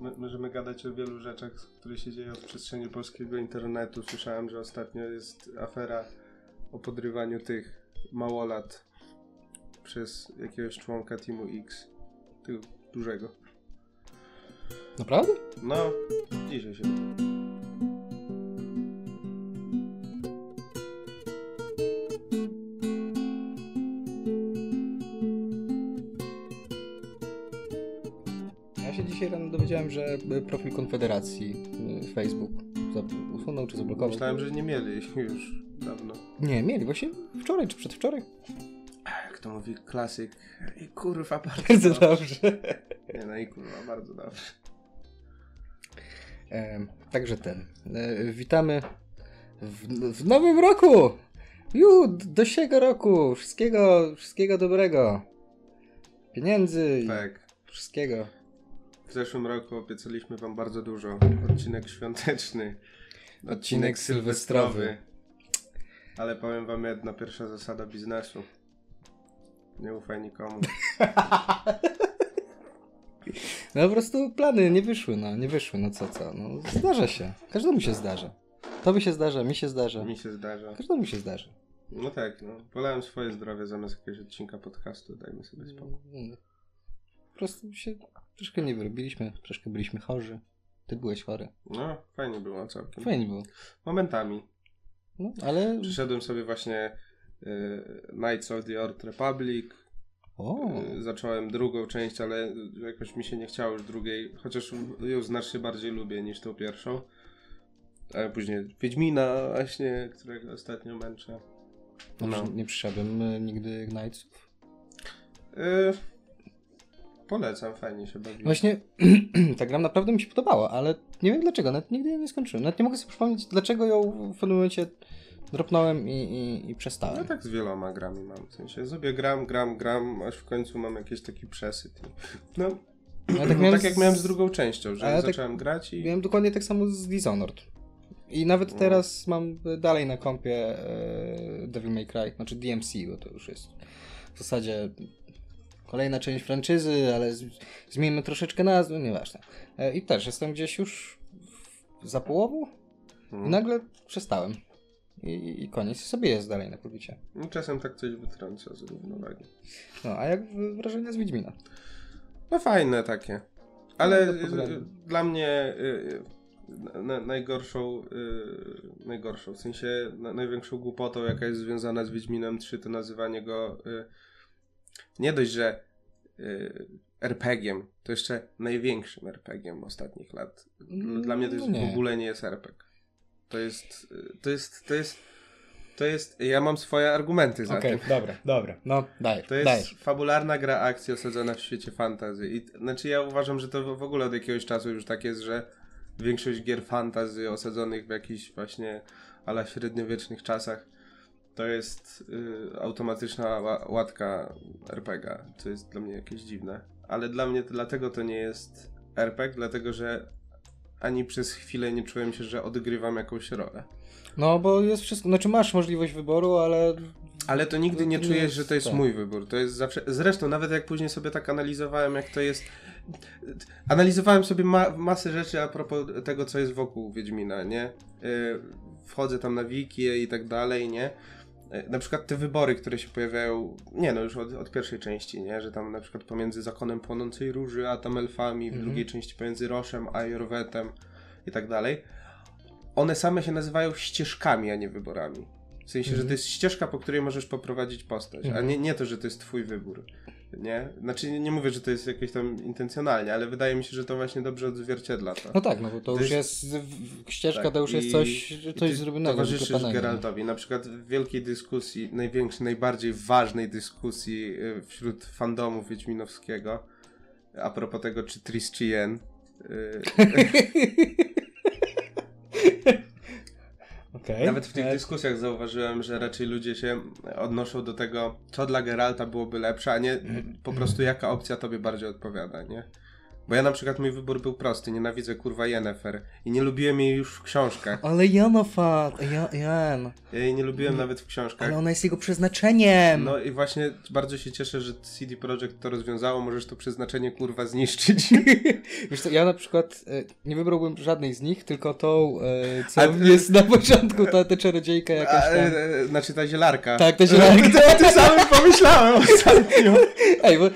my, możemy gadać o wielu rzeczach, które się dzieją w przestrzeni polskiego internetu. Słyszałem, że ostatnio jest afera o podrywaniu tych małolat przez jakiegoś członka Teamu X. Tego dużego. Naprawdę? No, dzisiaj się. Dowiedziałem, że profil Konfederacji y, Facebook usunął czy zablokował. Myślałem, że nie mieli już dawno. Nie, mieli właśnie wczoraj czy przedwczoraj. Jak to mówi klasyk. I kurwa, bardzo, Bardzo dobrze. Nie, no i kurwa, bardzo dobrze. E, także ten. E, witamy w, w nowym roku! Ju, do siego roku! Wszystkiego, wszystkiego dobrego. Pieniędzy i Tak. wszystkiego. W zeszłym roku obiecaliśmy wam bardzo dużo. Odcinek świąteczny. Odcinek sylwestrowy. Ale powiem wam jedna pierwsza zasada biznesu. Nie ufaj nikomu. No po prostu plany nie wyszły, no nie wyszły, no co co. No zdarza się. Każdemu się zdarza. Tobie się zdarza, mi się zdarza. Mi się zdarza. Każdemu się zdarza. No tak, no. Wolałem swoje zdrowie zamiast jakiegoś odcinka podcastu. Dajmy sobie spokój. Po prostu się troszkę nie wyrobiliśmy, troszkę byliśmy chorzy. Ty byłeś chory. No, fajnie było całkiem. Fajnie było. Momentami. No, ale... Przyszedłem sobie właśnie y, Knights of the Old Republic. O, Y, Zacząłem drugą część, ale jakoś mi się nie chciało już drugiej, chociaż ją znacznie bardziej lubię niż tą pierwszą. A później Wiedźmina właśnie, którego ostatnio męczę. no. No. nie przyszedłem y, nigdy Knightsów. Y, polecam, fajnie się bawi. Właśnie ta gra naprawdę mi się podobała, ale nie wiem dlaczego, nawet nigdy jej nie skończyłem. Nawet nie mogę sobie przypomnieć, dlaczego ją w pewnym momencie dropnąłem i, i, i No przestałem. tak z wieloma grami mam, w sensie sobie gram, gram, gram, aż w końcu mam jakiś taki przesyt. No, No, tak, tak no, miałem tak z- jak miałem z drugą częścią, że ja tak- zacząłem grać i... Miałem dokładnie tak samo z Dishonored. I nawet No. teraz mam dalej na kompie e, Devil May Cry, znaczy DMC, bo to już jest w zasadzie kolejna część franczyzy, ale z, zmieńmy troszeczkę nazwę, nieważne. E, I też jestem gdzieś już za połową i Hmm. nagle przestałem. I, I koniec. I sobie jest dalej na pobicie. No, czasem tak coś wytrąca z równowagi. No, a jak wrażenia z Wiedźmina? No fajne takie. Ale No, y, y, dla mnie y, y, na, najgorszą, y, najgorszą, w sensie na, największą głupotą, jaka jest związana z Wiedźminem 3, to nazywanie go y, nie dość, że y, RPG-iem, to jeszcze największym RPG-iem ostatnich lat. Dla mnie to No w ogóle nie jest RPG. To jest, y, to jest, to jest, to jest, ja mam swoje argumenty za Okej, tym. dobra, dobra. No, daj, To jest daj. fabularna gra akcji osadzona w świecie fantazy. I, znaczy ja uważam, że to w w ogóle od jakiegoś czasu już tak jest, że większość gier fantazy osadzonych w jakichś właśnie ala średniowiecznych czasach to jest y, automatyczna ła- łatka RPG, co jest dla mnie jakieś dziwne. Ale dla mnie to, dlatego to nie jest RPG, dlatego że ani przez chwilę nie czułem się, że odgrywam jakąś rolę. No, bo jest wszystko, znaczy masz możliwość wyboru, ale Ale to nigdy nie czujesz, jest że to jest tak. mój wybór. To jest zawsze. Zresztą, nawet jak później sobie tak analizowałem, jak to jest. Analizowałem sobie ma masę rzeczy a propos tego, co jest wokół Wiedźmina, nie? Yy, Wchodzę tam na wiki i tak dalej, nie? Yy, Na przykład te wybory, które się pojawiają, nie no, już od, od pierwszej części, nie? Że tam na przykład pomiędzy zakonem płonącej róży, a tam elfami, w Mhm. drugiej części pomiędzy Roszem a Jorwetem i tak dalej. One same się nazywają ścieżkami, a nie wyborami. W sensie, że Mhm. to jest ścieżka, po której możesz poprowadzić postać, a Mhm. nie, nie to, że to jest twój wybór. Nie? Znaczy, nie, nie mówię, że to jest jakieś tam intencjonalnie, ale wydaje mi się, że to właśnie dobrze odzwierciedla to. No tak, no bo to, już jest- ścieżka Tak, to już jest coś, coś zrobionego. Towarzyszysz. Geraltowi. Na przykład w wielkiej dyskusji, największej, najbardziej ważnej dyskusji y, wśród fandomu Wiedźminowskiego, a propos tego, czy Tris czy Yen. Y, Okej. Nawet w tych E, dyskusjach zauważyłem, że raczej ludzie się odnoszą do tego, co dla Geralta byłoby lepsze, a nie Mhm. po prostu jaka opcja tobie bardziej odpowiada, nie? Bo ja na przykład mój wybór był prosty, nienawidzę kurwa Yennefer i nie lubiłem jej już w książkach. Ale Janofat, ja, Jan, Ja jej nie lubiłem nawet w książkach. ale ona jest jego przeznaczeniem. No i właśnie bardzo się cieszę, że CD Projekt to rozwiązało, możesz to przeznaczenie kurwa zniszczyć. Wiesz co, ja na przykład e, nie wybrałbym żadnej z nich, tylko tą, e, co A- jest na początku, ta, ta czarodziejka jakaś tam. e, e, znaczy ta zielarka. Tak, ta zielarka. To o tym samym pomyślałem ostatnio. Ej, bo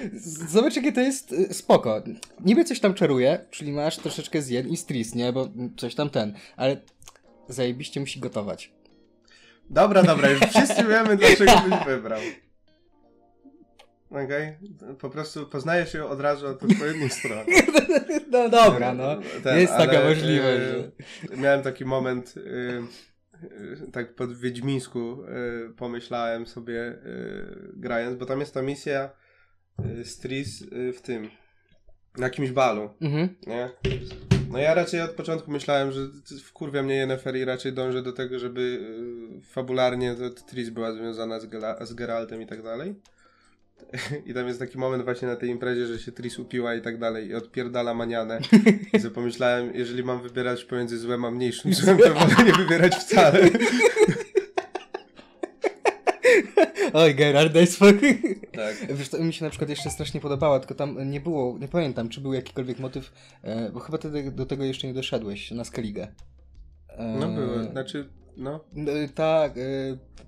zobacz jakie to jest spoko. Niby coś tam czaruje, czyli masz troszeczkę zjen i stris, nie? Bo coś tam ten, ale zajebiście musi gotować. Dobra, dobra, już wszyscy wiemy, dlaczego byś wybrał. Okej? Po prostu poznajesz ją od razu od odpowiedniej strony. No dobra, no. Ten, jest taka możliwość, e, że... Miałem taki moment, y, y, tak pod Wiedźmińsku pomyślałem sobie grając, bo tam jest ta misja z Tris y, w tym, na jakimś balu, Mhm. nie? No ja raczej od początku myślałem, że wkurwia mnie Yennefer i raczej dążę do tego, żeby y, fabularnie Tris była związana z, Gela- z Geraltem i tak dalej. I tam jest taki moment właśnie na tej imprezie, że się Tris upiła i tak dalej i odpierdala manianę. I sobie pomyślałem, jeżeli mam wybierać pomiędzy złem a mniejszym złem, to wolę nie wybierać wcale. Oj, Gerard, daj spokój. Tak. Wiesz, to mi się na przykład jeszcze strasznie podobała, tylko tam nie było, nie pamiętam, czy był jakikolwiek motyw, e, bo chyba ty do tego jeszcze nie doszedłeś, na Skellige. E, No były, znaczy, no, Tak,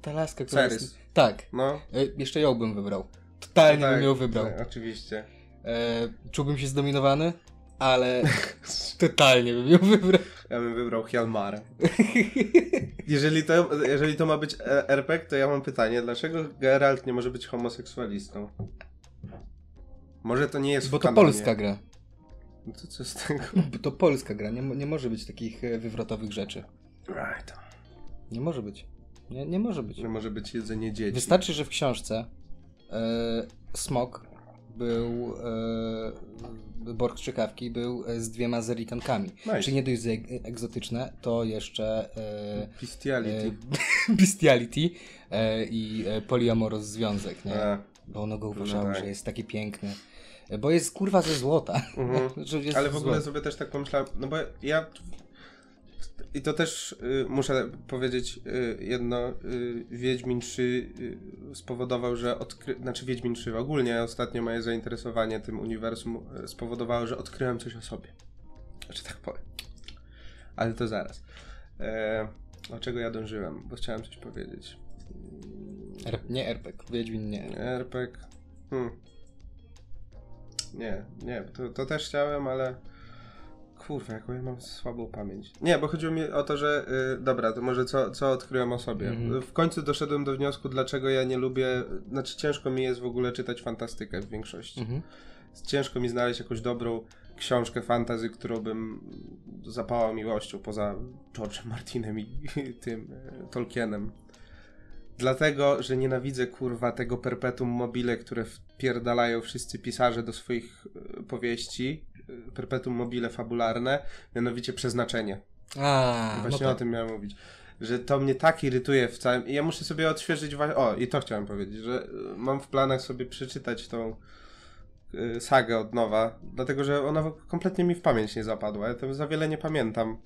ta laska, która Cerys. jest... Tak, no. jeszcze ją bym wybrał. Totalnie tak, bym ją wybrał. Tak, oczywiście. E, czułbym się zdominowany, ale totalnie bym ją wybrał. Ja bym wybrał Hjalmara. Jeżeli to, jeżeli to ma być e- RPG, to ja mam pytanie, dlaczego Geralt nie może być homoseksualistą? Może to nie jest Bo w to kanonie. polska gra. No to co z tego? Bo to polska gra, nie, nie może być takich e, wywrotowych rzeczy. Right. Nie może być. Nie, nie może być. Że może być jedzenie dzieci. Wystarczy, że w książce e, Smok był, e, Borg Strzykawki był e, z dwiema zerikankami. Nice. Czyli nie dość egzotyczne, to jeszcze e, Bestiality. e, bestiality e, i e, polyamoros związek, nie? A, Bo ono go uważało, tak. że jest taki piękny. E, Bo jest kurwa ze złota. mhm. Ale w ogóle złoto. sobie też tak pomyślałem, no bo ja i to też y, muszę powiedzieć y, jedno, y, Wiedźmin 3 y, spowodował, że odkry... znaczy Wiedźmin 3 ogólnie ostatnio moje zainteresowanie tym uniwersum y, spowodowało, że odkryłem coś o sobie. Że tak powiem. Ale to zaraz. E, o czego ja dążyłem, bo chciałem coś powiedzieć. R- nie RPG, Wiedźmin nie. RPG. Hmm. Nie, nie, to, to też chciałem, ale. Kurwa, jaką ja mam słabą pamięć. Nie, bo chodziło mi o to, że. y, dobra, to może co, co odkryłem o sobie. Mhm. W końcu doszedłem do wniosku, dlaczego ja nie lubię. Znaczy, ciężko mi jest w ogóle czytać fantastykę w większości. Mhm. Ciężko mi znaleźć jakąś dobrą książkę fantazy, którą bym zapałał miłością poza George'em Martinem i tym e, Tolkienem. Dlatego, że nienawidzę kurwa tego perpetuum mobile, które wpierdalają wszyscy pisarze do swoich e, powieści. Perpetuum mobile fabularne, mianowicie przeznaczenie. A, Właśnie no o tak. tym miałem mówić. Że to mnie tak irytuje w całym. I ja muszę sobie odświeżyć. O, i to chciałem powiedzieć, że y, mam w planach sobie przeczytać tą y, sagę od nowa, dlatego że ona kompletnie mi w pamięć nie zapadła. Ja tam za wiele nie pamiętam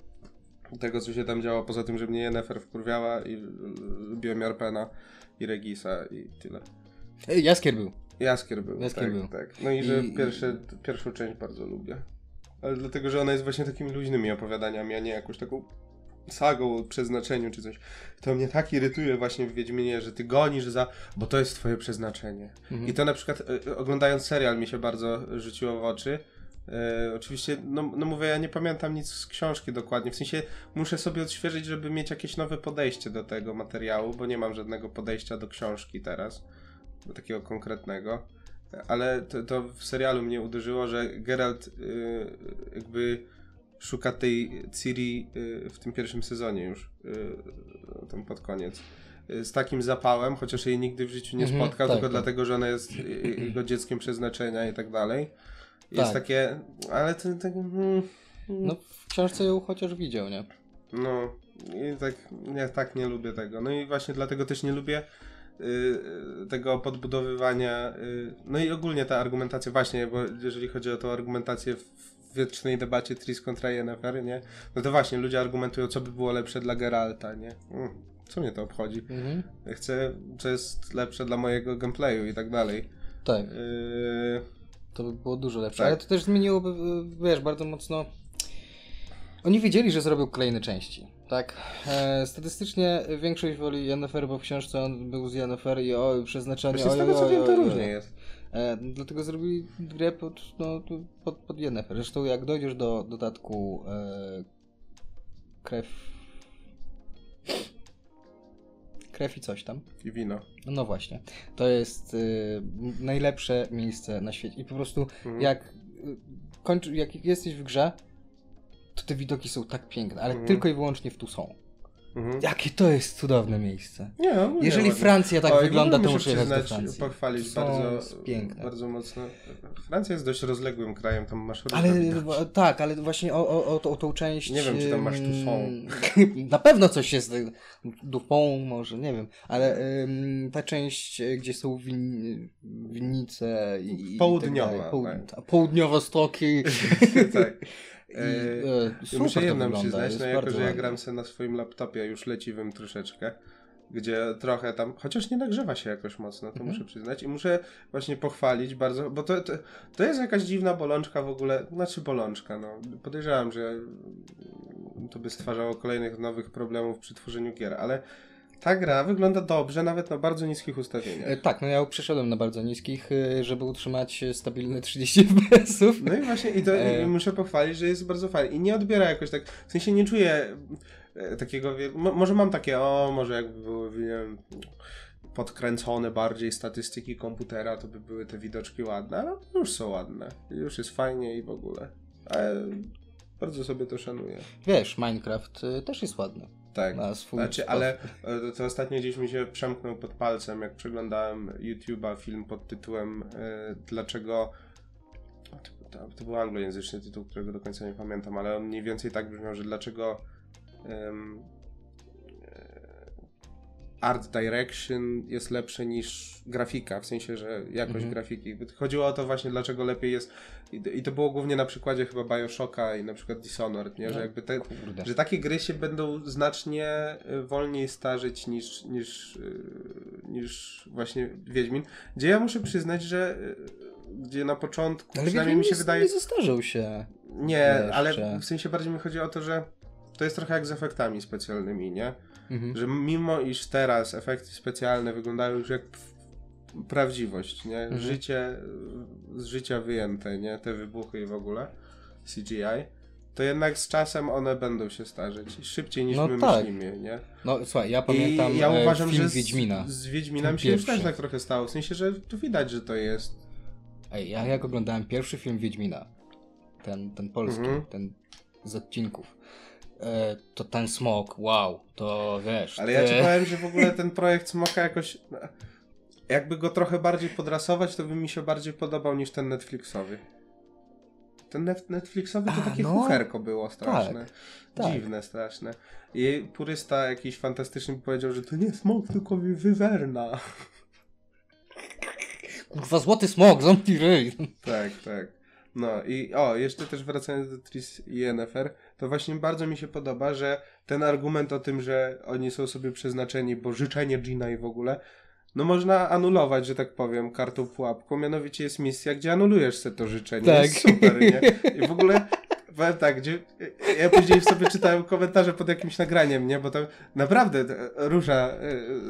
tego, co się tam działo, poza tym, że mnie Yennefer wkurwiała i y, lubiłem Jarpena i Regisa i tyle. Ej, Jaskier był. Jaskier był. Jaskier tak, był. tak. No i że I- Pierwsze, pierwszą część bardzo lubię. Ale dlatego, że ona jest właśnie takimi luźnymi opowiadaniami, a nie jakąś taką sagą o przeznaczeniu czy coś. To mnie tak irytuje właśnie w Wiedźminie, że ty gonisz za... Bo to jest twoje przeznaczenie. Mhm. I to na przykład y, oglądając serial mi się bardzo rzuciło w oczy. E, oczywiście, no, no mówię, ja nie pamiętam nic z książki dokładnie. W sensie muszę sobie odświeżyć, żeby mieć jakieś nowe podejście do tego materiału, bo nie mam żadnego podejścia do książki teraz. Takiego konkretnego. Ale to, to w serialu mnie uderzyło, że Geralt y, jakby szuka tej Ciri y, w tym pierwszym sezonie już, y, tam pod koniec. Z takim zapałem, chociaż jej nigdy w życiu nie Mhm, spotkał, tak, tylko tak. dlatego, że ona jest jego dzieckiem przeznaczenia i tak dalej. Jest Tak. takie, ale to tak. mm, No w książce ją chociaż widział, nie? no, i tak, ja tak nie lubię tego. No i właśnie dlatego też nie lubię tego podbudowywania. Y, no i ogólnie ta argumentacja, właśnie, bo jeżeli chodzi o tą argumentację w, wiecznej debacie Tris kontra Yennefer, nie? No to właśnie, ludzie argumentują, co by było lepsze dla Geralta, nie? Mm, co mnie to obchodzi? Mhm. Chcę, co jest lepsze dla mojego gameplayu i tak dalej. Tak, Yy, to by było dużo lepsze. Tak. Ale to też zmieniłoby, y, wiesz, bardzo mocno. Oni wiedzieli, że zrobią kolejne części. Tak. E, statystycznie większość woli Yennefer, bo w książce on był z Yennefer i o, przeznaczenie. właśnie z tego co wiem, to różnie jest. E, dlatego zrobili grę pod, no, pod, pod Yennefer. Zresztą jak dojdziesz do dodatku e, krew... Krew i coś tam. I wino. No właśnie. To jest y, najlepsze miejsce na świecie. I po prostu Mhm. jak, y, kończy, jak jesteś w grze, to te widoki są tak piękne, ale Mhm. tylko i wyłącznie w tu są. Mhm. Jakie to jest cudowne miejsce. Nie, no, nie Jeżeli ładnie. Francja tak O, i w wygląda, to muszę jechać do Francji. pochwalić Są bardzo, piękne. bardzo mocno. Francja jest dość rozległym krajem, tam masz różne Ale tak, ale właśnie o, o, o, tą- o tą część. Nie wiem, czy tam masz tu są. ym, Na pewno coś jest. y, Dupą może, nie wiem. Ale ym, ta część, y, gdzie są win, winnice i. i Południowa, tak dalej, poł, tak. a Południowostoki. tak. I, E, muszę jedną przyznać, no jako, że ja gram sobie na swoim laptopie już leciwym troszeczkę, gdzie trochę tam, chociaż nie nagrzewa się jakoś mocno, to Mhm. muszę przyznać. I muszę właśnie pochwalić bardzo, bo to, to, to jest jakaś dziwna bolączka w ogóle, znaczy bolączka, no, podejrzewam, że to by stwarzało kolejnych nowych problemów przy tworzeniu gier, ale ta gra wygląda dobrze, nawet na bardzo niskich ustawieniach. E, Tak, no ja przeszedłem na bardzo niskich, y, żeby utrzymać e, stabilne 30 FPS-ów. No i właśnie, i to E. i muszę pochwalić, że jest bardzo fajnie. I nie odbiera jakoś tak, w sensie nie czuję e, takiego, może mam takie, o, może jakby były, nie wiem, podkręcone bardziej statystyki komputera, to by były te widoczki ładne, ale już są ładne. Już jest fajnie i w ogóle. Ale bardzo sobie to szanuję. Wiesz, Minecraft też jest ładny. Tak. Na swój Znaczy, sposób. ale e, to ostatnio gdzieś mi się przemknął pod palcem, jak przeglądałem YouTube'a film pod tytułem e, Dlaczego. To, to, był anglojęzyczny tytuł, którego do końca nie pamiętam, ale on mniej więcej tak brzmiał, że dlaczego e, art direction jest lepsze niż grafika, w sensie, że jakość Mhm. grafiki. Chodziło o to właśnie, dlaczego lepiej jest. I, to było głównie na przykładzie chyba Bioshocka i na przykład Dishonored, nie? Że No, jakby te, Kurde. że takie gry się będą znacznie y, wolniej starzyć niż, niż, y, niż właśnie Wiedźmin. Gdzie ja muszę przyznać, że y, gdzie na początku, Ale przynajmniej mi się nie, wydaje, nie zestarzał się. nie, jeszcze. ale w sensie bardziej mi chodzi o to, że to jest trochę jak z efektami specjalnymi, nie? Mhm. Że mimo iż teraz efekty specjalne wyglądają już jak prawdziwość, nie? Mhm. Życie, z życia wyjęte, nie? Te wybuchy i w ogóle CGI, to jednak z czasem one będą się starzeć szybciej niż No my tak. myślimy, nie? No słuchaj, ja pamiętam I ja e, uważam, film że z, Wiedźmina. z Wiedźmina mi się już też tak trochę stało, w sensie, że tu widać, że to jest Ej, ja jak oglądałem pierwszy film Wiedźmina, ten, ten polski, Mhm. ten z odcinków, e, to ten smok, wow, to wiesz. Ale ja ty- ci powiem, że w ogóle ten projekt Smoka jakoś. Jakby go trochę bardziej podrasować, to by mi się bardziej podobał niż ten Netflixowy. Ten net Netflixowy to A, takie no. było straszne. tak. Dziwne straszne. I purysta jakiś fantastyczny powiedział, że to nie smok, tylko wywerna. Kurwa, złoty smok, zamknij ryj. Tak, tak. No i o, jeszcze też wracając do Tris i Yennefer, to właśnie bardzo mi się podoba, że ten argument o tym, że oni są sobie przeznaczeni, bo życzenie Gina i w ogóle, no można anulować, że tak powiem, kartą pułapką, mianowicie jest misja, gdzie anulujesz sobie to życzenie. Tak. Jest super, nie? I w ogóle powiem tak, gdzie ja później sobie czytałem komentarze pod jakimś nagraniem, nie? Bo tam naprawdę rusza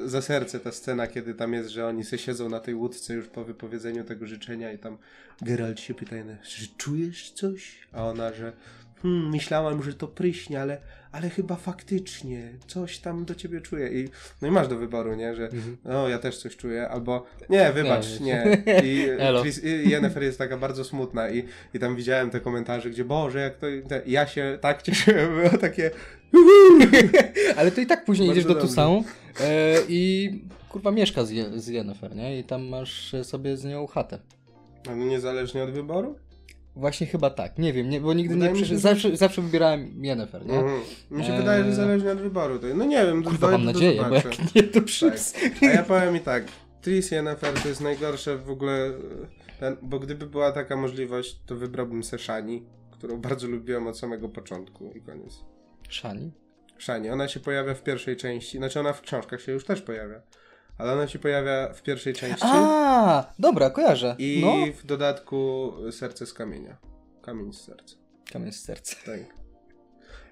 e, za serce ta scena, kiedy tam jest, że oni se siedzą na tej łódce już po wypowiedzeniu tego życzenia i tam Geralt się pyta, czy czujesz coś? A ona, że hmm, myślałam, że to pryśnie, ale, ale chyba faktycznie coś tam do ciebie czuję. I, no i masz do wyboru, nie? Że no ja też coś czuję, albo nie, wybacz, Nie. I, Elo. Chris, i Yennefer jest taka bardzo smutna i, i tam widziałem te komentarze, gdzie Boże, jak to... Te, ja się tak cieszyłem, było takie... Ale to i tak później Bardzo idziesz do. Tusanu e, i kurwa mieszka z, Je- z Yennefer, nie? I tam masz sobie z nią chatę. A no niezależnie od wyboru? Właśnie chyba tak, nie wiem, nie, bo nigdy Wydaje nie mi się, Zawsze, zawsze wybierałem Yennefer, nie? Mhm. Mi się Eee. wydaje, że zależnie od wyboru. To, no nie wiem, Kurwa, mam nadzieję, bo jak nie, to wszyscy. A ja powiem i tak, Tris Yennefer to jest najgorsze w ogóle, ten, bo gdyby była taka możliwość, to wybrałbym se Shani, którą bardzo lubiłem od samego początku i koniec. Shani? Shani. Ona się pojawia w pierwszej części, znaczy ona w książkach się już też pojawia, ale ona się pojawia w pierwszej części A, dobra, kojarzę. i No. w dodatku Serce z kamienia. Kamień z serca. Kamień z serca. Tak.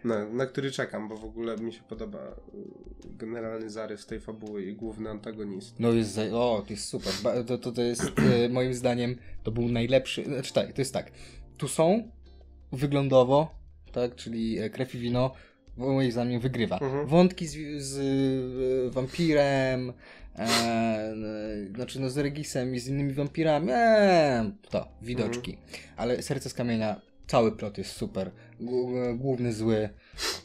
No, na który czekam, bo w ogóle mi się podoba y, generalny zarys tej fabuły i główny antagonista. No jest, za... o, to jest super. To, to, to jest e, moim zdaniem, to był najlepszy, znaczy tak, to jest tak. Tu są wyglądowo, tak, czyli e, krew i wino, moim zdaniem wygrywa. Mhm. Wątki z, z e, wampirem, e, e, znaczy no z Regisem i z innymi wampirami, e, to, widoczki. Ale Serce z Kamienia, cały plot jest super. G- główny zły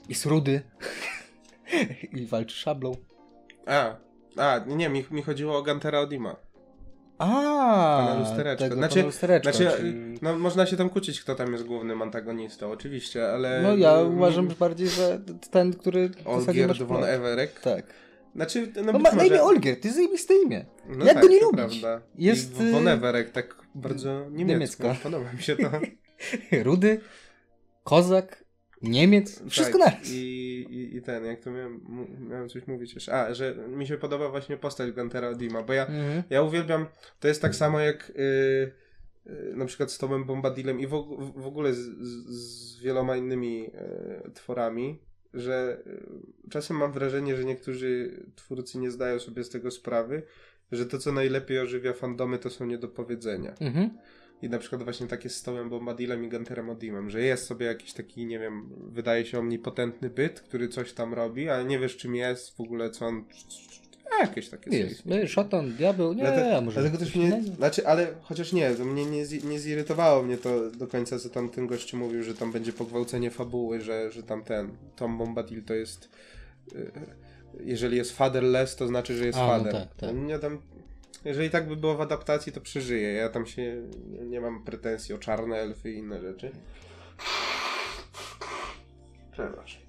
jest rudy i walczy szablą. A, a nie, mi, mi chodziło o Gantera Odima. A, tego Znaczy- pana lustereczka, Znaczy, czyli- no można się tam kłócić, kto tam jest głównym antagonistą, oczywiście, ale... No ja uważam bardziej, że ten, który Olgierd von. Everek. Tak. Znaczy, no, No ma na imię Olgierd, to jest zajebiste imię. No Jak tak, go nie lubić? Prawda. Jest, I y, Everek tak bardzo niemiecko. niemiecko. Podoba mi się to. Rudy, kozak, Niemiec, wszystko tak, naraz. I, i, I ten, jak to miałem, miałem coś mówić jeszcze. A, że mi się podoba właśnie postać Guntera Odima, bo ja, Mhm. ja uwielbiam, to jest tak samo jak y, y, na przykład z Tomem Bombadilem i w, w ogóle z, z, wieloma innymi tworami, że y, czasem mam wrażenie, że niektórzy twórcy nie zdają sobie z tego sprawy, że to, co najlepiej ożywia fandomy, to są niedopowiedzenia. Mhm. I na przykład właśnie takie z Tomem Bombadilem i Gunterem Odimem, że jest sobie jakiś taki, nie wiem, wydaje się omnipotentny byt, który coś tam robi, ale nie wiesz czym jest, w ogóle co on... A, jakieś takie Jest. No, Szatan, diabeł, nie, Dlatego, a może... dlatego też mnie, znaczy, ale chociaż nie, to mnie nie, nie zirytowało mnie to do końca, co tam ten gościu mówił, że tam będzie pogwałcenie fabuły, że, że tam ten Tom Bombadil to jest y, jeżeli jest fatherless, to znaczy, że jest A, no father. tak, tak. Ja tam, jeżeli tak by było w adaptacji, to przeżyję. Ja tam się nie mam pretensji o czarne elfy i inne rzeczy. Przepraszam.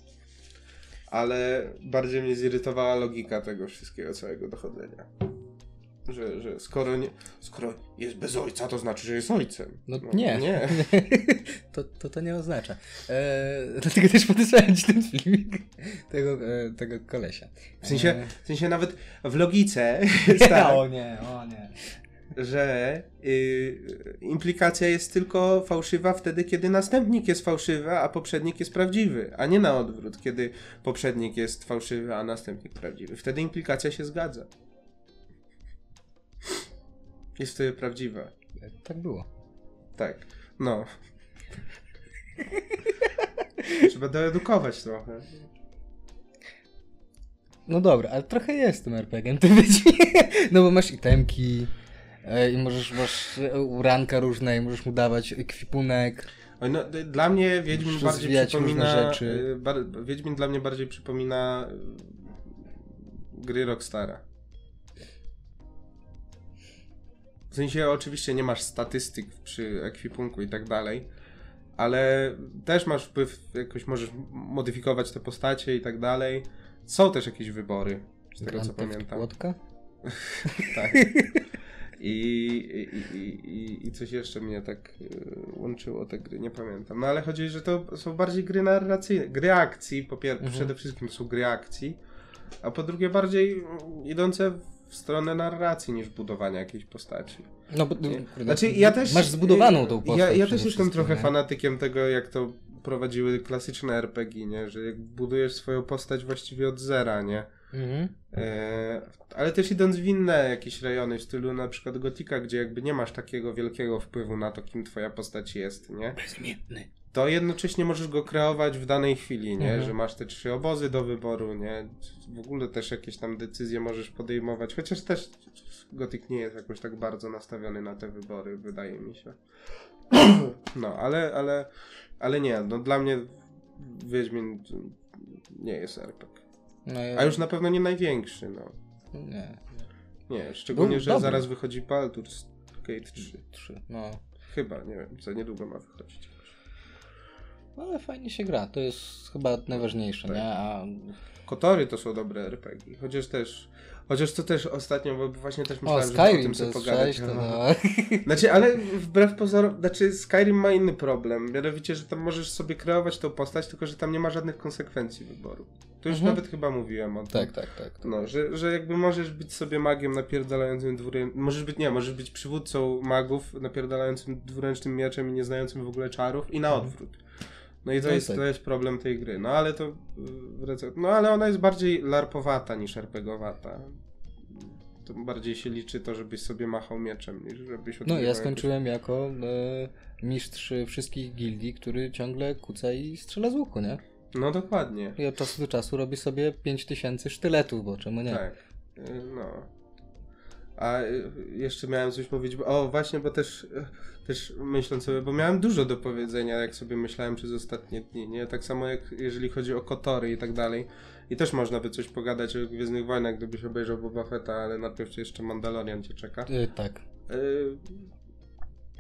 Ale bardziej mnie zirytowała logika tego wszystkiego, całego dochodzenia. Że, że skoro, nie, skoro jest bez ojca, to znaczy, że jest ojcem. No, nie. Nie. to, to to nie oznacza. E, dlatego też podesłałem ci ten filmik tego, e, tego kolesia. W sensie, E, w sensie nawet w logice tak, o nie, o nie. Że y, implikacja jest tylko fałszywa wtedy, kiedy następnik jest fałszywy, a poprzednik jest prawdziwy, a nie na odwrót, kiedy poprzednik jest fałszywy, a następnik prawdziwy. Wtedy implikacja się zgadza. Jest wtedy prawdziwa. Tak było. Tak. No. Trzeba doedukować trochę. No dobra, ale trochę jest tym RPG-iem, ty wiecie. No bo masz itemki i możesz, masz e, uranka różne i możesz mu dawać ekwipunek. No, dla mnie Wiedźmin bardziej przypomina. rzeczy. y, Bar, Wiedźmin dla mnie bardziej przypomina gry Rockstara. W sensie oczywiście nie masz statystyk przy ekwipunku i tak dalej, ale też masz wpływ, jakoś możesz modyfikować te postacie i tak dalej. Są też jakieś wybory, z tego co Grand Theft pamiętam. Łotka? Tak. I, i, i, i, coś jeszcze mnie tak y, łączyło te gry, nie pamiętam. No ale chodzi, że to są bardziej gry narracyjne, gry akcji, po pierwsze, Mhm. przede wszystkim są gry akcji, a po drugie bardziej mm, idące w stronę narracji niż budowania jakiejś postaci. No bo kurde, Znaczy ja też... masz zbudowaną tą y, postać. Ja, ja też jestem trochę nie? fanatykiem tego, jak to prowadziły klasyczne RPG, nie? Że jak budujesz swoją postać właściwie od zera, nie? Mhm. E, ale też idąc w inne jakieś rejony, w stylu na przykład Gotika, gdzie jakby nie masz takiego wielkiego wpływu na to, kim twoja postać jest, nie? Bezimienny. To jednocześnie możesz go kreować w danej chwili, nie? Mhm. Że masz te trzy obozy do wyboru, nie? W ogóle też jakieś tam decyzje możesz podejmować, chociaż też Gothic nie jest jakoś tak bardzo nastawiony na te wybory, wydaje mi się. No, ale, ale, ale nie, no dla mnie Wiedźmin nie jest RPG. No, ja... A już na pewno nie największy, no. Nie. Nie, szczególnie, Był że dobry. zaraz wychodzi Baldur's Gate 3. Trzy. No. Chyba, nie wiem, za niedługo ma wychodzić. ale fajnie się gra. To jest chyba najważniejsze, Tak. nie? A Kotory to są dobre RPG, chociaż też, chociaż to też ostatnio, bo właśnie też o, myślałem, o Skyrim tym to sobie jest pogadać. to no. no. Znaczy, ale wbrew pozorom, znaczy Skyrim ma inny problem, mianowicie, że tam możesz sobie kreować tą postać, tylko że tam nie ma żadnych konsekwencji wyboru. To już Mhm. nawet chyba mówiłem o tym. Tak, tak, tak. No, że, że jakby możesz być sobie magiem napierdalającym dwuręcznym, możesz być, nie, możesz być przywódcą magów napierdalającym dwuręcznym mieczem i nie znającym w ogóle czarów i na odwrót. No i to, No jest, tak. to jest problem tej gry. No ale to, y, no ale ona jest bardziej larpowata niż RPGowata. To bardziej się liczy to, żebyś sobie machał mieczem, niż żebyś No ja skończyłem jako e, mistrz wszystkich gildii, który ciągle kuca i strzela z łuku, nie? No dokładnie. I od czasu do czasu robi sobie 5000 sztyletów, bo czemu nie? Tak. Y, No. A y, jeszcze miałem coś powiedzieć. bo- O, właśnie, bo też, też myśląc sobie, bo miałem dużo do powiedzenia, jak sobie myślałem przez ostatnie dni, nie? Tak samo jak jeżeli chodzi o Kotory i tak dalej. I też można by coś pogadać o Gwiezdnych Wojnach, gdybyś obejrzał Boba Fetta, ale najpierw jeszcze Mandalorian cię czeka. E, tak. Y,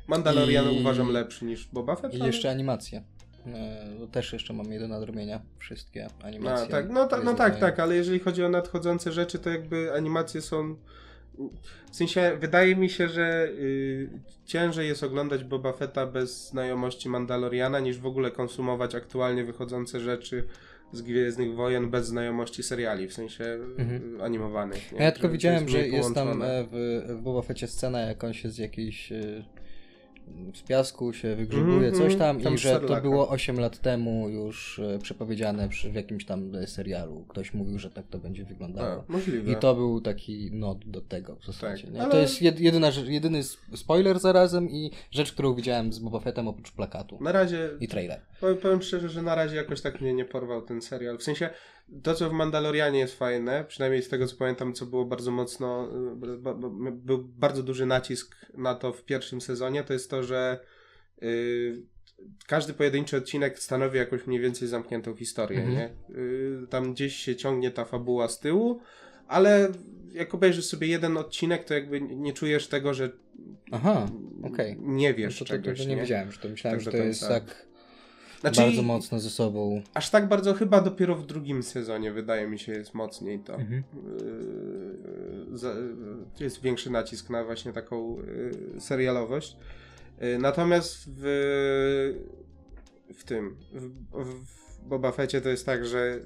Mandalorian I- uważam lepszy niż Boba Fett. I ale- jeszcze animacje. E, też jeszcze mam je do nadrobienia. Wszystkie animacje. tak, no, ta, no tak, tak, ale jeżeli chodzi o nadchodzące rzeczy, to jakby animacje są. W sensie, wydaje mi się, że y, ciężej jest oglądać Boba Fetta bez znajomości Mandaloriana, niż w ogóle konsumować aktualnie wychodzące rzeczy z Gwiezdnych Wojen bez znajomości seriali, w sensie Mhm. y, animowanych. nie? Ja tylko widziałem, że jest tam e, w, w Boba Fecie scena, jak on się z jakiejś e, z piasku się wygrzebuje, Mhm, coś tam, tam i że to było 8 lat temu już e, przepowiedziane przy, w jakimś tam e, serialu. Ktoś mówił, że tak to będzie A, wyglądało. możliwe. I to był taki nod do tego w zasadzie. Tak, ale- To jest jed, jedyna, jedyny spoiler zarazem i rzecz, którą widziałem z Boba Fettem oprócz plakatu Na razie i trailer. Powiem, powiem szczerze, że na razie jakoś tak mnie nie porwał ten serial. W sensie, to co w Mandalorianie jest fajne, przynajmniej z tego co pamiętam, co było bardzo mocno, y, był bardzo duży nacisk na to w pierwszym sezonie, to jest to, że y, każdy pojedynczy odcinek stanowi jakąś mniej więcej zamkniętą historię, Mhm. nie? Y, tam gdzieś się ciągnie ta fabuła z tyłu, ale jak obejrzysz sobie jeden odcinek, to jakby nie czujesz tego, że Aha, okej. nie No wiesz to, to, czegoś, to, to nie wiedziałem, że to myślałem, Tak że to jest tak Znaczy, bardzo mocno ze sobą. Aż tak bardzo chyba dopiero w drugim sezonie wydaje mi się jest mocniej to. Mhm. Yy, yy, jest większy nacisk na właśnie taką yy, serialowość. Natomiast w, w tym, w, w Boba Fecie to jest tak, że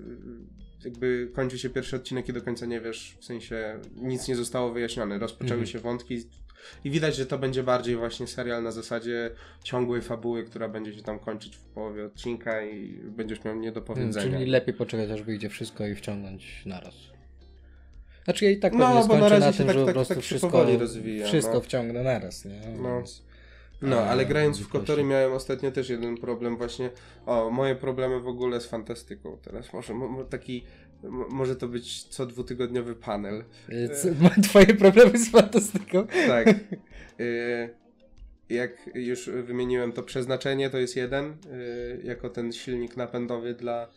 jakby kończy się pierwszy odcinek i do końca nie wiesz, w sensie nic nie zostało wyjaśnione. Rozpoczęły Mhm. się wątki i widać, że to będzie bardziej właśnie serial na zasadzie ciągłej fabuły, która będzie się tam kończyć w połowie odcinka i będziesz miał nie do powiedzenia. Hmm, Czyli lepiej poczekać, aż wyjdzie wszystko i wciągnąć naraz. Znaczy ja i tak No, bo na razie na się tym, tak- że po tak- prostu tak wszystko, rozwija, wszystko no. wciągnę naraz, nie? No. Więc- No, ale grając w Kotory miałem ostatnio też jeden problem właśnie, o, moje problemy w ogóle z fantastyką teraz, może mo, mo- taki, może to być co dwutygodniowy panel. Co- twoje problemy z fantastyką. Tak. Y, jak już wymieniłem to przeznaczenie, to jest jeden, jako ten silnik napędowy dla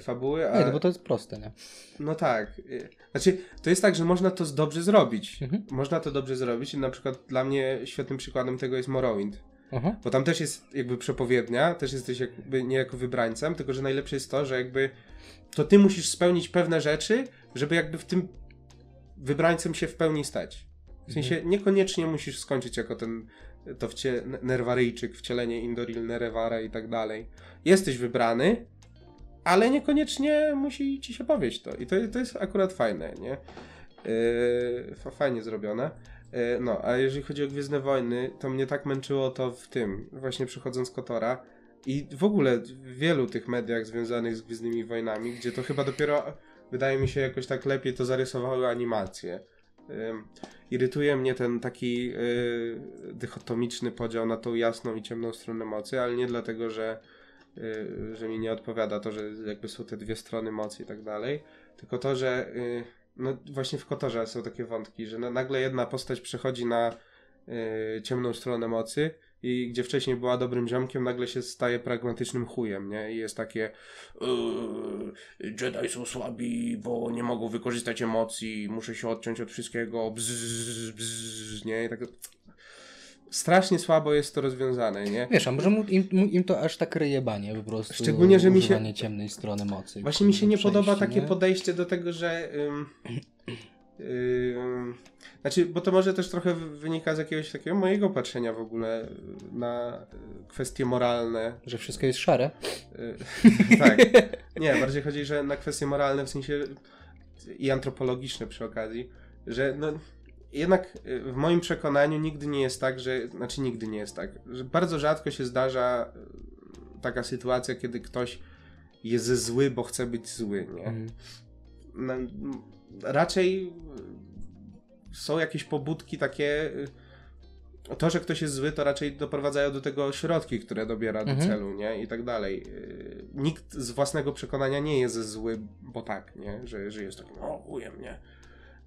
fabuły, a... Nie, no bo to jest proste, nie? No tak. Znaczy, to jest tak, że można to dobrze zrobić. Mhm. Można to dobrze zrobić i na przykład dla mnie świetnym przykładem tego jest Morrowind. Bo tam też jest jakby przepowiednia, też jesteś jakby nie jako wybrańcem, tylko że najlepsze jest to, że jakby to ty musisz spełnić pewne rzeczy, żeby jakby w tym wybrańcem się w pełni stać. W sensie niekoniecznie musisz skończyć jako ten to wcie, Nerwaryjczyk, wcielenie Indoril Nerevara i tak dalej. Jesteś wybrany, ale niekoniecznie musi ci się powieść to. I to, to jest akurat fajne, nie? Yy, fa- fajnie zrobione. Yy, no, a jeżeli chodzi o Gwiezdne Wojny, to mnie tak męczyło to w tym, właśnie przechodząc Kotora i w ogóle w wielu tych mediach związanych z Gwiezdnymi Wojnami, gdzie to chyba dopiero, wydaje mi się, jakoś tak lepiej to zarysowały animacje. Irytuje mnie ten taki yy, dychotomiczny podział na tą jasną i ciemną stronę mocy, ale nie dlatego, że, yy, że mi nie odpowiada to, że jakby są te dwie strony mocy i tak dalej, tylko to, że yy, no właśnie w Kotorze są takie wątki, że na, nagle jedna postać przechodzi na yy, ciemną stronę mocy i gdzie wcześniej była dobrym ziomkiem, nagle się staje pragmatycznym chujem, nie? I jest takie yy, Jedi są słabi, bo nie mogą wykorzystać emocji, muszę się odciąć od wszystkiego, bzz, bzz, nie? I tak strasznie słabo jest to rozwiązane, nie? Wiesz, a może mu, im, im to aż tak ryje banie po prostu. Szczególnie, że mi się- ciemnej strony mocy. Właśnie mi się nie Przejść, podoba takie nie? podejście do tego, że. Ym, ym, znaczy, bo to może też trochę wy- wynika z jakiegoś takiego mojego patrzenia w ogóle na kwestie moralne. Że wszystko jest szare. Y, tak. Nie, bardziej chodzi, że na kwestie moralne w sensie i antropologiczne przy okazji, że no, jednak y, w moim przekonaniu nigdy nie jest tak, że. Znaczy, nigdy nie jest tak, że bardzo rzadko się zdarza y, taka sytuacja, kiedy ktoś jest zły, bo chce być zły, nie? Mhm. no, m, raczej y, są jakieś pobudki takie. y, To, że ktoś jest zły, to raczej doprowadzają do tego środki, które dobiera do Mhm. celu, nie? I tak dalej. Y, Nikt z własnego przekonania nie jest zły, bo tak, nie? Że, że jest takim, o, ujem, nie?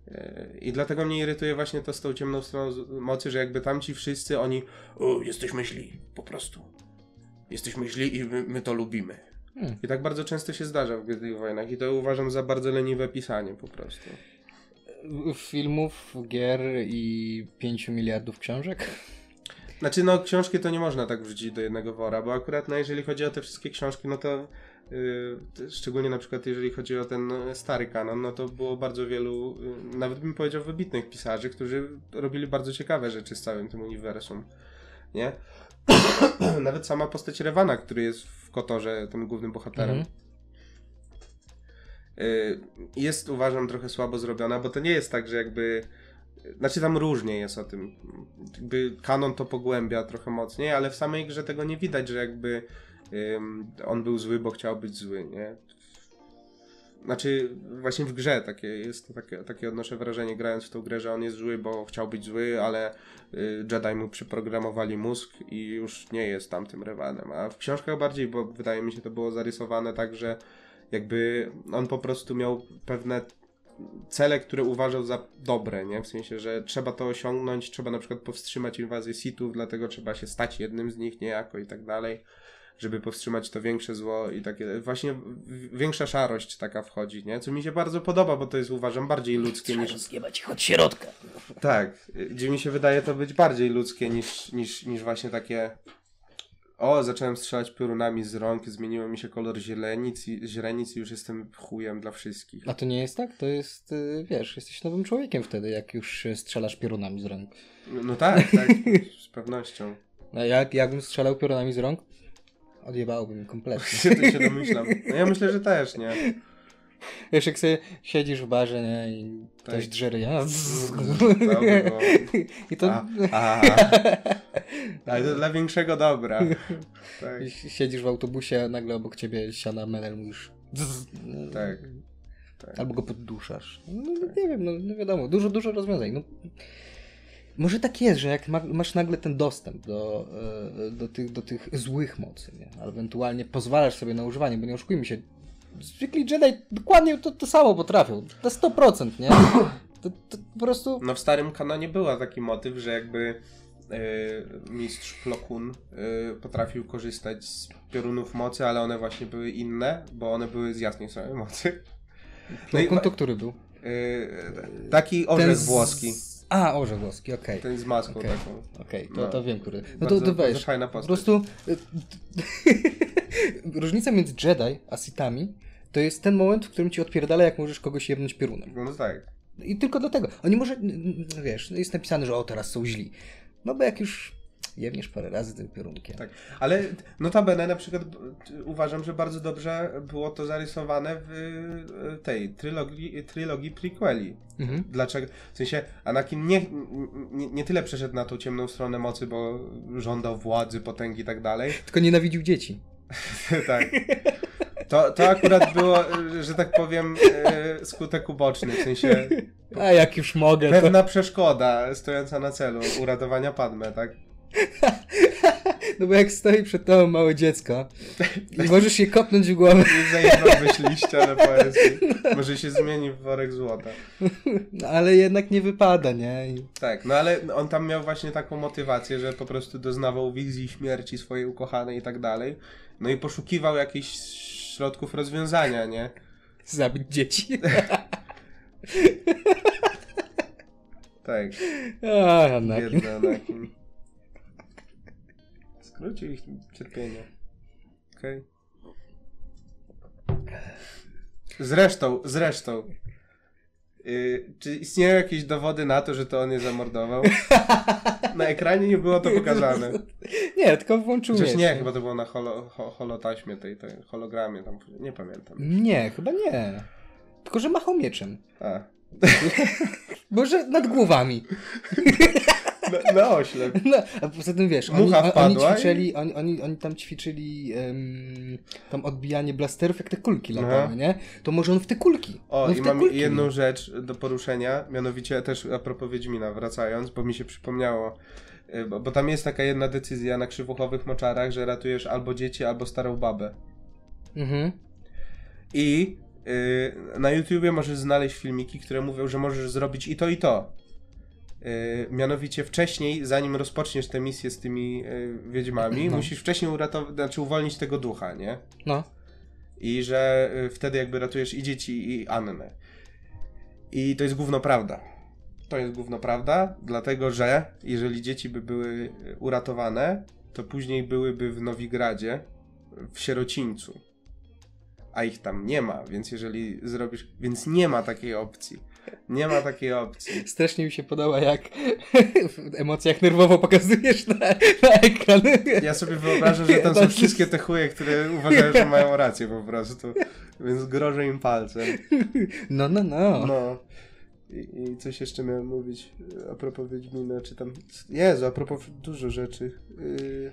Y, I dlatego mnie irytuje właśnie to z tą ciemną stroną mocy, że jakby tamci wszyscy oni, o, jesteśmy źli, po prostu. Jesteśmy źli i my, my to lubimy. Hmm. I tak bardzo często się zdarza w Gwiezdnych Wojnach i to uważam za bardzo leniwe pisanie po prostu. Filmów, gier i 5 miliardów książek. Znaczy no książki to nie można tak wrzucić do jednego wora, bo akurat no, jeżeli chodzi o te wszystkie książki, no to yy, szczególnie na przykład jeżeli chodzi o ten stary kanon, no to było bardzo wielu, yy, nawet bym powiedział wybitnych pisarzy, którzy robili bardzo ciekawe rzeczy z całym tym uniwersum, nie? nawet sama postać Rewana, który jest w Kotorze tym głównym bohaterem. Mhm. Y, jest uważam trochę słabo zrobiona, bo to nie jest tak, że jakby. Znaczy tam różnie jest o tym. Jakby kanon to pogłębia trochę mocniej, ale w samej grze tego nie widać, że jakby ym, on był zły, bo chciał być zły, nie? Znaczy, właśnie w grze takie jest takie, takie odnoszę wrażenie, grając w tą grę, że on jest zły, bo chciał być zły, ale y, Jedi mu przyprogramowali mózg i już nie jest tamtym Rewanem. A w książkach bardziej, bo wydaje mi się to było zarysowane tak, że jakby on po prostu miał pewne cele, które uważał za dobre, nie? W sensie, że trzeba to osiągnąć, trzeba na przykład powstrzymać inwazję Sithów, dlatego trzeba się stać jednym z nich niejako i tak dalej, żeby powstrzymać to większe zło i takie, właśnie większa szarość taka wchodzi, nie? Co mi się bardzo podoba, bo to jest uważam bardziej ludzkie niż... Zjebać ich od środka. Tak, gdzie mi się wydaje to być bardziej ludzkie niż, niż, niż właśnie takie. O, zacząłem strzelać piorunami z rąk, zmieniło mi się kolor źrenic i, źrenic i już jestem chujem dla wszystkich. A to nie jest tak? To jest, y, wiesz, jesteś nowym człowiekiem wtedy, jak już strzelasz piorunami z rąk. No tak, tak, z pewnością. A jak, jakbym strzelał piorunami z rąk? Odjebałoby mi kompletnie. To się domyślam. No ja myślę, że też, nie? Wiesz, jak sobie siedzisz w barze, nie, i ktoś Tak. drze ryja. To by było. I to A, a, ale to dla większego dobra. Tak, siedzisz w autobusie, a nagle obok ciebie siada menel, mówisz tak. tak. albo go podduszasz. No, no, nie wiem, no, no wiadomo, dużo, dużo rozwiązań. No, może tak jest, że jak ma, masz nagle ten dostęp do, e, do, tych, do tych złych mocy, nie? ewentualnie pozwalasz sobie na używanie, bo nie oszukujmy się, zwykli Jedi dokładnie to, to samo potrafią, na 100%, nie? To, to po prostu... No w starym kanonie była taki motyw, że jakby e, mistrz Plokun e, potrafił korzystać z piorunów mocy, ale one właśnie były inne, bo one były z jasnej strony mocy. No i No, wa- to który był? e, taki orzech z- włoski. A, orzech włoski, okej. Ten z maską Okej. taką. Okej, to, No. to wiem, który. No Bardzo- to, weź. fajna Po postać. prostu y, różnica między Jedi a Sithami to jest ten moment, w którym ci odpierdala, jak możesz kogoś jebnąć piorunem. No tak. I tylko dlatego. Oni może, wiesz, no jest napisane, że o, teraz są źli. No bo jak już jebniesz parę razy tym piorunkiem. Tak. Ale notabene na przykład uważam, że bardzo dobrze było to zarysowane w e, tej trylogii, trylogii prequeli. Mhm. Dlaczego? W sensie Anakin nie, nie, nie tyle przeszedł na tą ciemną stronę mocy, bo żądał władzy, potęgi i tak dalej. Tylko nienawidził dzieci. tak. To, to akurat było, e, że tak powiem, e, skutek uboczny. W sensie A jak już mogę, to... pewna przeszkoda stojąca na celu uratowania Padme, tak? No bo jak stoi przed tobą małe dziecko i możesz je kopnąć w głowę, Nie zajebałbyś liścia na poezji. Może się zmieni w worek złota. no, ale jednak nie wypada, nie? I... Tak, no ale on tam miał właśnie taką motywację, że po prostu doznawał wizji śmierci swojej ukochanej i tak dalej. No i poszukiwał jakichś środków rozwiązania, nie? Zabić dzieci. Tak, A, Anakin. biedny Anakin. Ludzie ich cierpienie. Okej. Zresztą, zresztą. Yy, czy istnieją jakieś dowody na to, że to on je zamordował? Na ekranie nie było to pokazane. Nie, tylko włączył miecz. nie, chyba to było na holo, ho, holotaśmie tej, tej hologramie tam, nie pamiętam. Nie, chyba nie. Tylko, że machał mieczem. A, Może nad głowami. na, na oślep. No, a poza tym wiesz, oni, Mucha oni wpadła i- ćwiczyli, oni, oni, oni tam ćwiczyli em, tam odbijanie blasterów, jak te kulki latały, nie? To może on w te kulki. O, on i mam kulki jedną rzecz do poruszenia, mianowicie też a propos Wiedźmina, wracając, bo mi się przypomniało, y, bo, bo tam jest taka jedna decyzja na krzywuchowych moczarach, że ratujesz albo dzieci, albo starą babę. Mhm. I y, na YouTubie możesz znaleźć filmiki, które mówią, że możesz zrobić i to, i to. Y, mianowicie wcześniej, zanim rozpoczniesz tę misję z tymi y, wiedźmami, No. musisz wcześniej uratować, znaczy uwolnić tego ducha, nie? No. I że y, wtedy jakby ratujesz i dzieci, i Annę. I to jest gówno prawda. To jest gówno prawda, dlatego że jeżeli dzieci by były uratowane, to później byłyby w Nowigradzie, w sierocińcu. A ich tam nie ma, więc jeżeli zrobisz. Więc nie ma takiej opcji. Nie ma takiej opcji. Strasznie mi się podoba, jak w emocjach nerwowo pokazujesz na, na ekran. Ja sobie wyobrażam, że tam są Tak. wszystkie te chuje, które uważają, że mają rację po prostu. Więc grożę im palcem. No, no, no. No. I, I coś jeszcze miałem mówić e, a propos Wiedźmina, czy tam... Jezu, a propos dużo rzeczy. Yy,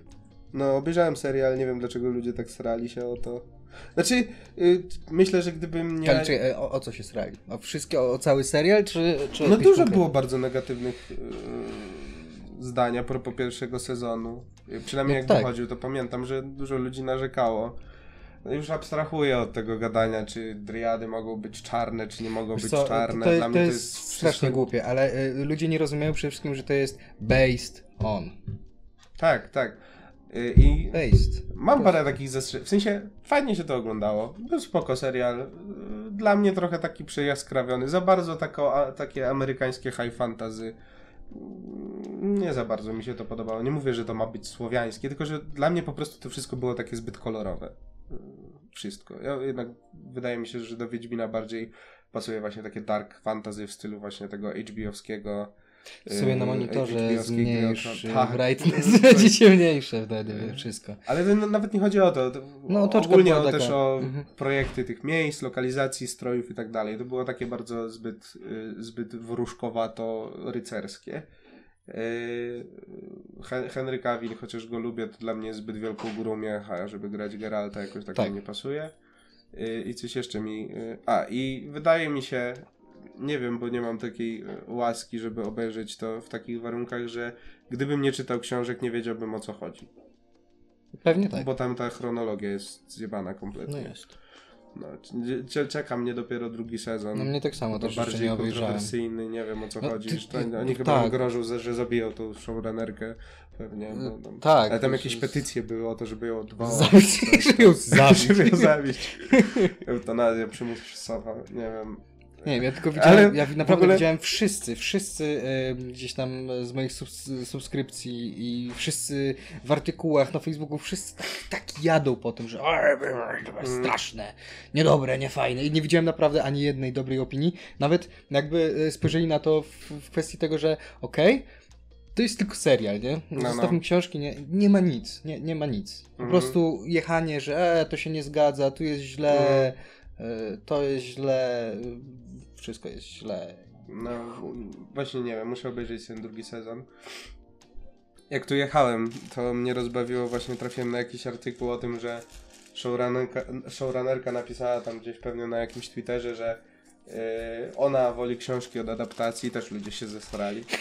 no, obejrzałem serial, nie wiem dlaczego ludzie tak srali się o to. Znaczy, yy, myślę, że gdybym nie... Ale czekaj, o, o co się srali? O wszystkie, o, o cały serial, czy... czy No dużo było bardzo negatywnych yy, zdań a propos pierwszego sezonu. Yy, Przynajmniej No jak tak. wychodził, to pamiętam, że dużo ludzi narzekało. No już abstrahuję od tego gadania, czy driady mogą być czarne, czy nie mogą Wiesz być co, czarne. To, Dla to mnie jest strasznie wszystko- głupie, ale y, ludzie nie rozumieją przede wszystkim, że to jest based on. Tak, tak. Y, I Based. mam parę takich zastrzeżeń. W sensie, fajnie się to oglądało. Był spoko serial. Y, Dla mnie trochę taki przejaskrawiony. Za bardzo tako, a, takie amerykańskie high fantasy. Mm, Nie za bardzo mi się to podobało. Nie mówię, że to ma być słowiańskie, tylko że dla mnie po prostu to wszystko było takie zbyt kolorowe. Y, Wszystko. Ja jednak wydaje mi się, że do Wiedźmina bardziej pasuje właśnie takie dark fantasy w stylu właśnie tego HBO-wskiego. Sobie na y, monitorze zmniejsz tak. brightness, będzie ciemniejsze wtedy wszystko. Ale to nawet nie chodzi o to. to No, otoczka ogólnie o, też o Mhm. projekty tych miejsc, lokalizacji, strojów i tak dalej. To było takie bardzo zbyt, y, zbyt wróżkowato rycerskie. Y, Hen- Henry Cavill, chociaż go lubię, to dla mnie zbyt wielką górą miecha, żeby grać Geralta, jakoś tak, Tak. mi nie pasuje. Y, I coś jeszcze mi... y, A, i wydaje mi się, nie wiem, bo nie mam takiej y, łaski, żeby obejrzeć to w takich warunkach, że gdybym nie czytał książek, nie wiedziałbym o co chodzi. Pewnie tak. Bo tam ta chronologia jest zjebana No kompletnie. jest. No, cze- czeka mnie dopiero drugi sezon. No mnie tak samo jeszcze bardziej kontrowersyjny, nie wiem o co No, chodzi. ty- to, ty- oni tak. chyba grożą, że, zabiją tą showrunnerkę pewnie. Tam, tak, Ale tam to jakieś jest- petycje były o to, żeby ją odwołać. Zabić, żeby ją zabić. żeby ją zabić. Eutanazja przymusowa, nie wiem. Nie wiem, ja tylko widziałem, Ale ja naprawdę ogóle- widziałem wszyscy, wszyscy e, gdzieś tam z moich subs subskrypcji i wszyscy w artykułach na Facebooku, wszyscy tak, tak jadą po tym, że "Oj, to Mm. jest straszne, niedobre, niefajne i nie widziałem naprawdę ani jednej dobrej opinii, nawet jakby e, spojrzeli na to w, w kwestii tego, że okej, to jest tylko serial, nie? No, Zostawmy no. książki, nie, nie ma nic, nie, nie ma nic. Po Mhm. prostu jechanie, że e, to się nie zgadza, tu jest źle, Mhm. E, to jest źle, e, wszystko jest źle. No, właśnie nie wiem, muszę obejrzeć ten drugi sezon. Jak tu jechałem, to mnie rozbawiło, właśnie trafiłem na jakiś artykuł o tym, że showrunnerka, showrunnerka napisała tam gdzieś pewnie na jakimś Twitterze, że yy, ona woli książki od adaptacji, też ludzie się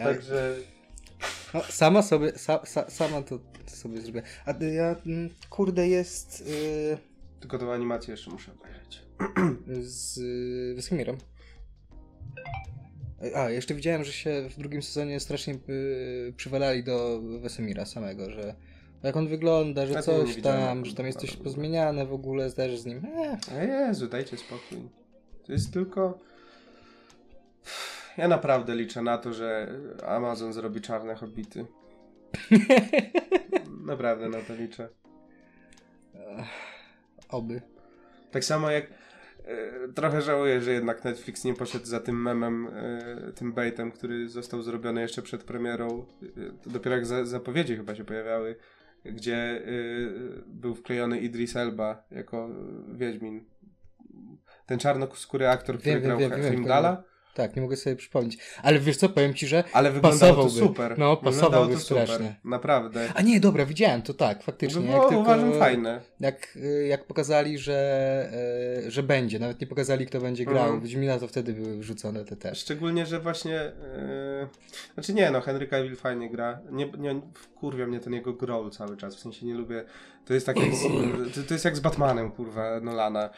ale, Także no, sama sobie, sa, sa, sama to sobie zrobię. A y, ja, mm, kurde, jest y, tylko tą animację jeszcze muszę obejrzeć. z y, Wesemirem. Ej, A, jeszcze widziałem, że się w drugim sezonie strasznie y, przywalali do Wesemira samego, że jak on wygląda, że coś tam, że tam jest coś pozmieniane w ogóle, też z nim. Eh, A Jezu, dajcie spokój. To jest tylko... ja naprawdę liczę na to, że Amazon zrobi czarne hobbity. naprawdę na to liczę. Oby. Tak samo jak e, trochę żałuję, że jednak Netflix nie poszedł za tym memem, e, tym baitem, który został zrobiony jeszcze przed premierą. E, to dopiero jak za, zapowiedzi chyba się pojawiały, gdzie był wklejony Idris Elba jako Wiedźmin. Ten czarnoskóry aktor, który Wiem, grał wiem, wiem, Heimdalla. Tak, nie mogę sobie przypomnieć. Ale wiesz co, powiem ci, że Ale wyglądało to super. No, pasowałby to super. strasznie. Naprawdę. A nie, dobra, widziałem to tak, faktycznie. było, jak tylko, uważam, fajne. Jak, jak pokazali, że, e, że będzie, nawet nie pokazali, kto będzie grał. Mhm. Wiedźmina to wtedy były wrzucone te też. Szczególnie, że właśnie. Yy... Znaczy nie, no, Henry Cavill fajnie gra. Nie, nie wkurwia mnie ten jego growl cały czas. W sensie nie lubię. To jest tak jak z, to, to jest jak z Batmanem, kurwa, Nolana.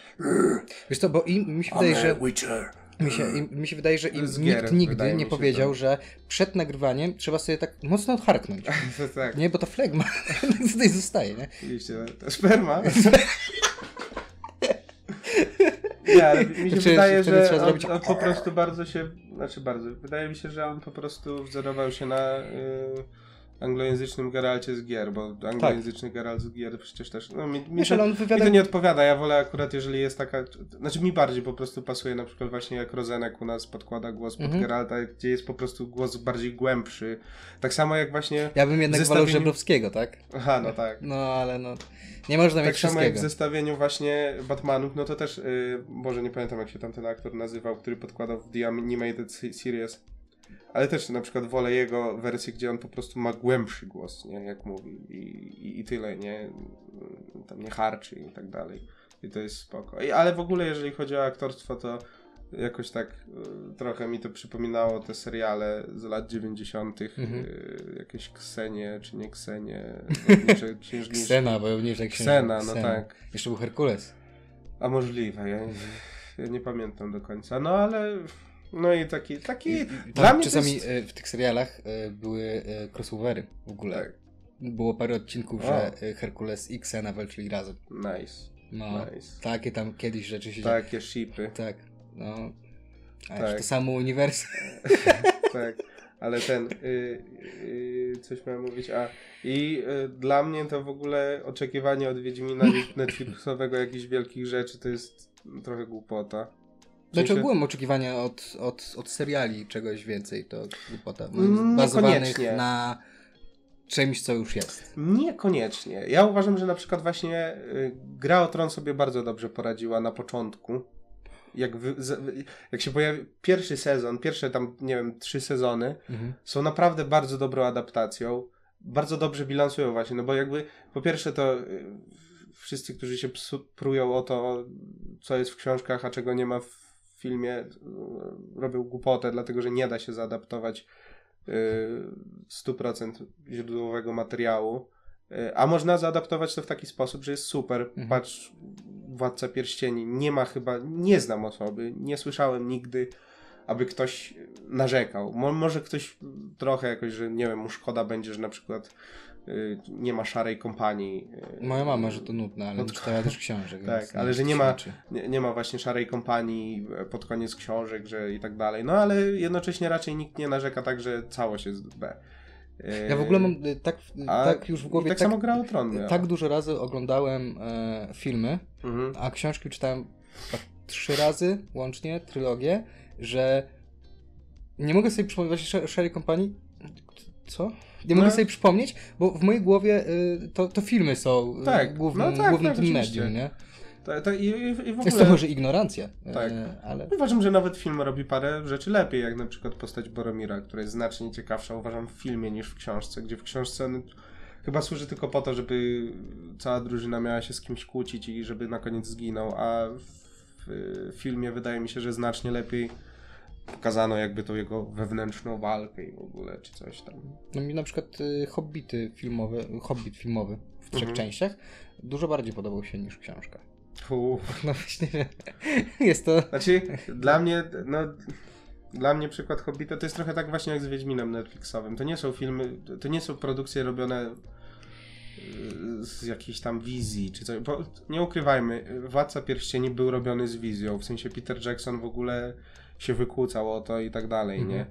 Wiesz co, bo im, mi się wydaje, że Witcher. Mi się, im, mi się wydaje, że im gier, nikt nigdy nie powiedział, że przed nagrywaniem trzeba sobie tak mocno odharknąć. Tak, Nie, bo to flegma tutaj zostaje, nie? oczywiście. To sperma. Nie, ale mi się Znaczy, wydaje, że on, on po prostu bardzo się, znaczy bardzo, wydaje mi się, że on po prostu wzorował się na y, anglojęzycznym Geralcie z gier, bo anglojęzyczny Geralt z gier przecież też, no mi, mi, Wiesz, to, on mi wywiada... to nie odpowiada, ja wolę akurat, jeżeli jest taka, znaczy mi bardziej po prostu pasuje na przykład właśnie jak Rozenek u nas podkłada głos pod Mhm. Geralta, gdzie jest po prostu głos bardziej głębszy, tak samo jak właśnie, Ja bym jednak wolał zestawieniu- Żebrowskiego, tak? aha, no tak. No, ale no... Nie można Tak mieć samo jak w wszystkiego. zestawieniu właśnie Batmanów, no to też, yy, Boże, nie pamiętam jak się tam ten aktor nazywał, który podkładał w The Animated Se- Series. Ale też na przykład wolę jego wersję, gdzie on po prostu ma głębszy głos, nie, jak mówi i, i, i tyle, nie, tam nie harczy i tak dalej. I to jest spoko. I, ale w ogóle jeżeli chodzi o aktorstwo, to jakoś tak y, trochę mi to przypominało te seriale z lat 90. Mhm. y, jakieś Ksenie, czy nie Ksenie, wojownicze księżniczki. Ksena, wojowniczek Ksena, no tak. Jeszcze był Herkules. A możliwe, ja, ja nie pamiętam do końca. No ale. No i taki. taki I- i dla tam mnie czasami jest... e, w tych serialach e, były e, crossovery w ogóle. Tak. Było parę odcinków, O. że Herkules i Xena walczyli razem. Nice. No, Nice. takie tam kiedyś rzeczy się Takie shipy. Tak, no. A Tak. to samo uniwersum. tak. Ale ten. Y, y, coś miałem mówić. A. I y, dla mnie to w ogóle oczekiwanie od Wiedźmina Netflixowego jakichś wielkich rzeczy to jest trochę głupota. Znaczy sensie- ogółem oczekiwania od, od, od seriali czegoś więcej, to głupota. Mm, Bazowanych na czymś, co już jest. Niekoniecznie. Ja uważam, że na przykład właśnie y, Gra o Tron sobie bardzo dobrze poradziła na początku. Jak, wy, jak się pojawi pierwszy sezon, pierwsze tam, nie wiem, trzy sezony Mhm. są naprawdę bardzo dobrą adaptacją. Bardzo dobrze bilansują właśnie, no bo jakby po pierwsze to y, wszyscy, którzy się psu, prują o to, co jest w książkach, a czego nie ma w filmie, y, robią głupotę, dlatego że nie da się zaadaptować y, 100% źródłowego materiału. Y, A można zaadaptować to w taki sposób, że jest super. Mhm. Patrz, Władca Pierścieni. Nie ma chyba, nie znam osoby, nie słyszałem nigdy, aby ktoś narzekał. Mo, może ktoś trochę jakoś, że nie wiem, mu szkoda będzie, że na przykład nie ma szarej kompanii. y, Moja mama, że to nudne, ale No nie to- czytała też książek. Tak, ale że nie ma- nie, nie ma właśnie szarej kompanii e, pod koniec książek, że i tak dalej. No ale jednocześnie raczej nikt nie narzeka tak, że całość jest B. Y, Ja w ogóle mam y, tak, a- tak już w głowie, tak, tak, samo gra o tron. miała. tak dużo razy oglądałem e, filmy, Mhm. a książki czytałem trzy razy łącznie, trylogię, że nie mogę sobie przypomnieć, właśnie Sher- Sherry Company, co? Nie mogę No. sobie przypomnieć, bo w mojej głowie y, to, to filmy są y, Tak, głównym, no tak, głównym tak, tym oczywiście. medium, nie? To, to i, i, ogóle... Jest to może ignorancja, Tak. e, ale... Uważam, że nawet film robi parę rzeczy lepiej, jak na przykład postać Boromira, która jest znacznie ciekawsza, uważam, w filmie niż w książce, gdzie w książce on chyba służy tylko po to, żeby cała drużyna miała się z kimś kłócić i żeby na koniec zginął, a w, w filmie wydaje mi się, że znacznie lepiej pokazano jakby tą jego wewnętrzną walkę i w ogóle, czy coś tam. No mi na przykład y, Hobbity filmowe, Hobbit filmowy w trzech Mhm. częściach dużo bardziej podobał się niż książka. Fu. No właśnie, jest to... Znaczy, dla mnie, no, dla mnie przykład Hobbita to jest trochę tak właśnie jak z Wiedźminem Netflixowym. To nie są filmy, to nie są produkcje robione y, z jakiejś tam wizji, czy coś. Bo nie ukrywajmy, Władca Pierścieni był robiony z wizją, w sensie Peter Jackson w ogóle się wykłócał o to i tak dalej, Mhm. nie?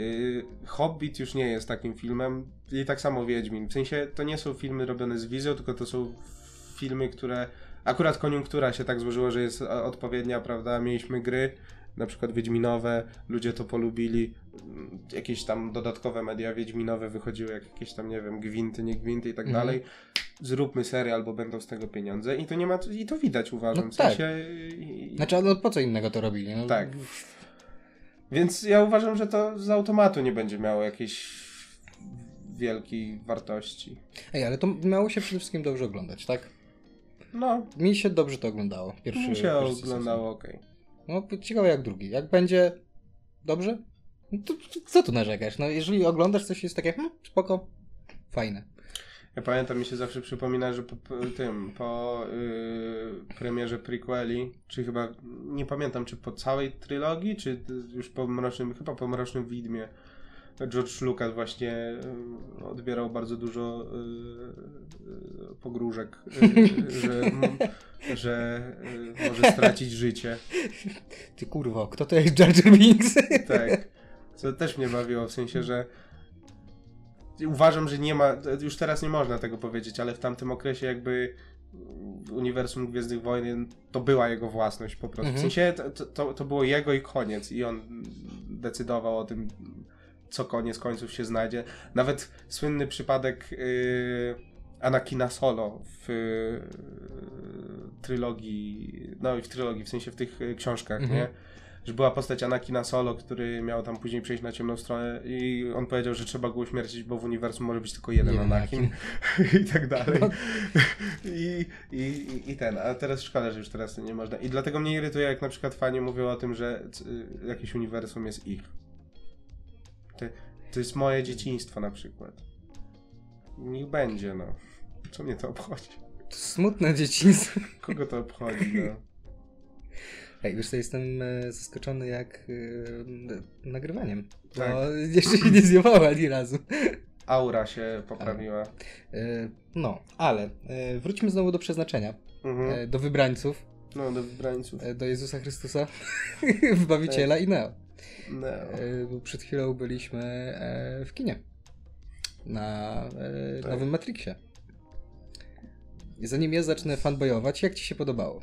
Y, Hobbit już nie jest takim filmem i tak samo Wiedźmin. W sensie to nie są filmy robione z wizją, tylko to są filmy, które akurat koniunktura się tak złożyła, że jest odpowiednia, prawda? Mieliśmy gry, na przykład Wiedźminowe, ludzie to polubili, Mm, jakieś tam dodatkowe media Wiedźminowe wychodziły, jak jakieś tam, nie wiem, gwinty, nie gwinty i tak Mhm. dalej. Zróbmy serial, bo będą z tego pieniądze i to nie ma, i to widać uważam, No w tak. sensie... i- Znaczy, no po co innego to robili? No, Tak. Więc ja uważam, że to z automatu nie będzie miało jakiejś wielkiej wartości. Ej, ale to miało się przede wszystkim dobrze oglądać, tak? No, Mi się dobrze to oglądało. Pierwszy, mi się pierwszy oglądało ok. No, ciekawe jak drugi. Jak będzie dobrze, no to to co tu narzekasz? No, jeżeli oglądasz coś jest takie, hmm, spoko, fajne. Ja pamiętam, mi się zawsze przypomina, że po, po tym, po yy, premierze prequeli, czy chyba, nie pamiętam, czy po całej trylogii, czy już po Mrocznym, chyba po Mrocznym Widmie, George Lucas właśnie yy, odbierał bardzo dużo yy, pogróżek, yy, że, m- że yy, może stracić życie. Ty kurwo, kto to jest Jar Binks? Tak. Co też mnie bawiło, w sensie, że uważam, że nie ma, już teraz nie można tego powiedzieć, ale w tamtym okresie jakby uniwersum Gwiezdnych Wojen to była jego własność po prostu. Mhm. W sensie to, to, to było jego i koniec i on decydował o tym, co koniec końców się znajdzie. Nawet słynny przypadek yy, Anakina Solo w yy, trylogii, no i w trylogii, w sensie w tych yy, książkach, Mhm. nie? Że była postać Anakina Solo, który miał tam później przejść na ciemną stronę i on powiedział, że trzeba go uśmiercić, bo w uniwersum może być tylko jeden Anakin i tak dalej. I, i, i- I ten, a teraz szkoda, że już teraz nie można. I dlatego mnie irytuje, jak na przykład fani mówią o tym, że y, jakieś uniwersum jest ich. To, to jest moje dzieciństwo na przykład. Niech będzie, no. Co mnie to obchodzi? To smutne dzieciństwo. Kogo to obchodzi, no? Ej, wiesz co, jestem e, zaskoczony jak e, nagrywaniem. Bo Tak. jeszcze się nie zjebała ani razu. Aura się poprawiła. E, no, ale e, wróćmy znowu do przeznaczenia. Mhm. Do wybrańców. No, do wybrańców. Do Jezusa Chrystusa, Wybawiciela i Neo. Bo przed chwilą byliśmy w kinie. Na Tak. nowym Matrixie. Zanim ja zacznę fanboyować, jak ci się podobało?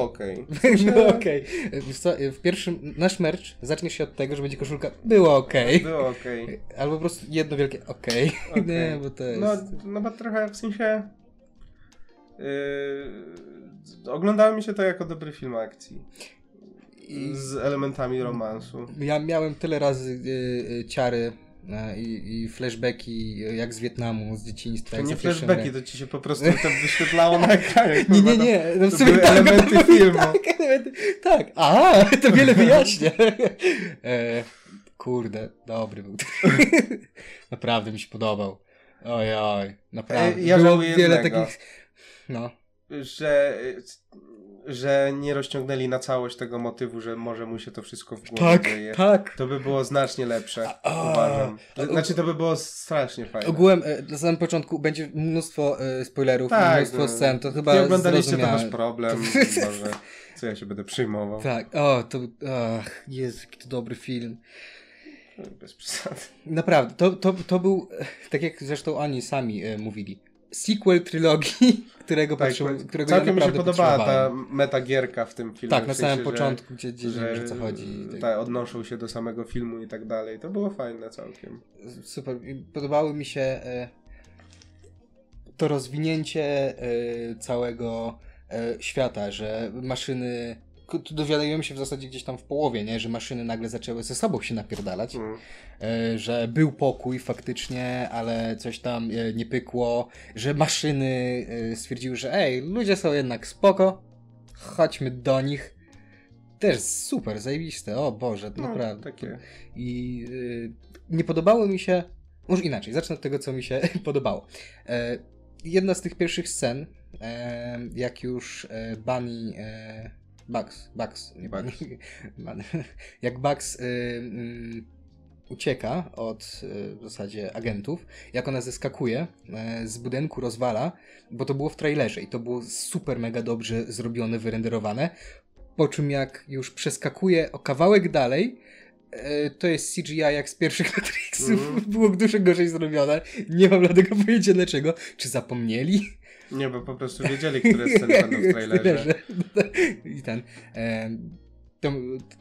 Okej. No okej. E, wiesz co, e, W pierwszym, nasz merch zacznie się od tego, że będzie koszulka było okej. Było okej. Albo po prostu jedno wielkie okej. Okej. Nie, bo to jest... No, no bo trochę w sensie. Yy, oglądało mi się to jako dobry film akcji. Z elementami romansu. Ja miałem tyle razy y, y, ciary i, i flashbacki e, jak z Wietnamu, z dzieciństwa. To nie flashbacki, to ci się po prostu to wyświetlało na ekranie. Nie, nie, to- nie. No w to sumie były tak, elementy to były- filmu. Tak, elementy, tak. A, to wiele wyjaśnia. E, kurde, dobry był. naprawdę mi się podobał. Oj, oj, naprawdę. E, ja Było wiele jednego. takich. No. Że, że nie rozciągnęli na całość tego motywu, że może mu się to wszystko w głowie Tak, dzieje. tak. To by było znacznie lepsze, A, uważam. Znaczy to by było strasznie fajne. Ogółem e, na samym początku będzie mnóstwo e, spoilerów, Tak, mnóstwo no. scen, to chyba Nie oglądaliście, to wasz problem. Boże, co ja się będę przyjmował. Tak, o, to, ach, Jezu, jaki to dobry film. Bez przesady. Naprawdę, to, to, to był, tak jak zresztą oni sami e, mówili, sequel trylogii, którego, Tak, którego całkiem ja mi się podobała ta metagierka w tym filmie. Tak, na sensie, samym że- początku, gdzie, gdzie wiem o co chodzi. Tak. Tak, odnoszą się do samego filmu i tak dalej. To było fajne całkiem. Super. Podobały mi się e, to rozwinięcie e, całego e, świata, że maszyny. Dowiadujemy się w zasadzie gdzieś tam w połowie, nie? że maszyny nagle zaczęły ze sobą się napierdalać, Mm. e, że był pokój faktycznie, ale coś tam e, nie pykło, że maszyny e, stwierdziły, że ej, ludzie są jednak spoko, chodźmy do nich. Też super, zajebiste, o Boże, No, naprawdę. takie. I nie podobało mi się. Może inaczej, zacznę od tego, co mi się podobało. Jedna z tych pierwszych scen, jak już Bunny. Bugs, Bugs, nie. Bugs. Jak Bugs y, mm, ucieka od e, w zasadzie agentów, jak ona zeskakuje e, z budynku, rozwala, bo to było w trailerze i to było super mega dobrze zrobione, wyrenderowane. Po czym jak już przeskakuje o kawałek dalej, e, to jest CGI jak z pierwszych Matrixów. Mhm. Było dużo gorzej zrobione. Nie mam dlatego pojęcia dlaczego. Czy zapomnieli? Nie, bo po prostu wiedzieli, które sceny będą w trailerze. I ten. E, to,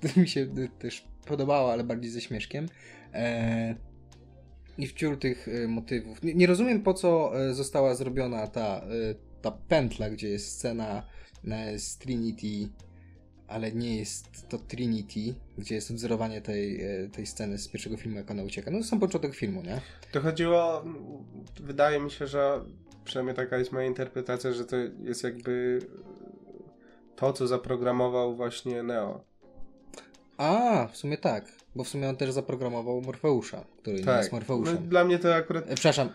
to mi się też podobało, ale bardziej ze śmieszkiem. E, I wciór tych motywów. Nie, nie rozumiem, po co e, została zrobiona ta, e, ta pętla, gdzie jest scena z Trinity, ale nie jest to Trinity, gdzie jest odwzorowanie tej, e, tej sceny z pierwszego filmu, jak ona ucieka. No to sam początek filmu, nie? To chodziło, wydaje mi się, że przynajmniej taka jest moja interpretacja, że to jest jakby to, co zaprogramował właśnie Neo. A, w sumie tak, bo w sumie on też zaprogramował Morfeusza, który nie jest no, Morfeuszem. dla mnie to akurat E, Przepraszam,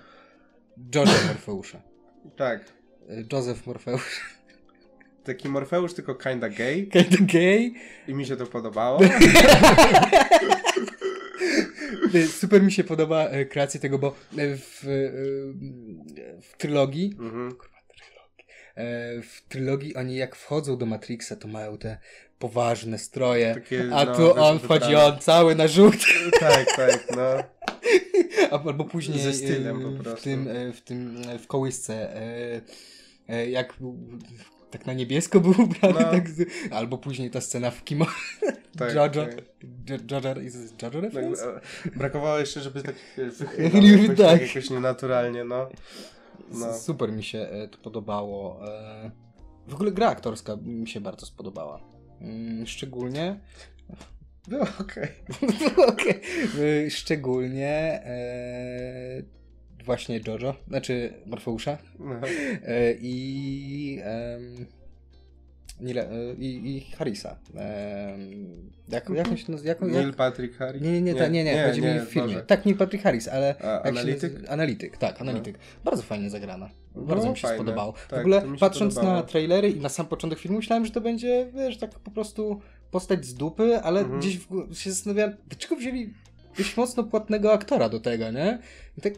George'a Morfeusza. tak. E, Joseph Morfeusz. Taki Morfeusz, tylko kinda gay Kinda gay. i mi się to podobało. E, Super mi się podoba e, kreacja tego, bo e, w, e, w trylogii Mhm. w trylogii oni jak wchodzą do Matrixa, to mają te poważne stroje, Takie, a no, tu on wchodzi on cały na żółty. Tak, tak, no. Albo później Ze stylem po prostu. w tym, w tym w kołysce jak tak na niebiesko był ubrany, No. tak, z- albo później ta scena w kimo Tak, Jojo tak. Jojo Jojo Tak, reference? e, brakowało jeszcze, żeby tak wiesz, wychylał jakoś, tak. tak. jakoś nienaturalnie, no. no. Super mi się e, to podobało. E, w ogóle gra aktorska mi się bardzo spodobała. Mm, Szczególnie Było okej. Okej. Y, Szczególnie e, właśnie Jojo, znaczy Morfeusza No. e, i, em, Nile, e, i, i Harrisa. Em, jak, jak się nazywa? Jak, on- Neil jak, Patrick Harris? nie, nie, nie, ta- nie, nie, chodzi mi w filmie. Boże. Tak, Neil Patrick Harris, ale... A, jak się analityk? Analityk, tak, analityk. Bardzo fajnie zagrana. Bardzo Było mi się fajne. spodobało. Tak, w ogóle patrząc podobało. na trailery i na sam początek filmu myślałem, że to będzie, wiesz, tak po prostu postać z dupy, ale Mhm. gdzieś w, się zastanawiałem, dlaczego wzięli dość mocno płatnego aktora do tego, nie? I tak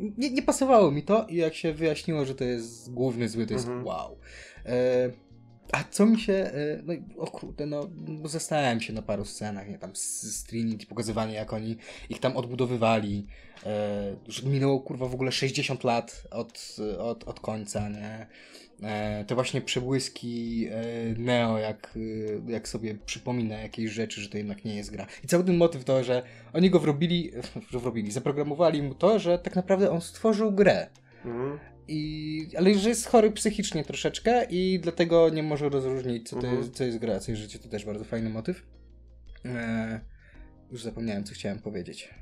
nie, nie pasowało mi to i jak się wyjaśniło, że to jest główny zły, to jest Mhm. wow. E, a co mi się, e, no o kurde, no bo zastanawiałem się na paru scenach, nie, tam z, z Trinity, pokazywanie jak oni ich tam odbudowywali, e, że minęło kurwa w ogóle 60 lat od, od, od końca, nie? E, te właśnie przebłyski e, Neo, jak, e, jak sobie przypomina jakieś rzeczy, że to jednak nie jest gra. I cały ten motyw to, że oni go wrobili, że wrobili, zaprogramowali mu to, że tak naprawdę on stworzył grę. Mhm. I, ale że jest chory psychicznie troszeczkę i dlatego nie może rozróżnić, co to, Mhm. jest, co jest gra, co jest życie. To też bardzo fajny motyw. Już zapomniałem, co chciałem powiedzieć.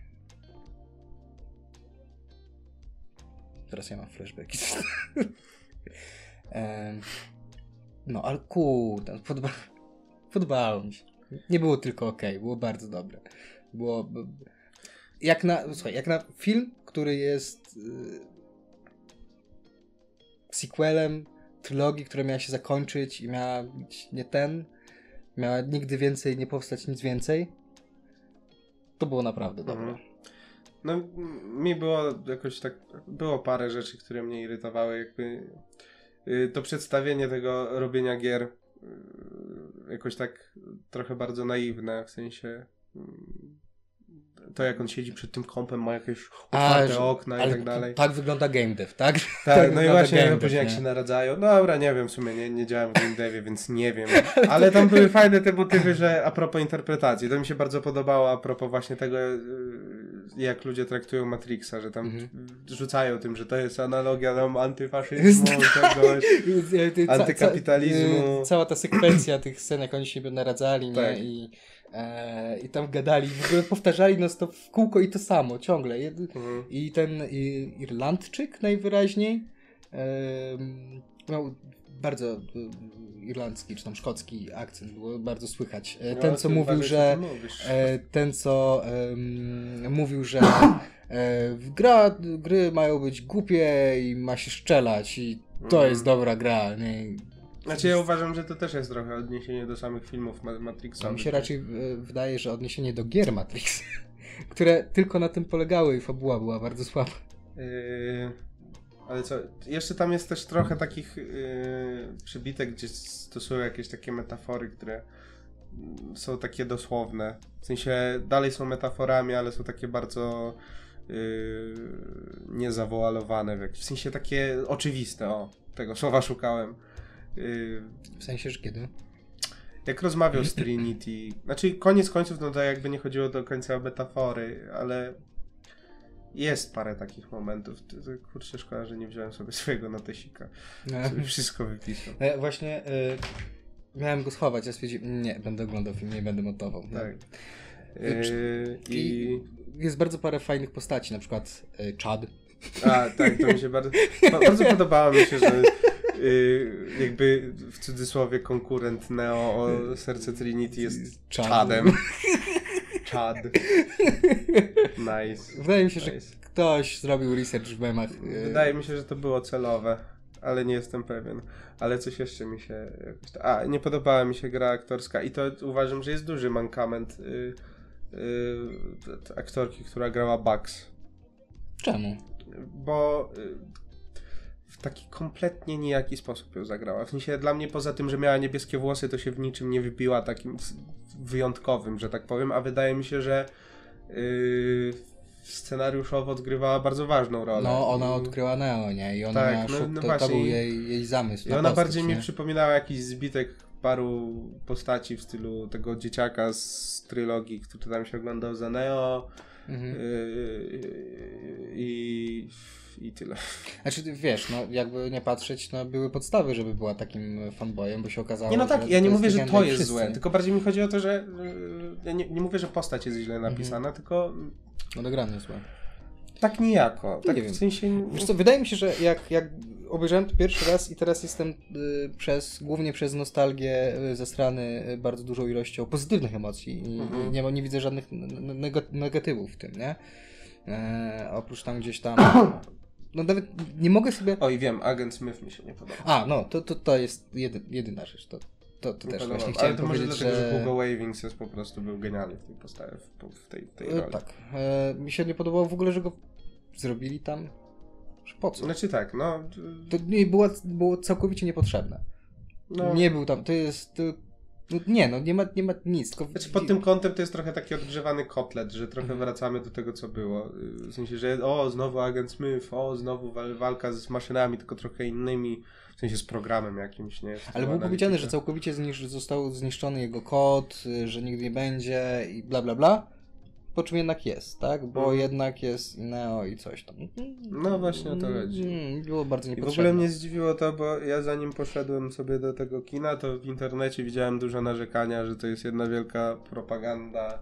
Teraz ja mam flashbacki. no, ale kurde, podoba, podobało mi się. Nie było tylko ok, było bardzo dobre. Było... Jak na, słuchaj, jak na film, który jest... y, sequelem trylogii, która miała się zakończyć i miała być nie ten, miała nigdy więcej nie powstać nic więcej. To było naprawdę dobre. Mhm. No, m- mi było jakoś tak, było parę rzeczy, które mnie irytowały, jakby to przedstawienie tego robienia gier y, jakoś tak trochę bardzo naiwne, w sensie mm, to jak on siedzi przed tym kompem, ma jakieś otwarte okna i tak dalej. Tak wygląda game dev, tak? Tak, no i właśnie game dev, później jak nie? się naradzają. No dobra, nie wiem, w sumie nie, nie działam w game devie, więc nie wiem. Ale tam były fajne te motywy, że a propos interpretacji. To mi się bardzo podobało a propos właśnie tego, yy, jak ludzie traktują Matrixa, że tam Mhm. rzucają tym, że to jest analogia tam antyfaszyzmu, czegoś. Ty- ty- ca- Antykapitalizmu. ca- Cała ta sekwencja tych scen, jak oni siebie naradzali, nie? Tak. I, e, I tam gadali, w ogóle powtarzali no to w kółko i to samo, ciągle. Jed- Mhm. I ten i, Irlandczyk najwyraźniej em, miał bardzo e, irlandzki czy tam szkocki akcent, było bardzo słychać. E, Ten, No, co mówił, uważaj, że co ty mówisz. e, ten, co mówił, że e, gra, gry mają być głupie i ma się szczelać i to Mhm. jest dobra gra. Nie? Znaczy ja uważam, że to też jest trochę odniesienie do samych filmów Ma- Matrixa. Mi się raczej e, wydaje, że odniesienie do gier Matrix. które tylko na tym polegały i fabuła była bardzo słaba. Yy, ale co, jeszcze tam jest też trochę takich yy, przybitek, gdzie stosują jakieś takie metafory, które mm, są takie dosłowne. W sensie dalej są metaforami, ale są takie bardzo yy, niezawoalowane. W, jakiś, w sensie takie oczywiste, o, tego słowa szukałem. Yy, W sensie, że kiedy? jak rozmawiał z Trinity, znaczy koniec końców, no to jakby nie chodziło do końca o metafory, ale jest parę takich momentów. Kurczę, szkoda, że nie wziąłem sobie swojego notesika. Sobie wszystko wypisał. E, właśnie e, miałem go schować, ja stwierdziłem, nie, będę oglądał film, nie będę montował. Tak. Yy, I... Jest bardzo parę fajnych postaci, na przykład e, Chad. A, tak, to mi się bardzo, bardzo podobało mi się, że y, jakby w cudzysłowie konkurent Neo o serce Trinity jest Chad. Chadem. Chad. Nice. Wydaje mi się, że nice. ktoś zrobił research w memach. e, Wydaje mi się, że to było celowe, ale nie jestem pewien. Ale coś jeszcze mi się A, nie podobała mi się gra aktorska i to uważam, że jest duży mankament y, y, aktorki, która grała Bugs. Czemu? Bo y, w taki kompletnie nijaki sposób ją zagrała. W sensie dla mnie poza tym, że miała niebieskie włosy, to się w niczym nie wybiła takim wyjątkowym, że tak powiem, a wydaje mi się, że y, scenariuszowo odgrywała bardzo ważną rolę. No, ona I- odkryła Neo, nie? I ona Tak, no- szuk, no to, to był jej, jej zamysł. I na ona postać, bardziej nie? mi przypominała jakiś zbitek paru postaci w stylu tego dzieciaka z trylogii, który tam się oglądał za Neo Mhm. yy, i, i tyle. Znaczy, wiesz, no jakby nie patrzeć, no były podstawy, żeby była takim fanboyem, bo się okazało, Nie no tak, że ja nie mówię, że to jest wszyscy. złe, tylko bardziej mi chodzi o to, że yy, ja nie, nie mówię, że postać jest źle napisana, tylko No dograne złe. tak nijako. Tak Nie wiem. w sensie... Wiesz co, wydaje mi się, że jak, jak obejrzałem to pierwszy raz i teraz jestem y, przez, głównie przez nostalgię y, zestrany y, bardzo dużą ilością pozytywnych emocji i, Mhm. nie, nie widzę żadnych negatywów w tym, nie? E, oprócz tam gdzieś tam... No nawet nie mogę sobie... Oj, wiem, Agent Smith mi się nie podoba. A, no, to, to, to jest jedy, jedyna rzecz, to, to, to też podoba. właśnie Ale chciałem to może dlatego, że że... Hugo Wavings jest po prostu był genialny w tej postawie, w, w tej, w tej E, roli. Tak. E, mi się nie podobało w ogóle, że go zrobili tam. Że po co? Znaczy tak, no... To nie było, było całkowicie niepotrzebne. no Nie był tam, to jest. To, nie, no nie ma, nie ma nic. Tylko Znaczy pod tym kątem to jest trochę taki odgrzewany kotlet, że trochę wracamy do tego, co było. W sensie, że o, znowu agent Smith, o, znowu wal- walka z maszynami, tylko trochę innymi, w sensie z programem jakimś, nie? Ale było powiedziane, że całkowicie znisz, został zniszczony jego kod, y, że nigdy nie będzie i bla bla bla. Po czym jednak jest, tak? Bo Mhm. jednak jest Neo i coś tam. No właśnie o to chodzi. Mm, Było bardzo I w niepotrzebne. ogóle mnie zdziwiło to, bo ja zanim poszedłem sobie do tego kina, to w internecie widziałem dużo narzekania, że to jest jedna wielka propaganda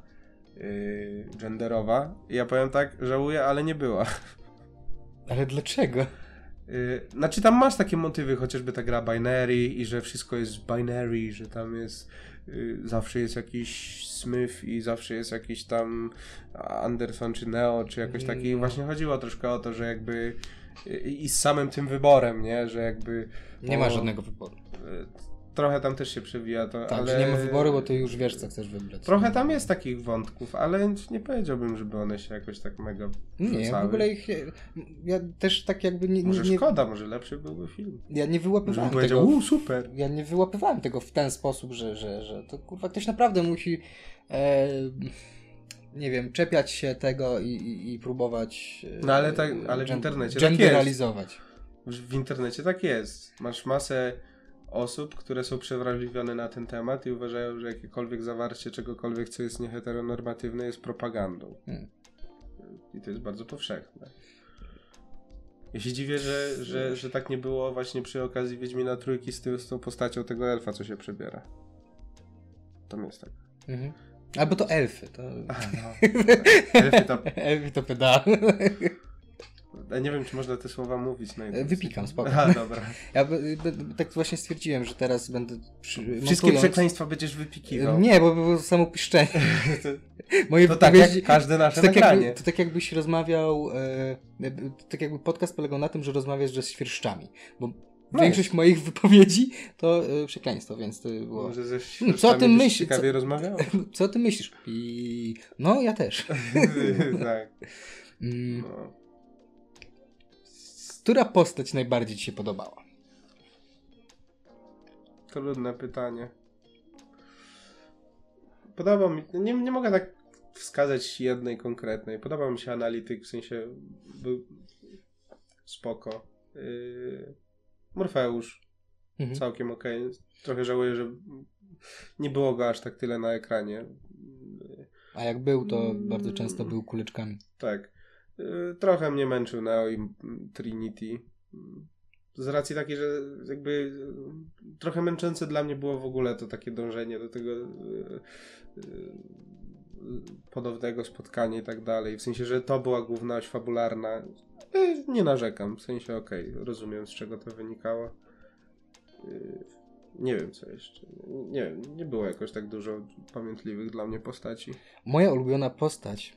yy, genderowa. I ja powiem tak, żałuję, ale nie była. Ale dlaczego? Yy, znaczy tam masz takie motywy, chociażby ta gra binary i że wszystko jest binary, że tam jest zawsze jest jakiś Smith i zawsze jest jakiś tam Anderson czy Neo, czy jakoś taki. I No. właśnie chodziło troszkę o to, że jakby yy, i z samym tym wyborem, nie, że jakby Nie o, ma żadnego wyboru. Trochę tam też się przewija to, Tak, ale że nie ma wyboru, bo ty już wiesz, co chcesz wybrać. Trochę tam jest takich wątków, ale nie powiedziałbym, żeby one się jakoś tak mega Nie, w wrzucały. ogóle ich. Ja też tak jakby nie. Może nie, nie szkoda, może lepszy byłby film. ja nie wyłapywałem tego. powiedział, uuu, super. ja nie wyłapywałem tego w ten sposób, że, że, że to kurwa ktoś naprawdę musi e, nie wiem, czepiać się tego i, i, i próbować e, No ale tak- ale w internecie tak jest. w internecie tak jest. Masz masę osób, które są przewrażliwione na ten temat i uważają, że jakiekolwiek zawarcie czegokolwiek, co jest nieheteronormatywne, jest propagandą. Hmm. I to jest bardzo powszechne. Ja się dziwię, że, że, że tak nie było właśnie przy okazji Wiedźmina Trójki z, tym, z tą postacią tego elfa, co się przebiera. Tam jest tak. Mhm. Albo to elfy. To... Elfy to... elfy to pedał. Ja nie wiem, czy można te słowa mówić. Na jednym Wypikam, spoko. A, dobra. Ja by- by- tak właśnie stwierdziłem, że teraz będę przy, Wszystkie montując- przekleństwa będziesz wypikiwał. Nie, bo by było samo piszczenie. Moje To tak jak każde nasze To tak, nagranie. jakby, to tak jakbyś rozmawiał, e, to tak jakby podcast polegał na tym, że rozmawiasz że z świerszczami, bo Nice. większość moich wypowiedzi to przekleństwo, więc to było... Może ze Hmm, co o tym myślisz? Ciekawie Co- rozmawiał. Co ty myślisz? I... No, ja też. tak. Mm, No. Która postać najbardziej ci się podobała? Trudne pytanie. Podoba mi. Nie, nie mogę tak wskazać jednej konkretnej. Podoba mi się analityk, w sensie był spoko. Yy, Morfeusz Mhm. całkiem okej. Trochę żałuję, że nie było go aż tak tyle na ekranie. A jak był, to Mm. bardzo często był kuleczkami. Tak. Yy, Trochę mnie męczył Neo i Trinity. Z racji takiej, że jakby yy, trochę męczące dla mnie było w ogóle to takie dążenie do tego yy, ponownego spotkania i tak dalej. W sensie, że to była główna oś fabularna. Nie narzekam. W sensie, okej, rozumiem z czego to wynikało. Nie wiem co jeszcze. Nie nie było jakoś tak dużo pamiętliwych dla mnie postaci. Moja ulubiona postać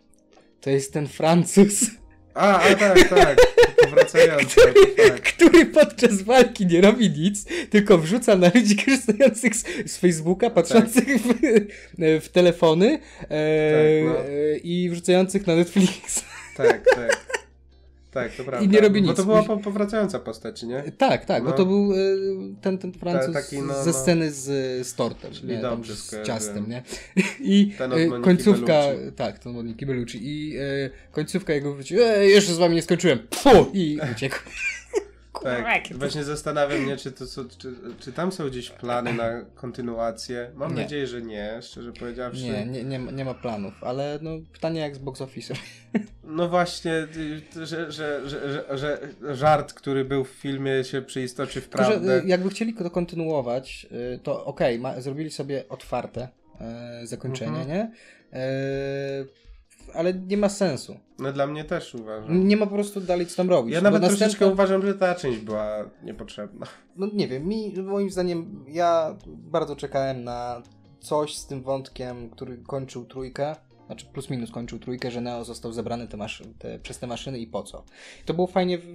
to jest ten Francuz, A, a tak, tak. Powracający, tak. który podczas walki nie robi nic, tylko wrzuca na ludzi korzystających z, z Facebooka, patrzących w, w telefony e, Tak, no. e, i wrzucających na Netflix. Tak, tak. Tak, to prawda. I nie robi Bo nic. to była po, powracająca postać, nie? Tak, tak, bo No. to był e, ten, ten Francuz taki, no, ze no. sceny z, z tortem, Czyli nie, dobrze z ciastem, nie? I e, końcówka, Bellucci. tak, ten od Moniki Bellucci i e, końcówka jego wrócił, e, jeszcze z wami nie skończyłem, Pfu! i uciekł. Tak. Właśnie zastanawiam mnie, czy, to, są- czy, czy tam są gdzieś plany na kontynuację. Mam Nie. nadzieję, że nie, szczerze powiedziawszy. Nie, nie, nie, ma- nie ma planów, ale no pytanie jak z box office'em. No właśnie, y, że, że, że, że, że żart, który był w filmie się przeistoczy w Tylko, że prawdę. y, jakby chcieli to kontynuować, y, to okej, ma- zrobili sobie otwarte e, zakończenie, Mhm. nie? Ale nie ma sensu. No dla mnie też uważam. Nie ma po prostu dalej co tam robić. Ja nawet następna- troszeczkę uważam, że ta część była niepotrzebna. No nie wiem, mi, moim zdaniem, ja bardzo czekałem na coś z tym wątkiem, który kończył trójkę. Znaczy plus minus kończył trójkę, że Neo został zebrany te maszy- te, przez te maszyny i po co. To było fajnie, w,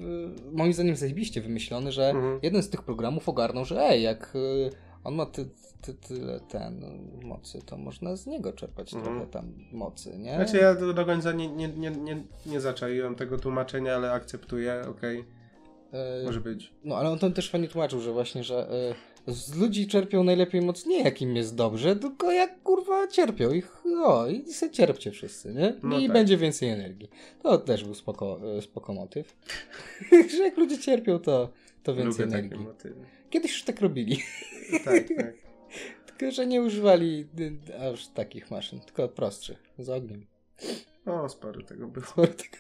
moim zdaniem zajebiście wymyślone, że Mhm. jeden z tych programów ogarnął, że ej, jak y, on ma ty, ty, tyle ten y, mocy, to można z niego czerpać Mhm. trochę tam mocy, nie? Znaczy ja do, końca nie, nie, nie, nie, nie zaczaiłem tego tłumaczenia, ale akceptuję, okej, Y, może być. No, ale on tam też fajnie tłumaczył, że właśnie, że y, z ludzi czerpią najlepiej moc nie jak im jest dobrze, tylko jak kurwa cierpią ich, o i se cierpcie wszyscy, nie? No I tak. będzie więcej energii. To też był spoko, y, spoko motyw. że jak ludzie cierpią, to, to więcej Lubię energii. Kiedyś już tak robili, Tak, tak. Tylko że nie używali y, aż takich maszyn, tylko prostszych, z ogniem. O, sporo tego było. Sporo tego.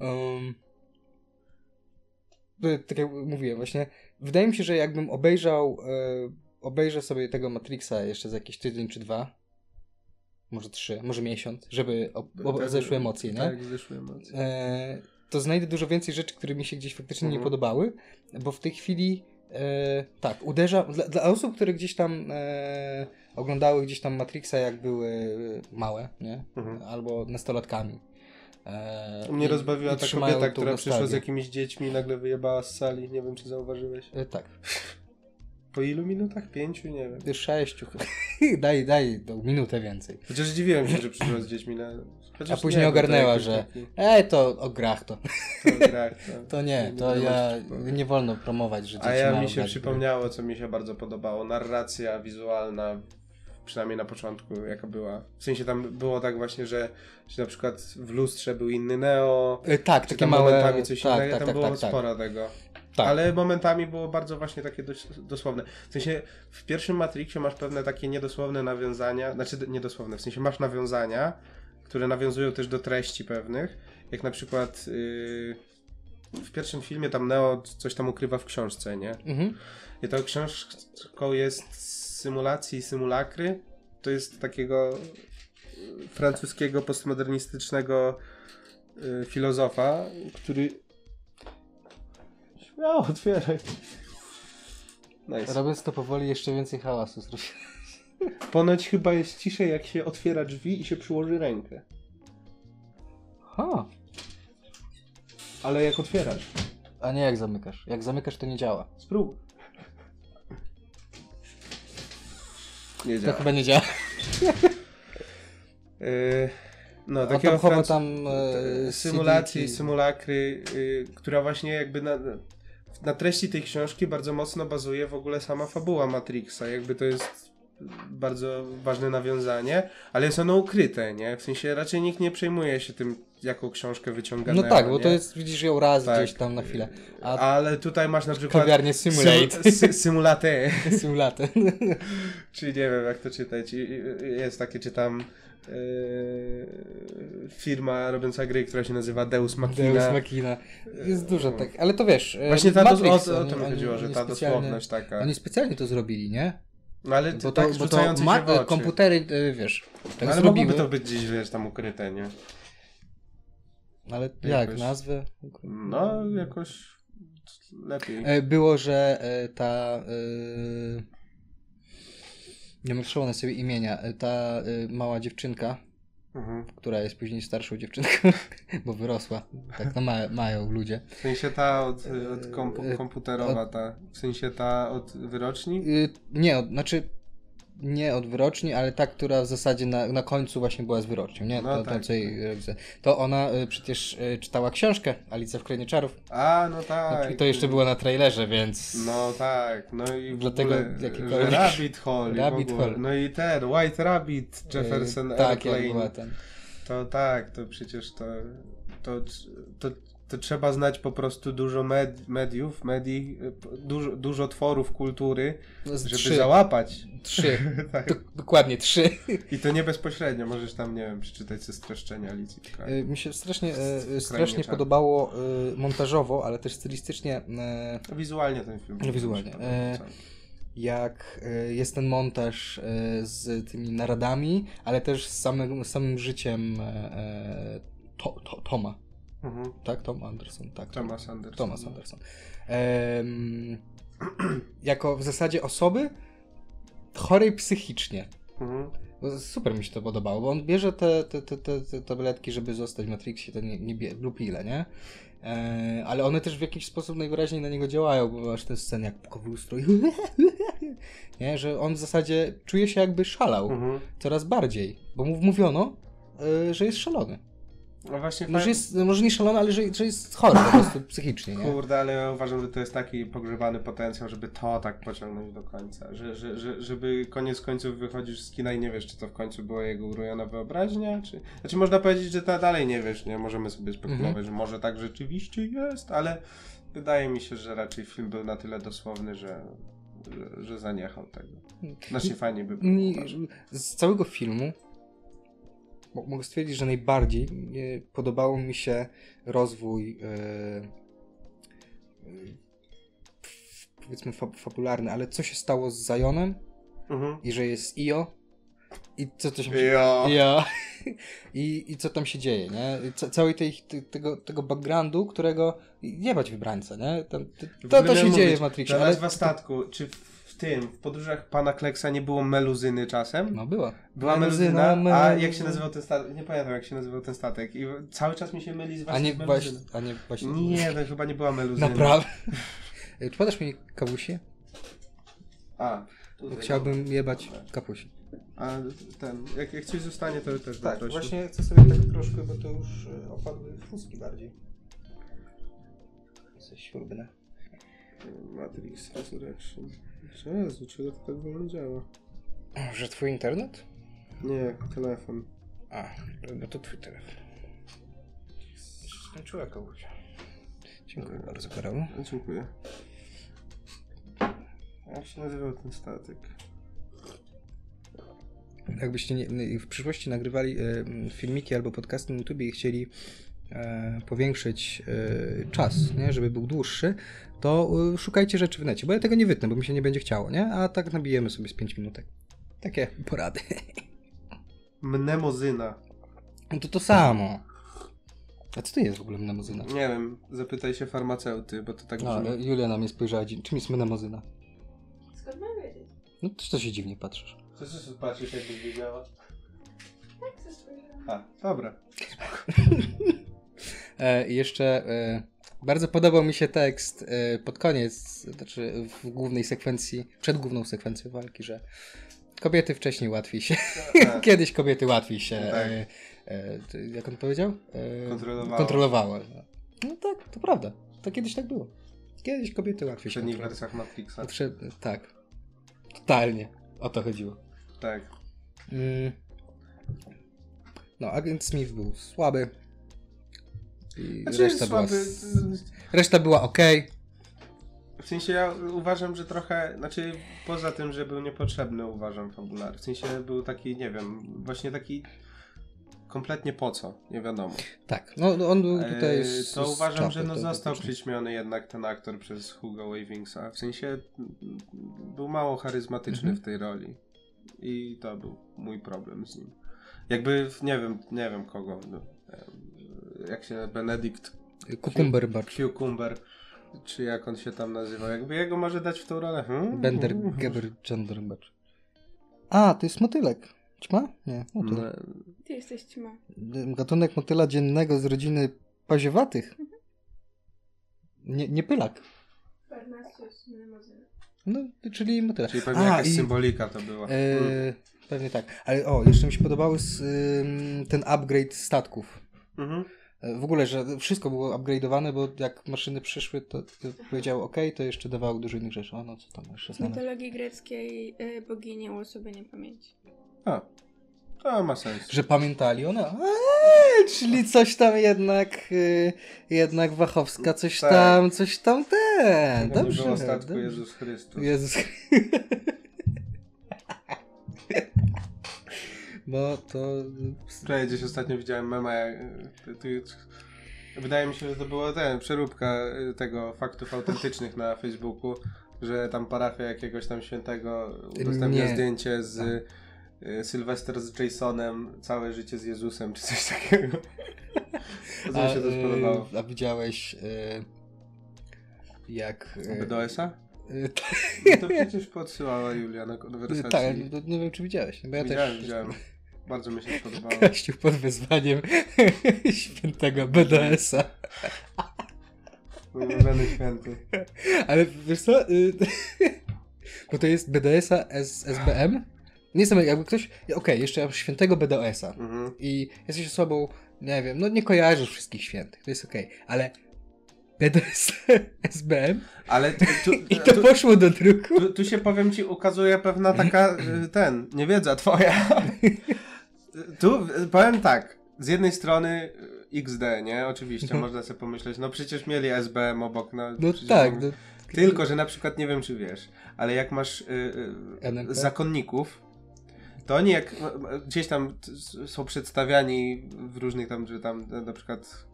um, tak jak mówiłem, właśnie wydaje mi się, że jakbym obejrzał e, obejrzę sobie tego Matrixa jeszcze za jakiś tydzień czy dwa, może trzy, może miesiąc, żeby o, o, Tak, zeszły emocje, nie? Tak, zeszły emocje. E, to znajdę dużo więcej rzeczy, które mi się gdzieś faktycznie nie Mhm. podobały, bo w tej chwili e, tak, uderza, dla, dla osób, które gdzieś tam e, oglądały gdzieś tam Matrixa jak były małe, nie? Mhm. Albo nastolatkami. E, Mnie rozbawiła ta kobieta, która przyszła z jakimiś dziećmi i nagle wyjebała z sali. Nie wiem, czy zauważyłeś. E, tak, Po ilu minutach? Pięciu? Nie wiem. sześciu chyba. daj, daj minutę więcej. Chociaż zdziwiłem się, że przyszła z dziećmi na... Chociaż A później nie, ogarnęła, że taki- ej, to o grach to. To, grach, to, To nie, to wiadomo, ja, nie wolno promować, że dzieci A ja mi się przypomniało, co mi się bardzo podobało. Narracja wizualna, przynajmniej na początku, jaka była. W sensie tam było tak właśnie, że, że na przykład w lustrze był inny Neo, E, Tak, takie małe... momentami coś tak, innego, tak, tam tak, było tak, tak. sporo tego. Tak. Ale momentami było bardzo właśnie takie dość, dosłowne. W sensie w pierwszym Matrixie masz pewne takie niedosłowne nawiązania, znaczy niedosłowne, w sensie masz nawiązania, które nawiązują też do treści pewnych, jak na przykład yy, w pierwszym filmie tam Neo coś tam ukrywa w książce, nie? Mhm. I tą książką jest symulacji i symulakry. To jest takiego y, francuskiego postmodernistycznego y, filozofa, który... Śmiało, otwieraj. Nice. Robiąc to powoli, jeszcze więcej hałasu zrobię. Ponoć chyba jest ciszej, jak się otwiera drzwi i się przyłoży rękę. Ha. Ale jak otwierasz. A nie jak zamykasz. Jak zamykasz, to nie działa. Spróbuj. Nie To działa. chyba nie działa. Yy, no, A takiego tam chowa franc- tam e, symulacji, CD-ki. symulakry, yy, która właśnie jakby na, na treści tej książki bardzo mocno bazuje w ogóle sama fabuła Matrixa. Jakby to jest bardzo ważne nawiązanie, ale jest ono ukryte, nie? W sensie raczej nikt nie przejmuje się tym, jaką książkę wyciąganą. No tak, bo to nie? jest, widzisz ją raz Tak. gdzieś tam na chwilę. A Ale tutaj masz na przykład kawiarnię Simulate. Sy, symulate. Symulator. Czyli nie wiem jak to czytać. Jest takie, czytam yy, firma robiąca gry, która się nazywa Deus Machina. Deus Machina. Jest dużo tak, ale to wiesz. Właśnie ta Matrix, o, o to oni- chodziło, że ta specjalnie- dosłowność taka. Oni specjalnie to zrobili, nie? No ale Bo to, tak bo to ma, komputery, e, wiesz, tak No, ale zrobiły. mogłoby to być gdzieś, wiesz, tam ukryte, nie? Ale jak jakoś- nazwę? No, jakoś lepiej. E, Było, że e, ta. e, Nie mam przypomnę sobie imienia. Ta mała dziewczynka, Mhm. która jest później starszą dziewczynką, bo wyrosła. Tak no ma, mają ludzie. W sensie ta od, od kompu- E, komputerowa, ta, w sensie ta od wyroczni? Y, Nie, od- znaczy nie od wyroczni, ale ta, która w zasadzie na, na końcu właśnie była z wyrocznią, nie? No to, tak, to, co jej rodzice. to ona y, przecież y, czytała książkę Alicja w Krainie Czarów A, no tak. i to jeszcze było na trailerze, więc No tak, no i w Dlatego ogóle, jakikolwiek- że Rabbit Hole. Rabbit. Hole. No i ten, White Rabbit, y, Jefferson tak, jak Airplane. była ten. To tak, to przecież to, to, to, to trzeba znać po prostu dużo med, mediów, medii, dużo, dużo tworów kultury, No, żeby trzy, załapać. trzy. tak. Do, dokładnie trzy. I to nie bezpośrednio, możesz tam, nie wiem, przeczytać ze streszczenia Alicji w kraju. Y, Mi się strasznie, y, Skrajnie strasznie podobało y, montażowo, ale też stylistycznie y, Wizualnie ten film. No, wizualnie. E, jak e, jest ten montaż e, z tymi naradami, ale też z samym, samym życiem e, e, to, to, Toma. Mhm. Tak? Tom Anderson. Tak, Tom- Thomas Anderson. Thomas Anderson. Em, jako w zasadzie osoby chorej psychicznie. Mhm. Super mi się to podobało, bo on bierze te, te, te, te, tabletki, żeby zostać w Matrixie, te nie, nie bie, lub ile, nie? E, ale one też w jakiś sposób najwyraźniej na niego działają, bo masz te sceny jak pukowy ustrój. nie? Że on w zasadzie czuje się jakby szalał Mhm. coraz bardziej, bo mu mówiono, e, że jest szalony. No właśnie No, fajnie. że jest, może nie szalony, ale że, że jest chory po prostu psychicznie, nie? Kurde, ale ja uważam, że to jest taki pogrzebany potencjał, żeby to tak pociągnąć do końca. Że, że, że, żeby koniec końców wychodzisz z kina i nie wiesz, czy to w końcu była jego urojona wyobraźnia, czy... Znaczy można powiedzieć, że ta dalej nie wiesz, nie? Możemy sobie spekulować, Mhm. że może tak rzeczywiście jest, ale wydaje mi się, że raczej film był na tyle dosłowny, że, że, zaniechał tego. Znacznie fajnie by było. Z całego filmu mogę stwierdzić, że najbardziej podobało mi się rozwój e, e, powiedzmy fa fabularny, ale co się stało z Zionem Mhm. i że jest Io i co to się Jo. ja. I, I co tam się dzieje, nie? Ca całej tej, ty, tego, tego backgroundu, którego jebać wybrańca, nie? Tam, to, to się dzieje mówić, w Matrixie, Ta ale... nazwa statku, czy w tym, w podróżach pana Kleksa nie było meluzyny czasem? No była. Była Meluzyna, meluzyna, a jak się nazywał ten statek? Nie pamiętam jak się nazywał ten statek. I cały czas mi się myli z A właśnie nie, z właśnie, meluzyną. a nie właśnie... Nie, to chyba nie była meluzyna. Naprawdę. Czy podasz mi kawusi? A, chciałbym jebać kapusi. A ten, jak, jak coś zostanie, to też Tak, poproszę. właśnie chcę sobie tak troszkę, bo to już e, opadły fuski bardziej. Coś śrubne. Matrix Resurrection. Jezu, czego to tak wolno działa? Że twój internet? Nie, telefon. A, no to twój telefon. Skończyła kawusia. Dziękuję bardzo, Karol. A, Dziękuję. Jak się nazywał ten statek? Jakbyście nie, w przyszłości nagrywali m, filmiki albo podcasty na YouTube i chcieli powiększyć e, czas, nie, żeby był dłuższy, to e, szukajcie rzeczy w necie, bo ja tego nie wytnę, bo mi się nie będzie chciało, nie? A tak nabijemy sobie z 5 minutek. Takie porady. Mnemozyna. No to to samo. A co to jest w ogóle mnemozyna? Nie wiem, zapytaj się farmaceuty, bo to tak No, brzmi. ale Julia na mnie spojrzała, czym jest mnemozyna? Skąd mam wiedzieć? No to, to się dziwnie patrzysz. Co się patrzysz, jakbyś wiedziała? Tak, ze. A, dobra. E, i jeszcze e, Bardzo podobał mi się tekst e, pod koniec, znaczy w głównej sekwencji, przed główną sekwencją walki, że kobiety wcześniej łatwiej się, Tak. kiedyś kobiety łatwiej się, Tak. e, e, to jak on powiedział? E, Kontrolowało. kontrolowały. No tak, to prawda. To kiedyś tak było. Kiedyś kobiety W łatwiej się przednich kontrolowały. wersjach Matrixa. Potrzeb- Tak. Totalnie. O to chodziło. Tak. Mm. No, agent Smith był słaby. I Znaczy reszta, była, reszta była ok. W sensie ja uważam, że trochę, znaczy poza tym, że był niepotrzebny uważam fabularny. W sensie był taki, nie wiem, właśnie taki kompletnie po co, nie wiadomo. Tak, no no on był tutaj. Eee, z- to z uważam, czapy, że no został przyćmiony jednak ten aktor przez Hugo Weavingsa. W sensie był mało charyzmatyczny Mhm. w tej roli. I to był mój problem z nim. Jakby, nie wiem, nie wiem kogo. No, jak się Benedict Kukumberbatch. Cucumber, czy jak on się tam nazywał. Jakby jego może dać w tą rolę. Hmm? Bender Geber Janderbacz. A, to jest motylek. Ćma? Nie, motylek. No, Ty jesteś ćma. Gatunek motyla dziennego z rodziny paziowatych. Nie, nie pylak. No, czyli motyla. czyli pewnie A, jakaś i- symbolika to była. E, Mm. pewnie tak. Ale o, jeszcze mi się ym, ten upgrade statków. Mhm. W ogóle, że wszystko było upgrade'owane, bo jak maszyny przyszły, to, to powiedział OK, to jeszcze dawało dużo innych rzeczy. O, no co tam jeszcze Z znane? mitologii greckiej y, bogini uosobienia pamięci. A, to ma sens. Że pamiętali ona, eee, czyli coś tam jednak, y, jednak Wachowska, coś Tak. tam, coś tam ten. Dobrze. dobrze. Jezus Chrystus. Jezus. Bo to... Wczoraj gdzieś ostatnio widziałem mema, jak, ty, wydaje mi się, że to była ten, przeróbka y, tego faktów autentycznych na Facebooku, że tam parafia jakiegoś tam świętego udostępnia Nie. zdjęcie z y, Sylwester z Jasonem, całe życie z Jezusem, czy coś takiego. To mi się to y, spodobało. A widziałeś y, jak... y, BDS-a? y, No to przecież podsyłała Julia na Tak, konwersacji. no, nie wiem czy widziałeś, bo ja widziałem, też... widziałem. Bardzo mi się spodobało. Kościół pod wyzwaniem świętego BDS-a. Ulubiony święty. Ale wiesz co? y, Bo to jest BDS-a S- SBM? Nie wiem, jakby ktoś... Okej, jeszcze masz świętego BDS-a. Mhm. I jesteś osobą, nie wiem, no nie kojarzysz wszystkich świętych, to jest okej, ale BDS SBM Ale tu, tu, i to tu, poszło do druku. tu, tu się powiem ci, ukazuje pewna taka, y, ten, niewiedza twoja. Tu powiem tak, z jednej strony y, XD, nie? Oczywiście, Mhm. można sobie pomyśleć, no przecież mieli SBM obok, no. No tak, mogli- no, Tylko, że na przykład, nie wiem czy wiesz, ale jak masz y, y, zakonników, to oni jak m- m- gdzieś tam są przedstawiani w różnych tam, że tam na przykład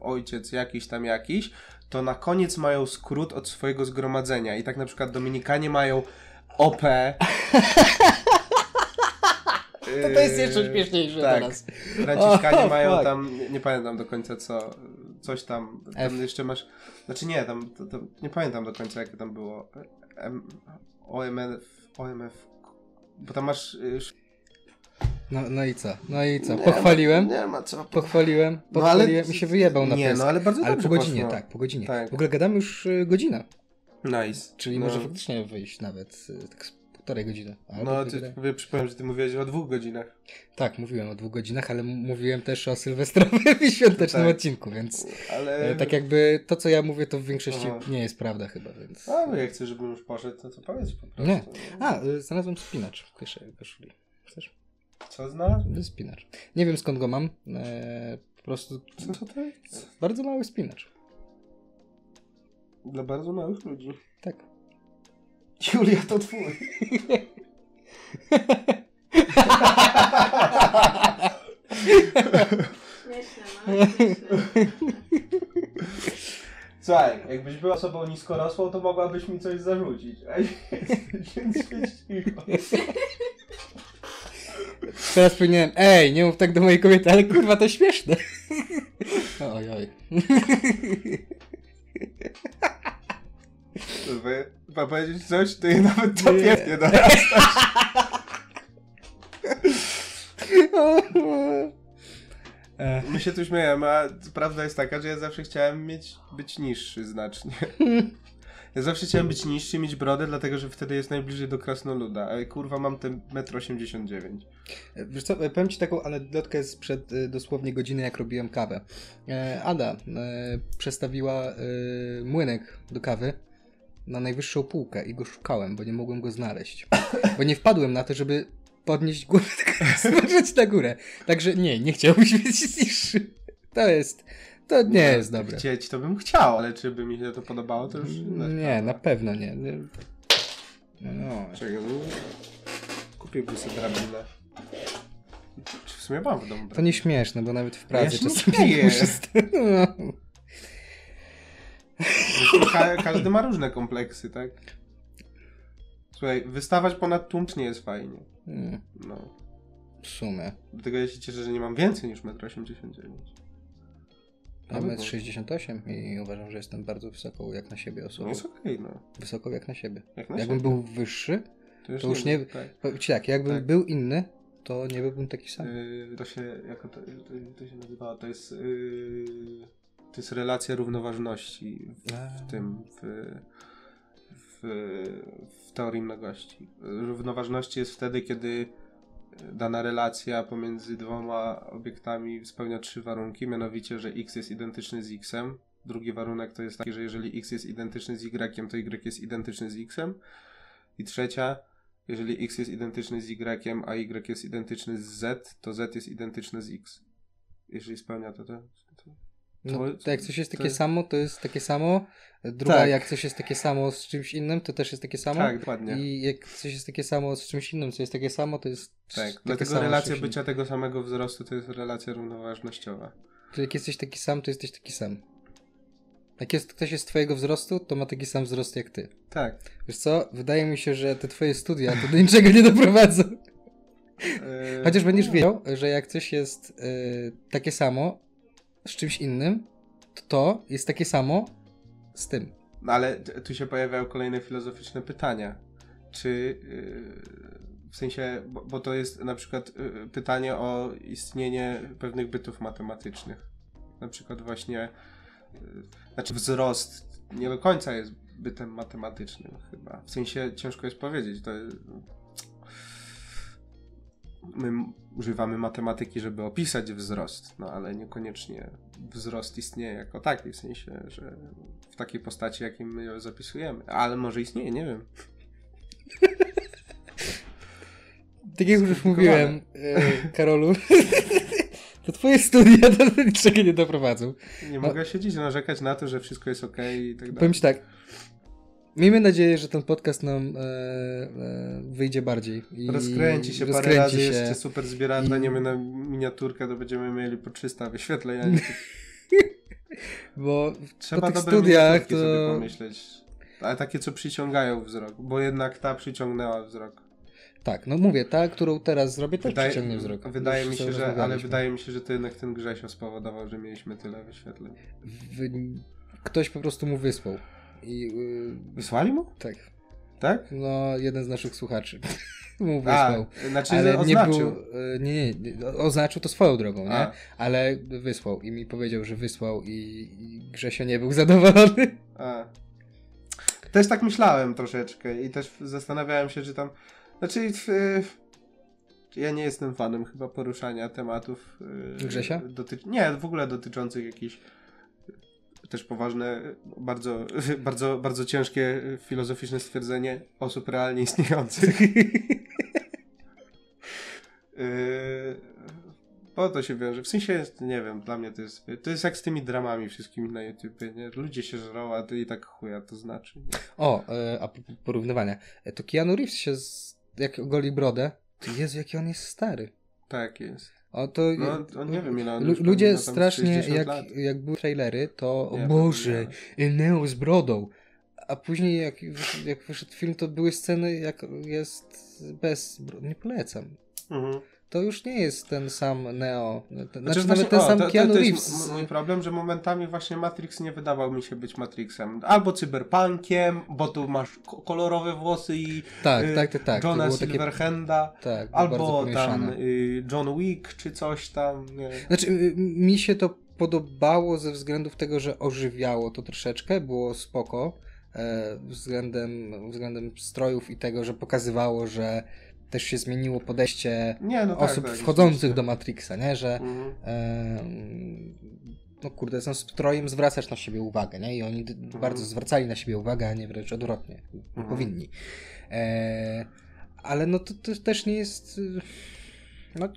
ojciec jakiś tam jakiś, to na koniec mają skrót od swojego zgromadzenia i tak na przykład Dominikanie mają OP. to, to jest jeszcze śmieszniejsze tak. teraz. Franciszkanie O, mają fuck. tam, nie, nie pamiętam do końca co, coś tam, tam F. jeszcze masz, znaczy nie, tam, to, to, nie pamiętam do końca jakie tam było, M, OMF, OMF, bo tam masz... y, No, no i co? No i co? nie Pochwaliłem? Ma, nie ma co. Pochwaliłem, No, ale- pochwaliłem i się wyjebał na Nie, pysk. no ale bardzo Ale po godzinie, poszło. tak, po godzinie. Tak. W ogóle gadamy już y, godzinę, Nice. czyli no, może faktycznie wyjść nawet y, tak z półtorej godziny. No, ty, mówię, przypomnę, że ty mówiłeś o dwóch godzinach. Tak, mówiłem o dwóch godzinach, ale mówiłem też o sylwestrowym i świątecznym Tak. odcinku, więc Ale... e, tak jakby to, co ja mówię, to w większości Aha. nie jest prawda chyba, więc... A, no jak chcesz, żebym już poszedł, to co powiedz po prostu. Nie. A, y, znalazłem spinacz w koszuli. Chcesz? Co znasz? Spinacz. Nie wiem skąd go mam, e, po prostu Co to jest? bardzo mały spinacz. Dla bardzo małych ludzi. Tak. Julia, to twój. Śmieszne, no. Śmieszne. Słuchaj, jakbyś była osobą niskorosłą, to mogłabyś mi coś zarzucić. A jesteś, cicho. Teraz powiedziałem, ej, nie mów tak do mojej kobiety, ale kurwa to śmieszne. Oj, oj. Wy, chyba powiedzieć coś, to je nawet to pięknie dorasta. E, My się tu śmiejemy, a prawda jest taka, że ja zawsze chciałem mieć, być niższy znacznie. Ja zawsze chciałem być niższy, mieć brodę, dlatego że wtedy jest najbliżej do krasnoluda, a kurwa mam ten 1,89 m. Wiesz co, powiem Ci taką anegdotkę sprzed y, dosłownie godziny, jak robiłem kawę. E, Ada e, przestawiła e, młynek do kawy na najwyższą półkę i go szukałem, bo nie mogłem go znaleźć. Bo nie wpadłem na to, żeby podnieść głowę, tylko spojrzeć na górę. Także nie, nie chciałbyś być niższy. To jest, to nie jest dobre. Chcieć to bym chciał, ale czy by mi się to podobało, to już inna Nie, na pewno nie. Nie. No, Czekaj, no. Kupiłbym sobie drabinę. Czy w sumie mam w domu to nie śmieszne, bo nawet w pracy nie czasami śmieję. muszę... No. Ka każdy ma różne kompleksy, tak? Słuchaj, wystawać ponad tłum nie jest fajnie. Mm, No. W sumie. Dlatego ja się cieszę, że nie mam więcej niż 1,89 m. Mam 68 i uważam, że jestem bardzo wysoką jak na siebie No osobą. jest okej, no. Wysoką jak na siebie. Jak na Jakbym siebie. był wyższy, to już, to już nie... Tak. Powiem ci tak, jakbym Tak. był inny, to nie byłbym taki sam. Yy, to się, jako to, to, to się nazywa, to jest, yy, to jest relacja równoważności w, w tym, w, w, w teorii mnogości. Równoważności jest wtedy, kiedy dana relacja pomiędzy dwoma obiektami spełnia trzy warunki, mianowicie, że x jest identyczny z xem. Drugi warunek to jest taki, że jeżeli x jest identyczny z y, to y jest identyczny z xem. I trzecia, jeżeli x jest identyczny z y, a y jest identyczny z z, to z jest identyczne z x. Jeżeli spełnia to, to, to No, jak coś jest takie jest- samo, to jest takie samo. Druga, Tak. jak coś jest takie samo z czymś innym, to też jest takie samo. tak, dokładnie. I jak coś jest takie samo z czymś innym, co jest takie samo, to jest tak, takie dlatego relacja bycia tego samego wzrostu to jest relacja równoważnościowa. To jak jesteś taki sam, to jesteś taki sam. Jak jest, ktoś jest twojego wzrostu, to ma taki sam wzrost jak ty. Tak. Wiesz co? Wydaje mi się, że te twoje studia to do niczego nie doprowadzą. Yy, Chociaż będziesz wiedział, że jak coś jest y, takie samo z czymś innym, to to jest takie samo z tym. No ale tu się pojawiają kolejne filozoficzne pytania. Czy yy, w sensie, bo, to jest na przykład yy, pytanie o istnienie pewnych bytów matematycznych. Na przykład właśnie, yy, znaczy wzrost nie do końca jest bytem matematycznym chyba. W sensie ciężko jest powiedzieć. To my używamy matematyki, żeby opisać wzrost, no ale niekoniecznie wzrost istnieje jako taki, w sensie, że w takiej postaci, jakim my ją zapisujemy. Ale może istnieje, nie wiem. Tak jak już mówiłem, e, Karolu, to twoje studia do niczego nie doprowadzą. Nie No. mogę siedzieć i narzekać na to, że wszystko jest okej i tak dalej. Powiem ci tak. Miejmy nadzieję, że ten podcast nam e, e, wyjdzie bardziej. I Rozkręci się parę rozkręci razy, się. jeszcze super zbiera, I- na miniaturkę, to będziemy mieli po 300 wyświetleń. Bo Trzeba po tych dobre studiach to... sobie pomyśleć. Ale takie, co przyciągają wzrok, bo jednak ta przyciągnęła wzrok. Tak, no mówię, ta, którą teraz zrobię, też Wydaje, przyciągnie wzrok. wydaje Już mi się, że, ale wydaje mi się, że to jednak ten Grzesio spowodował, że mieliśmy tyle wyświetleń. Wy... Ktoś po prostu mu wysłał. I y, Wysłali mu? tak, Tak? no jeden z naszych słuchaczy mu A, wysłał. znaczy, Ale że nie oznaczył. był, y, nie, nie, oznaczył to swoją drogą, nie? A. Ale wysłał i mi powiedział, że wysłał i, i Grzesio nie był zadowolony. A. Też tak myślałem troszeczkę i też zastanawiałem się, czy tam. Znaczy, ja nie jestem fanem chyba poruszania tematów. y, Grzesia? Doty- nie, w ogóle dotyczących jakichś też poważne, bardzo, bardzo, bardzo ciężkie y, filozoficzne stwierdzenie osób realnie istniejących. Po to się wiąże. W sensie, jest, nie wiem, dla mnie to jest. To jest jak z tymi dramami wszystkimi na YouTubie, nie? Ludzie się żrą, a ty i tak chuja to znaczy. Nie? O, e, a porównywania. E, To Keanu Reeves się, z, jak ogoli brodę, to Jezu, jaki on jest stary. Tak jest. O, to, No, nie wiem, ile Lu- ludzie strasznie, 60 jak, lat. jak były trailery, to Nie, o Boże, Neo z brodą. A później jak, wyszedł- jak wyszedł film, to były sceny, jak jest bez. Nie polecam. Mhm. To już nie jest ten sam Neo. Ten, znaczy, Znaczy, nawet ten właśnie- o, sam to, to, Keanu to jest Reeves. m- mój problem, że momentami właśnie Matrix nie wydawał mi się być Matrixem. Albo cyberpunkiem, bo tu masz ko- kolorowe włosy i Tak, y, tak, tak, tak. To Johna takie- Silverhanda, Tak, albo tam y, John Wick czy coś tam. Nie. Znaczy, y, mi się to podobało ze względów tego, że ożywiało to troszeczkę, było spoko e, względem, względem strojów i tego, że pokazywało, że też się zmieniło podejście Nie, no tak, osób tak, wchodzących rzeczywiście. do Matrixa, nie? Że Mhm. e, no kurde, są strojem zwracasz na siebie uwagę, nie? I oni d- bardzo zwracali na siebie uwagę, a nie wręcz odwrotnie. Mhm. Powinni. E, ale no to, to też nie jest... y, No,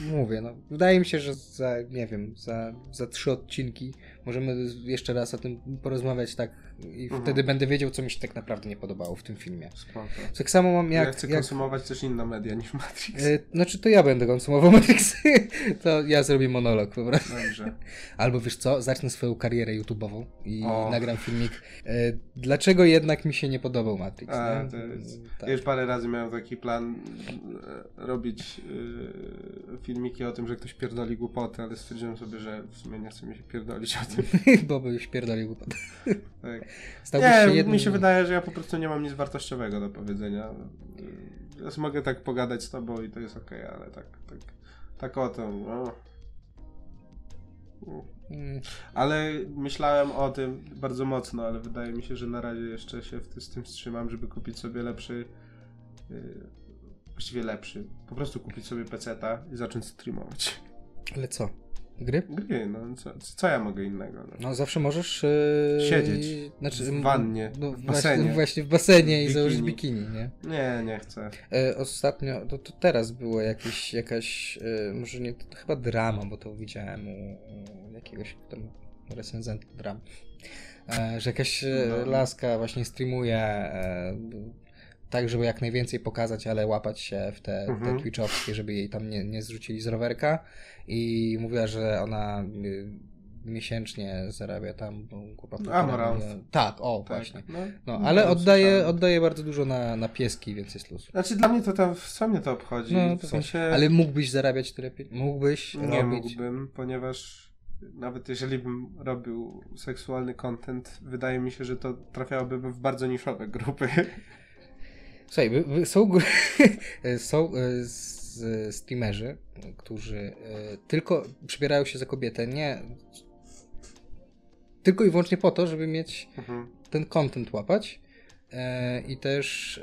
mówię, no. Wydaje mi się, że za, nie wiem, za, za trzy odcinki możemy jeszcze raz o tym porozmawiać tak i Mhm. wtedy będę wiedział, co mi się tak naprawdę nie podobało w tym filmie. Spoko. Tak samo mam jak... ja chcę jak konsumować też inne media niż Matrix. e, znaczy to ja będę konsumował Matrixy, to ja zrobię monolog po prostu. Dobrze. Albo wiesz co, zacznę swoją karierę YouTube'ową i O. nagram filmik. E, dlaczego jednak mi się nie podobał Matrix? A, to jest, Tak. ja już parę razy miałem taki plan e, robić e, filmiki o tym, że ktoś pierdoli głupoty, ale stwierdziłem sobie, że w sumie nie chce mi się pierdolić o tym. Bo by już pierdolił głupot. Tak. Nie, się jednym... mi się wydaje, że ja po prostu nie mam nic wartościowego do powiedzenia. Sobie mogę tak pogadać z tobą i to jest okej, ale tak, tak, tak o tym. No. Mm, Ale myślałem o tym bardzo mocno, ale wydaje mi się, że na razie jeszcze się w, z tym wstrzymam, żeby kupić sobie lepszy. Yy, właściwie lepszy. Po prostu kupić sobie peceta i zacząć streamować. Ale co? Gry? Gry, no co, co ja mogę innego? No. No zawsze możesz... e, Siedzieć Znaczy, w wannie, no, w basenie. właśnie w basenie i W założyć bikini. bikini, nie? Nie, nie chcę. E, ostatnio, to, to teraz było jakieś, jakaś, e, może nie, to chyba drama, bo to widziałem u, u jakiegoś tam recenzenta dram, że jakaś No. laska właśnie streamuje tak, żeby jak najwięcej pokazać, ale łapać się w te, Mhm. te twitchowskie, żeby jej tam nie, nie zrzucili z rowerka i mówiła, że ona y, miesięcznie zarabia tam kupa Amaranth. miliona. Tak, o Tak. właśnie. No, No, no, ale to oddaje, oddaje bardzo dużo na, na pieski, więc jest luz. Znaczy dla mnie to tam, co mnie to obchodzi? No, w sensie... Ale mógłbyś zarabiać tyle pieniędzy? Mógłbyś Nie robić? mógłbym, ponieważ nawet jeżeli bym robił seksualny content, wydaje mi się, że to trafiałoby w bardzo niszowe grupy. Słuchaj, są, są z- streamerzy, którzy e, tylko przybierają się za kobietę, nie tylko i wyłącznie po to, żeby mieć Mhm. ten content łapać. I też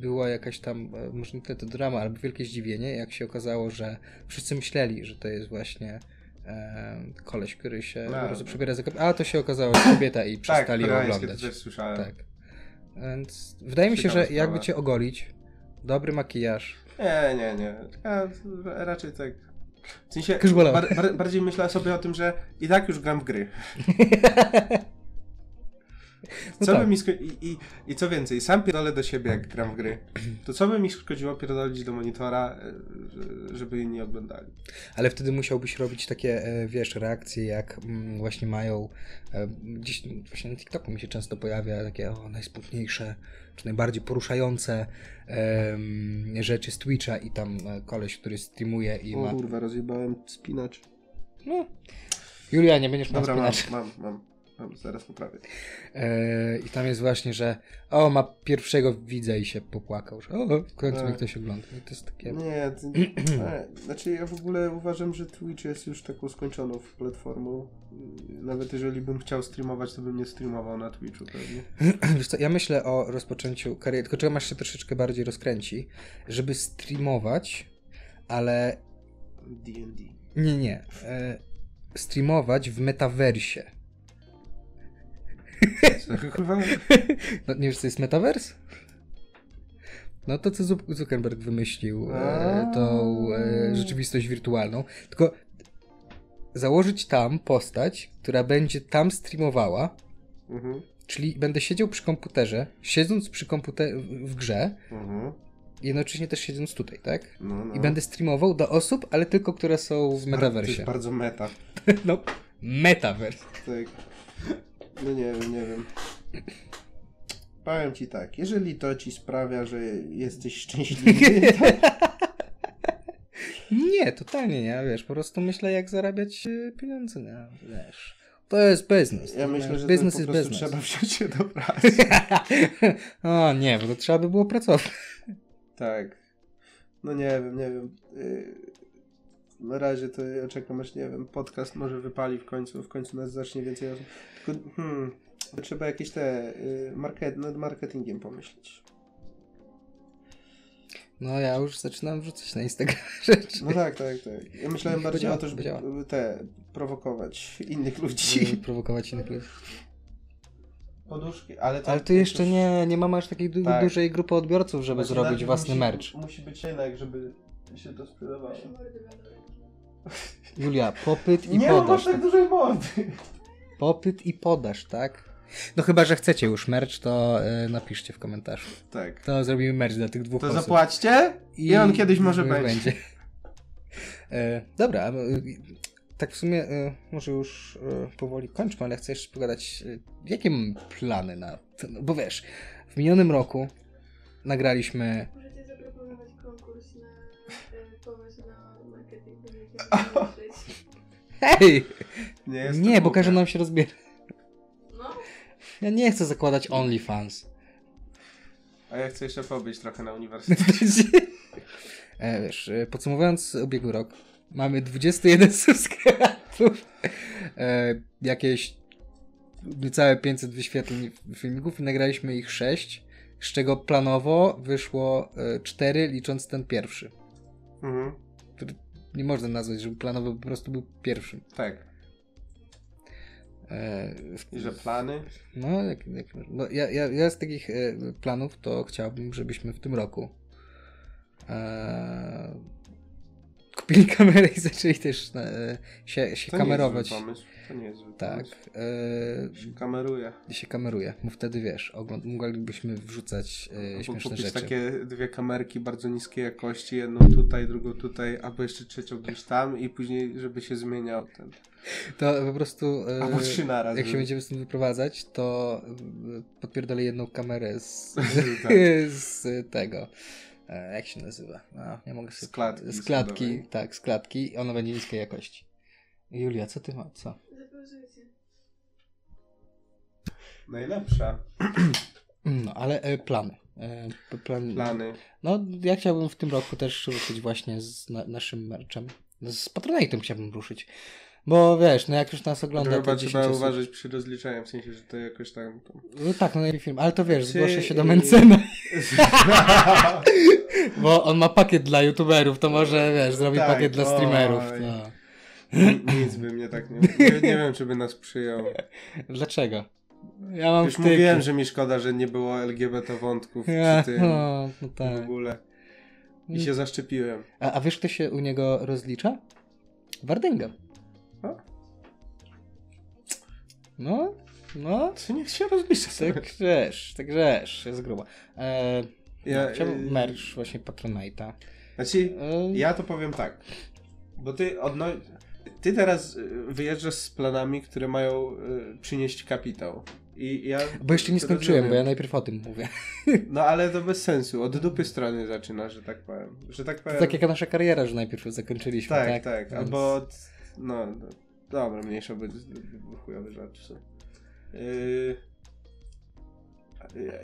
była jakaś tam, może nie tyle to drama, albo wielkie zdziwienie, jak się okazało, że wszyscy myśleli, że to jest właśnie koleś, który się po prostu przebiera za kobietę, a to się okazało, że kobieta i Tak, przestali ją koreańskie oglądać. też słyszałem. Tak. Więc wydaje mi się, że jakby sprawa. cię ogolić, dobry makijaż. Nie, nie, nie. Ja raczej tak. W sensie, bar, bar, bardziej myślę sobie o tym, że i tak już gram w gry. No Co tak. by mi sko- i, i, I co więcej, sam pierdolę do siebie, jak gram w gry. To co by mi szkodziło pierdolić do monitora, e, że- żeby inni oglądali? Ale wtedy musiałbyś robić takie, e, wiesz, reakcje, jak mm, właśnie mają e, gdzieś właśnie na TikToku mi się często pojawia takie o, najsmutniejsze, czy najbardziej poruszające em, rzeczy z Twitcha i tam koleś, który streamuje i ma... kurwa, rozjebałem spinacz. No. Julia, nie będziesz miał Dobra, mam, mam, mam, mam, zaraz poprawię. E, I tam jest właśnie, że o, ma pierwszego widza i się popłakał, że o, w końcu Tak. mnie ktoś ogląda. I to jest takie... Nie, to, nie, znaczy ja w ogóle uważam, że Twitch jest już taką skończoną platformą. Nawet jeżeli bym chciał streamować, to bym nie streamował na Twitchu pewnie. Wiesz co, ja myślę o rozpoczęciu kariery, tylko czego masz się troszeczkę bardziej rozkręci, żeby streamować, ale D&D. nie, nie, e, streamować w metaversie. No, nie wiesz, co jest metavers? No to, co Zu- Zuckerberg wymyślił, e, tą e, rzeczywistość wirtualną, tylko założyć tam postać, która będzie tam streamowała, mhm, czyli będę siedział przy komputerze, siedząc przy komputerze w grze, mhm. jednocześnie też siedząc tutaj, tak? No, no. I będę streamował do osób, ale tylko które są w To jest metaversie. bardzo meta. No, metaverse. Tak. No nie wiem, nie wiem. Powiem ci tak, jeżeli to ci sprawia, że jesteś szczęśliwy, to, nie, totalnie nie, wiesz, po prostu myślę jak zarabiać e, pieniądze, nie, wiesz. To jest biznes. Ja myślę, że biznes prostu business. trzeba wziąć się do pracy. o nie, bo to trzeba by było pracować. tak. No nie wiem, nie wiem. Na razie to ja czekam aż, nie wiem, podcast może wypali w końcu, w końcu nas zacznie więcej osób. Tylko, hmm, trzeba jakieś te, yy, market, nad marketingiem pomyśleć. No ja już zaczynam wrzucać na Instagram rzeczy. No tak, tak, tak. Ja myślałem bardziej działa, o to, żeby chyba działa. y, te, prowokować innych Żeby ludzi. prowokować innych ludzi. Poduszki, ale to... Ale to jeszcze nie, nie mamy aż takiej du- Tak. dużej grupy odbiorców, żeby Właśnie zrobić najpierw własny musi, merch. Musi być jednak, żeby się to sprzedawało. Julia, popyt i Nie, podaż. masz tak dużej mordy. Popyt i podaż, tak? No chyba, że chcecie już merch, to e, napiszcie w komentarzu. Tak. To zrobimy merch dla tych dwóch To osób. zapłaćcie i, on kiedyś może będzie. będzie. e, dobra, e, tak w sumie może już powoli kończmy, ale chcę jeszcze pogadać, jakie mamy plany na ten, bo wiesz, w minionym roku nagraliśmy Hej! Nie, Nie, bo każe nam się rozbierać. No, Ja nie chcę zakładać OnlyFans. A ja chcę jeszcze pobyć trochę na uniwersytecie. e, wiesz, e, podsumowując ubiegły rok, mamy 21 subskrybentów, e, jakieś niecałe 500 wyświetleń filmików i nagraliśmy ich 6, z czego planowo wyszło e, 4, licząc ten pierwszy. mhm. Nie można nazwać, żeby planowo po prostu był pierwszym. Tak. E, I że plany? No, jak, jak, no ja, ja, ja z takich e, planów to chciałbym, żebyśmy w tym roku e, kupili kamerę i zaczęli też e, się, się To kamerować. nie pomysł. To nie jest Tak, pomysł. e, Się kameruje. i się kameruje. Bo wtedy wiesz, ogląd- moglibyśmy wrzucać e, śmieszne rzeczy. takie dwie kamerki bardzo niskiej jakości, jedną tutaj, drugą tutaj, albo jeszcze trzecią gdzieś tam i później, żeby się zmieniał ten. To po prostu. e, Albo trzy naraz. jak się będziemy z tym wyprowadzać, to e, podpierdolę jedną kamerę z, Tak. z tego. E, jak się nazywa? A, nie mogę sobie... Z klatki Z klatki, schodowej. tak, z klatki. i Ona będzie niskiej jakości. Julia, co ty ma? Co? Najlepsza. No, ale e, plany. E, plan, Plany. No, ja chciałbym w tym roku też ruszyć właśnie z na, naszym merchem. Z Patronate'em chciałbym ruszyć. Bo wiesz, no jak już nas ogląda, chyba to trzeba 10 osób. uważać przy rozliczaniu, w sensie, że to jakoś tam... tam... No tak, no najlepiej film. Ale to wiesz, Czy- zgłoszę się do Mencena. Bo on ma pakiet dla youtuberów, to może, wiesz, zrobi Tak, pakiet dla streamerów. No. Nic by mnie tak nie... Nie, nie wiem, czy by nas przyjął. Dlaczego? Ja mam Już mówiłem, że mi szkoda, że nie było LGBT wątków Ja, przy tym no, no w tak. ogóle. I się zaszczepiłem. A, a wiesz, kto się u niego rozlicza? Wardęga. No, no, To niech się rozlicza sobie. tak wiesz, tak wiesz, jest grubo. E, Ja, no, chciałbym y- merch właśnie Patronite'a. Znaczy, E, ja to powiem tak. Bo ty odno... Ty teraz y, wyjeżdżasz z planami, które mają y, przynieść kapitał. I ja Bo jeszcze nie to skończyłem, bo ja najpierw o tym mówię. No ale to bez sensu. Od dupy strony zaczynasz, że tak powiem. Że tak To powiem. tak jak nasza kariera, że najpierw zakończyliśmy, tak? tak, tak. Więc- Albo od... No, dobra, mniejsza, żart w sumie. Yy...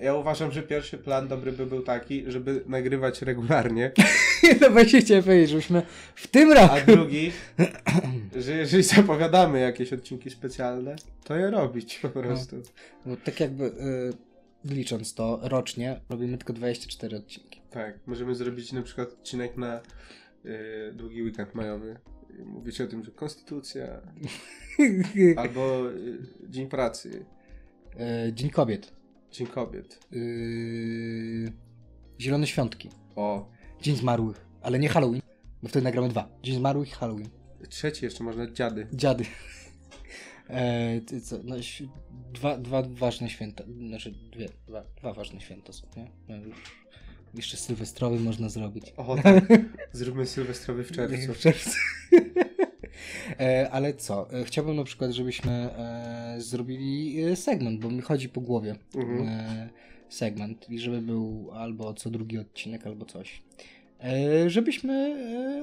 Ja uważam, że pierwszy plan dobry by był taki, żeby nagrywać regularnie, No właśnie chciałem powiedzieć, żebyśmy w tym roku... a drugi, że jeżeli zapowiadamy jakieś odcinki specjalne, to je robić po prostu. Bo tak jakby y, licząc to rocznie, robimy tylko 24 odcinki. Tak, możemy zrobić na przykład odcinek na yy, długi weekend majowy. Mówić o tym, że konstytucja, albo yy, Dzień Pracy, Y, Dzień Kobiet. Dzień Kobiet. Y, Zielone Świątki. O, Dzień Zmarłych. Ale nie Halloween, bo wtedy nagramy dwa. Dzień Zmarłych i Halloween. trzeci jeszcze można dziady. Dziady. E, ty co, no, dwa, dwa ważne święta, znaczy dwie, dwa, dwa ważne święta są, nie? No już jeszcze sylwestrowy można zrobić. O, tak. Zróbmy sylwestrowy w czerwcu. W czerwcu. e, ale co? E, chciałbym na przykład, żebyśmy e, zrobili segment, bo mi chodzi po głowie Mhm. segment i żeby był albo co drugi odcinek, albo coś. żebyśmy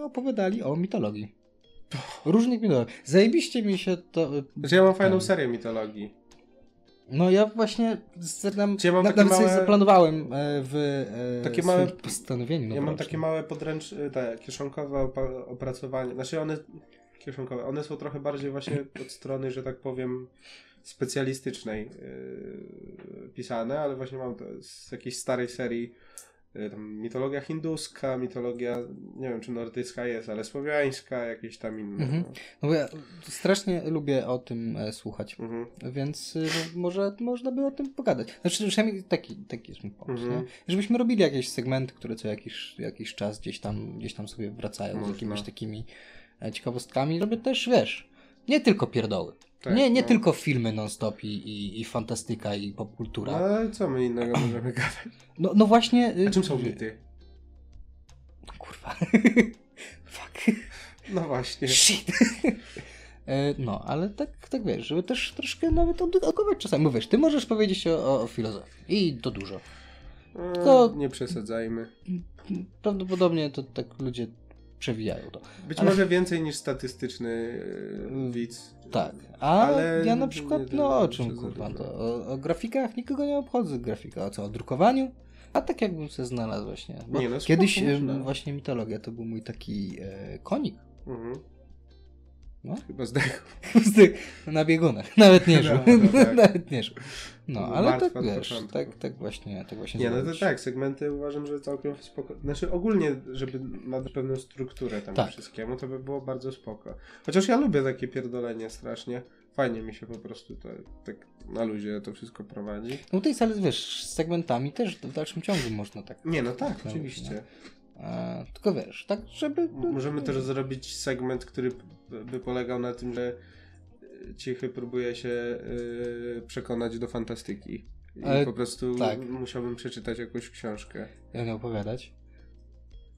opowiadali o mitologii. Różnych mitologii. Zajebiście mi się to... e, Znaczy ja mam fajną serię mitologii. No ja właśnie Czy ja mam na, takie małe- zaplanowałem e, w e, Takie małe- postanowieniu. Ja mam takie małe podręcz... te kieszonkowe opracowanie. Znaczy one... Kieszonkowe. One są trochę bardziej właśnie od strony, że tak powiem, specjalistycznej pisane, ale właśnie mam to z jakiejś starej serii tam mitologia hinduska, mitologia, nie wiem czy nordycka jest, ale słowiańska, jakieś tam inne. Mhm. No bo ja strasznie lubię o tym e, słuchać. No. Mhm. Więc y, może można by o tym pogadać. Znaczy, przynajmniej taki, taki jest mój pomysł. Mhm. Nie? Żebyśmy robili jakieś segmenty, które co jakiś, jakiś czas gdzieś tam, gdzieś tam sobie wracają Można. z jakimiś takimi e, ciekawostkami. Robię też, wiesz, nie tylko pierdoły. Tak, nie nie no. tylko filmy non-stop i, i, i fantastyka i No popkultura. ale co my innego możemy gadać? No, no właśnie... y, A czym są mity? Kurwa. Fuck. No właśnie. Shit. E, No, ale tak, tak wiesz, żeby też troszkę nawet odedukować czasami. Bo wiesz, ty możesz powiedzieć o, o, filozofii i to dużo. E, Tylko- Nie przesadzajmy. Prawdopodobnie to tak ludzie przewijają to. Być Ale- może więcej niż statystyczny e, widz. Tak, a Ale ja na przykład, nie- no o czym kurwa, to o, o grafikach nikogo nie obchodzę grafika, o co, o drukowaniu? A tak jakbym se znalazł właśnie. Nie, no kiedyś można. właśnie mitologia to był mój taki e, konik. Mhm. No. Chyba zdechł. na biegunach. Nawet nie żył. No, no tak. Nawet nie żył. No, Był ale tak wiesz, początku. tak, tak właśnie, tak właśnie Nie, no to zrobić. tak, segmenty uważam, że całkiem spoko. Znaczy ogólnie, żeby nadać pewną strukturę temu Tak. wszystkiemu, to by było bardzo spoko. Chociaż ja lubię takie pierdolenie strasznie. Fajnie mi się po prostu to, tak na luzie to wszystko prowadzi. No tutaj ale wiesz, z segmentami też w dalszym ciągu można tak. Nie, no tak, No, oczywiście. E, tylko wiesz, tak żeby... Możemy też zrobić segment, który by polegał na tym, że Cichy próbuje się y, przekonać do fantastyki. I Ale po prostu tak. musiałbym przeczytać jakąś książkę. Ja nie opowiadać.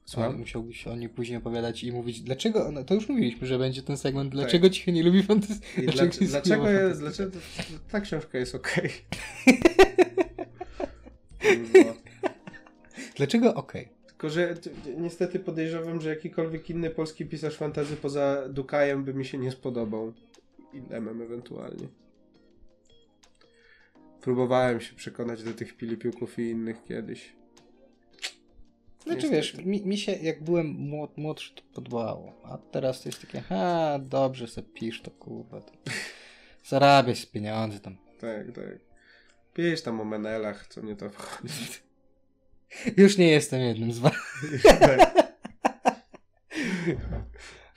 Słucham? Musiałbyś o niej później opowiadać i mówić, dlaczego, ona- to już mówiliśmy, że będzie ten segment, dlaczego Cichy nie lubi fantastyki. Tak. Dlaczego, dlaczego, jest, dlaczego ta książka jest okej? Kurwa. Dlaczego okej? Tylko, że niestety podejrzewam, że jakikolwiek inny polski pisarz fantazy poza Dukajem by mi się nie spodobał. I Lemem ewentualnie. Próbowałem się przekonać do tych Pilipiuków i innych kiedyś. Znaczy wiesz, mi, mi się jak byłem młod, młodszy to podobało, a teraz to jest takie, ha, dobrze se pisz to kurwa, to zarabiać pieniądze tam. Tak, tak. Pisz tam o Menelach, co mnie to wchodzi. Już nie jestem jednym z was. tak.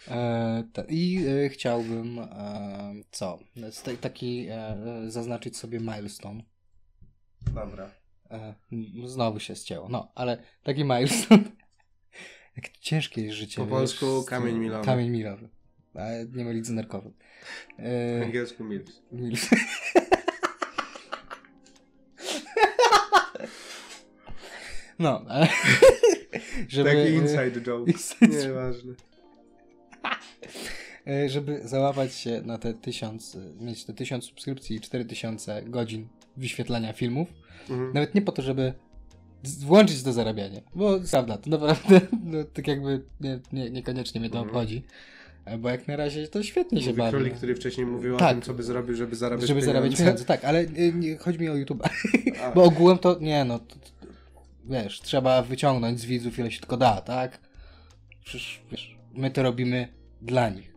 E, I e, chciałbym, e, co, taki zaznaczyć sobie milestone. Dobra. Znowu się ścięło, no, ale taki milestone. Jak ciężkie jest życie. Po wiesz, polsku kamień milowy. Kamień milowy. Ale nie mylić z nerkowym. E, angielsku Mills. Mills. No, ale żeby, Taki inside joke. inside Nieważne. E, żeby załapać się na te tysiąc, mieć te tysiąc subskrypcji i 4000 godzin wyświetlania filmów, Mhm. nawet nie po to, żeby włączyć do zarabiania, bo prawda, to naprawdę no, tak jakby nie, nie, niekoniecznie mnie to Mhm. obchodzi, e, bo jak na razie to świetnie się Mówi bawi. królik, który wcześniej mówił Tak. o tym, co by zrobił, żeby zarabiać żeby pieniądze. zarabiać pieniądze, tak, ale y, nie, chodzi mi o YouTube. Bo ogółem to nie no, to, to, wiesz, trzeba wyciągnąć z widzów ile się tylko da, tak? Przecież wiesz, my to robimy dla nich,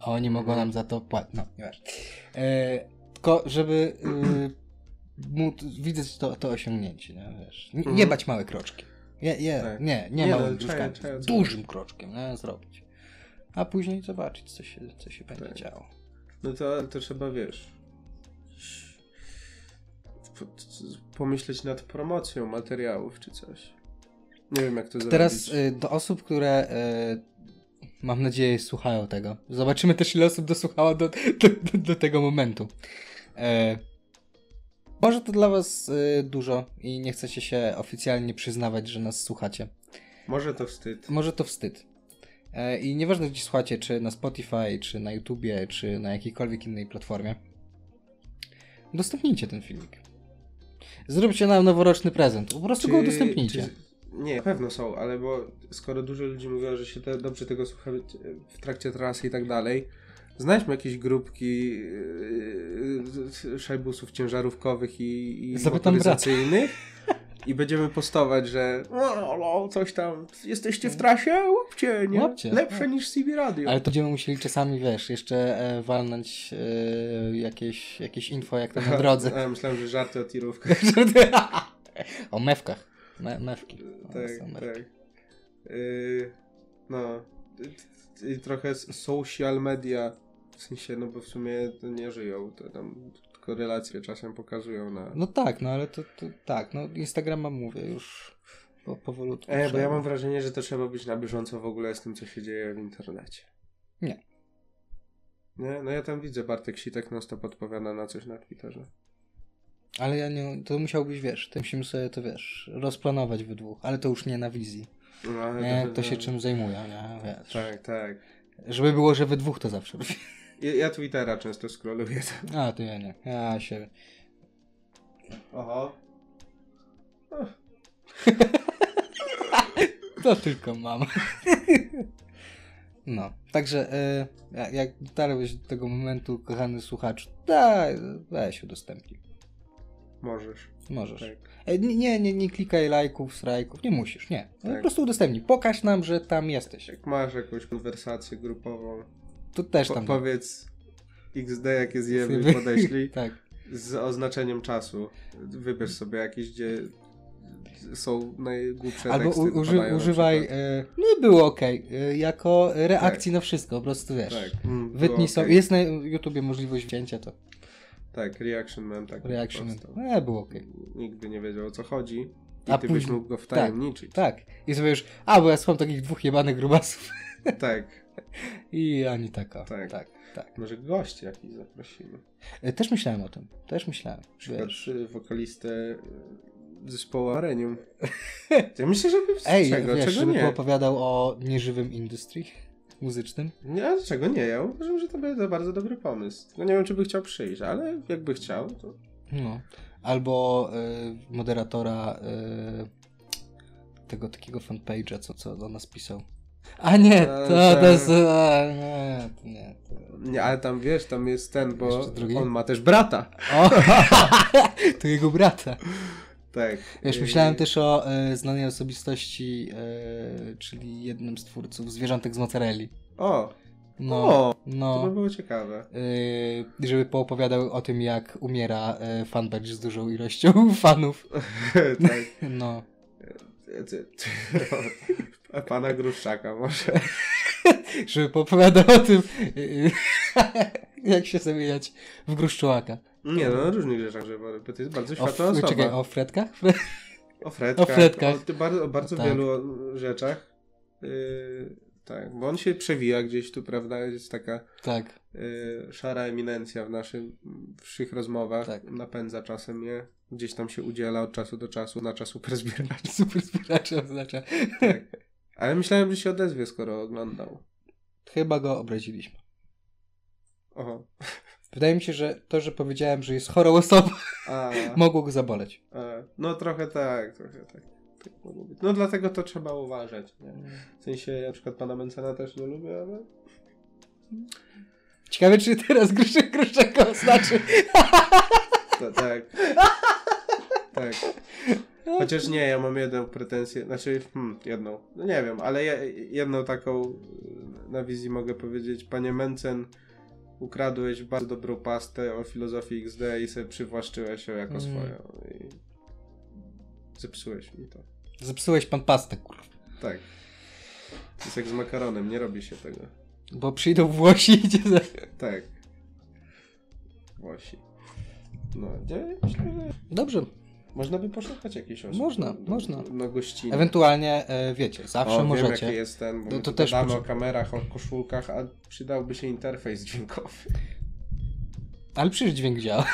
a oni mogą nam za to płacić. No, nieważne. E, tylko żeby y, móc widzieć to, to osiągnięcie, nie, wiesz. Nie, nie Mhm. bać małe kroczki. Nie, nie, Tak. nie, nie, Nie, małym trzeba Dużym kroczkiem, nie, zrobić. A później zobaczyć, co się, co się będzie Tak. działo. No to, to trzeba, wiesz, po- pomyśleć nad promocją materiałów czy coś. Nie wiem, jak to Teraz zrobić. y, do osób, które y, mam nadzieję słuchają tego. Zobaczymy też ile osób dosłuchało do, do, do, do tego momentu. E, może to dla was y, dużo i nie chcecie się oficjalnie przyznawać, że nas słuchacie. Może to wstyd. Może to wstyd. E, I nieważne gdzie słuchacie, czy na Spotify, czy na YouTubie, czy na jakiejkolwiek innej platformie. Udostępnijcie ten filmik. Zróbcie nam noworoczny prezent. Po prostu go udostępnijcie. czy- Nie, na pewno są, ale bo skoro dużo ludzi mówiło, że się te, dobrze tego słucha w trakcie trasy i tak dalej, znajdźmy jakieś grupki yy, szajbusów ciężarówkowych i, i motoryzacyjnych i będziemy postować, że no, coś tam, jesteście w trasie, łapcie, nie? Łapcie, Lepsze tak. niż CB Radio. Ale to będziemy musieli czasami, wiesz, jeszcze e, walnąć e, jakieś, jakieś info, jak to na drodze. A, myślałem, że żarty o tirówkach. o mewkach. Me, mewki. O, tak, tak. Yy, no. I- trochę social media, w sensie, no bo w sumie nie żyją, to tam tylko relacje czasem pokazują na... No tak, no ale to, to tak, no Instagrama mówię już po, powolutku. E, bo ja mam wrażenie, że to trzeba być na bieżąco w ogóle z tym, co się dzieje w internecie. Nie. Nie? No ja tam widzę, Bartek Sitek non stop odpowiada na coś na Twitterze. Ale ja nie, to musiałbyś, wiesz, to musimy sobie to, wiesz, rozplanować we dwóch, ale to już nie na wizji. No, Nie, to- kto się czym zajmuje, nie, wiesz. Tak, tak. Żeby było, że we dwóch to zawsze. Ja, ja Twittera często scrolluję. A, to ja nie. Ja się... Oho. To tylko mam. No, także jak- jak dotarłeś do tego momentu, kochany słuchacz, daj, weź udostępnij. Możesz. Możesz. Tak. E, nie, nie, nie, klikaj lajków, strajków, nie musisz, nie. Tak. Po prostu udostępnij. Pokaż nam, że tam jesteś. Jak masz jakąś konwersację grupową, To też po, tam. powiedz XD jakie zjemy podeślij tak. z oznaczeniem czasu. Wybierz sobie jakieś, gdzie są najgłupsze Albo teksty. u, uży, używaj, przykład. e, no było ok, e, jako reakcji na wszystko, po prostu wiesz. Tak, mm, Wytnij sobie, okej. jest na YouTubie możliwość wzięcia, to Tak, reaction man tak reaction. powstał. E, było ok. Nikt by nie wiedział o co chodzi. I A ty byś później- mógł go wtajemniczyć. Tak. I sobie już, a bo ja słucham takich dwóch jebanych grubasów. tak. I ani taka. Tak. Tak, tak. Może gości jakiś zaprosimy. E, Też myślałem o tym, też myślałem. Przykład y, wokalistę y, zespołu Arenium. Ja myślę, że Ej, czego, wiesz, czego żeby nie? poopowiadał o nieżywym industrii muzycznym. Nie, a dlaczego nie? Ja uważam, że to będzie bardzo dobry pomysł. Tylko nie wiem, czy by chciał przyjść, ale jakby chciał, to... No. Albo e, moderatora e, tego takiego fanpage'a, co, co do nas pisał. A nie, to, to jest... A, nie, nie. To... Nie, ale tam wiesz, tam jest ten, bo on ma też brata. O! to jego brata. Tak. Wiesz, I- myślałem też o e, znanej osobistości, e, czyli jednym z twórców Zwierzątek z Mozzarelli. O, No, O, to by no. było ciekawe. E, żeby poopowiadał o tym, jak umiera e, fanpage z dużą ilością fanów. tak. No. Pana Gruszczaka może. Żeby poopowiadał o tym, jak się zamieniać w gruszczołaka. Nie, no o różnych rzeczach, że bo to jest bardzo O, światła f- osoba. czekaj, o fredkach? O fredkach. O fredkach. O, ty bardzo, o bardzo Tak. wielu rzeczach. Yy, tak, bo on się przewija gdzieś tu, prawda? Jest taka tak. yy, szara eminencja w naszych wszych rozmowach. Tak. Napędza czasem je. Gdzieś tam się udziela od czasu do czasu na czas super zbieracz. Super zbieracze oznacza. Tak. Ale myślałem, że się odezwie, skoro oglądał. Chyba go obraziliśmy. Oho. Wydaje mi się, że to, że powiedziałem, że jest chorą osobą, A, mogło go zaboleć. a, no trochę tak, trochę tak. tak. No dlatego to trzeba uważać. Nie? W sensie, na przykład pana Mencena też nie lubię, ale... Ciekawe, czy teraz gruszek gruszek oznaczy. To, tak. tak. Chociaż nie, ja mam jedną pretensję, znaczy, hmm, jedną, no nie wiem, ale je, jedną taką y, na wizji mogę powiedzieć. Panie Mencen, ukradłeś bardzo dobrą pastę o filozofii XD i sobie przywłaszczyłeś ją jako Mm. swoją. I zepsułeś mi to. Zepsułeś pan pastę, kurwa. Tak. To jest jak z makaronem, nie robi się tego. Bo przyjdą Włosi i za... Tak. Włosi. No, gdzie? Myślę, że Dobrze. Można by poszukać jakichś osób. Można, do, można. Do gościny. Ewentualnie, e, wiecie, zawsze o, Wiem, możecie. jaki jest ten, bo to tu też o kamerach, o koszulkach, a przydałby się interfejs dźwiękowy. Ale przecież dźwięk działa.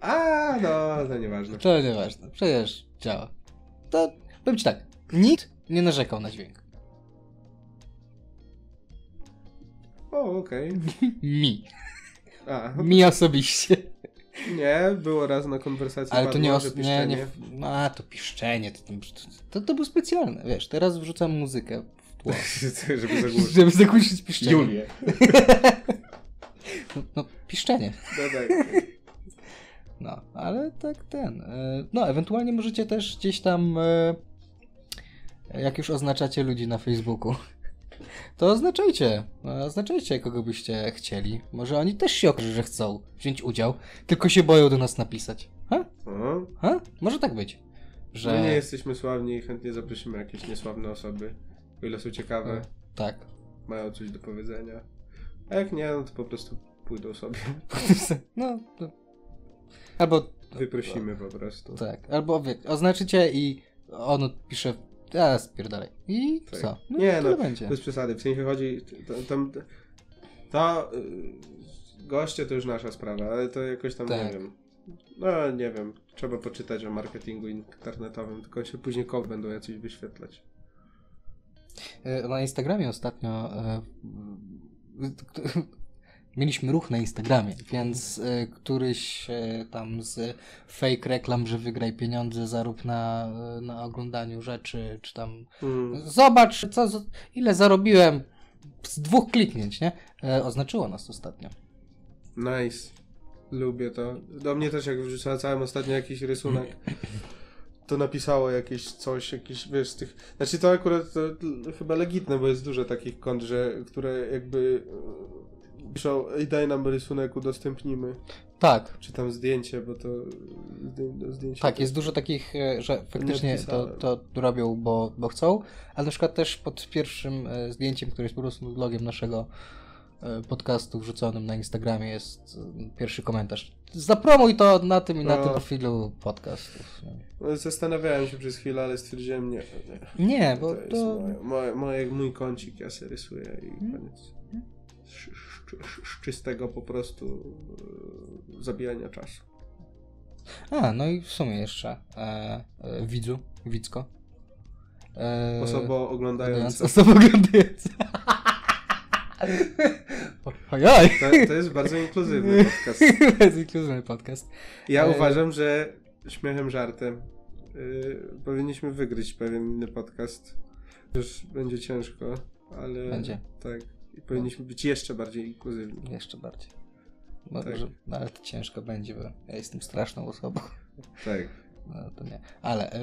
A, no, to nieważne. To nieważne. Przecież działa. To powiem ci tak. Nikt nie narzekał na dźwięk. O, okej. Mi. A, Mi osobiście. Nie, było raz na konwersacji. Ale to nie, os- nie, nie, no, a to piszczenie, to, to, to był specjalne, wiesz, teraz wrzucam muzykę w tło, Żeby zagłuszyć. żeby zagłuszyć piszczenie. Julię. No, no, piszczenie. No tak. No, ale tak ten. e, No, ewentualnie możecie też gdzieś tam, e, jak już oznaczacie ludzi na Facebooku, to oznaczajcie. no, Oznaczajcie, kogo byście chcieli. Może oni też się okaże, że chcą wziąć udział, tylko się boją do nas napisać. Ha? Ha? Może tak być. Że. My nie jesteśmy sławni i chętnie zaprosimy jakieś niesławne osoby. O ile są ciekawe, Tak. mają coś do powiedzenia. A jak nie, no to po prostu pójdą sobie. No, to... Albo. Wyprosimy po prostu. Tak, albo wie, oznaczycie i on odpisze. A, spierdalaj. I Tak. co? No, Nie, no, będzie. Bez przesady. W sensie chodzi. To, tam, to y, goście to już nasza sprawa, ale to jakoś tam Tak. nie wiem. No nie wiem. Trzeba poczytać o marketingu internetowym, tylko się później kogo będą jacyś wyświetlać. E, Na Instagramie ostatnio k- mieliśmy ruch na Instagramie, więc e, któryś e, tam z fake reklam, że wygraj pieniądze, zarób na, e, na oglądaniu rzeczy, czy tam Mm. zobacz, co, ile zarobiłem z dwóch kliknięć, nie? E, Oznaczyło nas ostatnio. Nice. Lubię to. Do mnie też jak wrzucałem ostatnio jakiś rysunek, to napisało jakieś coś, jakieś, wiesz, z tych... Znaczy to akurat to, chyba legitne, bo jest dużo takich kont, że, które jakby piszą, ej daj nam rysunek, udostępnimy. Tak, Czy tam zdjęcie, bo to zdję- zdjęcie... Tak, to- jest dużo takich, e, że faktycznie to, to robią, bo, bo chcą, ale na przykład też pod pierwszym e, zdjęciem, które jest po prostu logiem naszego e, podcastu wrzuconym na Instagramie jest pierwszy komentarz. Zapromuj to na tym i na No. tym profilu podcastów. No, Zastanawiałem się przez chwilę, ale stwierdziłem nie. nie. Nie, bo to to... moje, moje, mój kącik, ja sobie rysuję i Hmm. koniec. Z czystego po prostu e, zabijania czasu. A, no i w sumie jeszcze e, e, widzu, widzko. E, Osoba oglądająca. Osoba oglądająca. Ojoj! To, to jest bardzo inkluzywny podcast. To jest inkluzywny podcast. Ja E, uważam, że śmiechem, żartem y, powinniśmy wygryźć pewien inny podcast. Już będzie ciężko, ale Będzie. tak. I powinniśmy być jeszcze bardziej inkluzywni. Jeszcze bardziej. No, Tak. że, no, ale to ciężko będzie, bo ja jestem straszną osobą. Tak. No to nie. Ale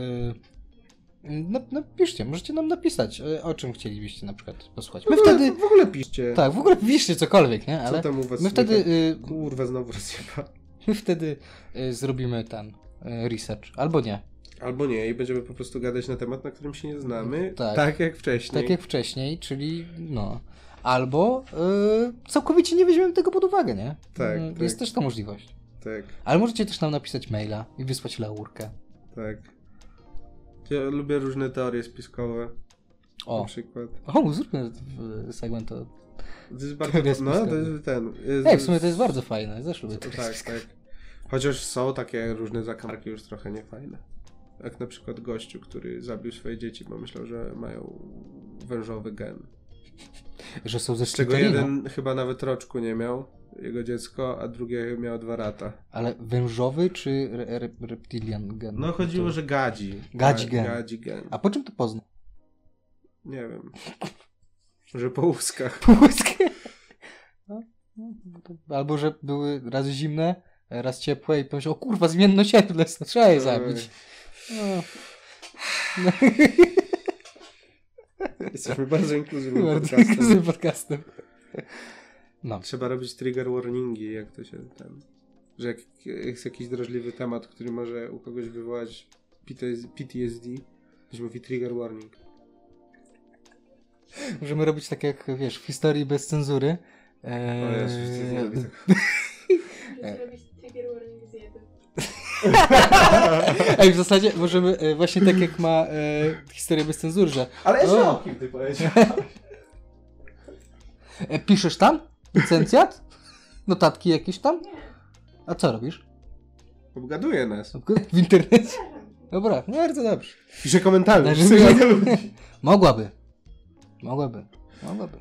yy, no, napiszcie, możecie nam napisać, yy, o czym chcielibyście na przykład posłuchać. W My ogóle, wtedy. w ogóle piszcie. Tak, w ogóle piszcie cokolwiek, nie? Co Ale tam u was my wtedy, yy, Kurwa, znowu rozjeba. my wtedy yy, zrobimy ten research. Albo nie. Albo nie, i będziemy po prostu gadać na temat, na którym się nie znamy. Tak. Tak, jak wcześniej. Tak jak wcześniej, czyli no. Albo yy, całkowicie nie weźmiemy tego pod uwagę, nie? Tak, Yy, tak. Jest też ta możliwość. Tak, Ale możecie też nam napisać maila i wysłać laurkę. tak. Ja lubię różne teorie spiskowe. Na O, przykład. o zróbmy segment o... To jest bardzo. No, to spiskowe. jest ten. Jest, Ej, w sumie to jest bardzo fajne, też lubię Tak, teorie tak. Chociaż są takie różne zakamarki już trochę niefajne. Jak na przykład gościu, który zabił swoje dzieci, bo myślał, że mają wężowy gen. Że są ze Z czego jeden chyba nawet roczku nie miał, jego dziecko, a drugie miało dwa lata. Ale wężowy czy re, re, reptilian gen? No chodziło, To- że gadzi. Gadzi Ga- gen. Gadzi gen. A po czym to poznał? Nie wiem. Że po łuskach. Półskie. No, no, to- Albo, że były raz zimne, raz ciepłe i pomyślał, o kurwa, zmiennościeplne, trzeba je zabić. No. No. Jesteśmy bardzo inkluzywnym Bardzo podcastem. podcastem. No. Trzeba robić trigger warningi, jak to się ten... Że jak jest jakiś drażliwy temat, który może u kogoś wywołać PTS PTSD, to się mówi trigger warning. Możemy robić tak jak, wiesz, w historii bez cenzury. O Eee, Jezu, wszyscy znali tego. Muszę zrobić Ej, w zasadzie możemy e, właśnie tak jak ma e, historię bez cenzury, że Ale jeszcze o kim ty powiedział? e, piszesz tam licencjat, notatki jakieś tam, a co robisz? Obgaduje nas. W internecie? Dobra, no bardzo dobrze. Pisze komentarze. Na Pisze żywo. do ludzi. Mogłaby. Mogłaby. Mogłaby.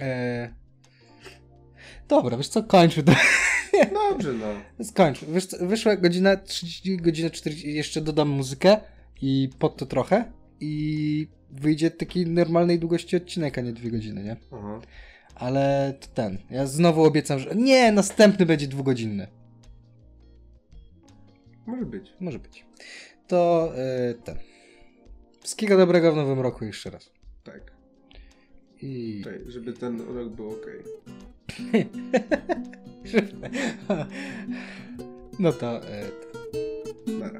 E... Dobra, wiesz co, kończmy to. Dobrze, no. Skończ. Co, wyszła godzina 30, godzina 40, jeszcze dodam muzykę i pod to trochę i wyjdzie taki normalnej długości odcinek, a nie dwie godziny, nie? Aha. Ale to ten. Ja znowu obiecam, że nie, następny będzie dwugodzinny. Może być. Może być. To yy, ten. Wszystkiego dobrego w nowym roku jeszcze raz. Tak. I... Czekaj, żeby ten rok był ok. no to... Yy, Na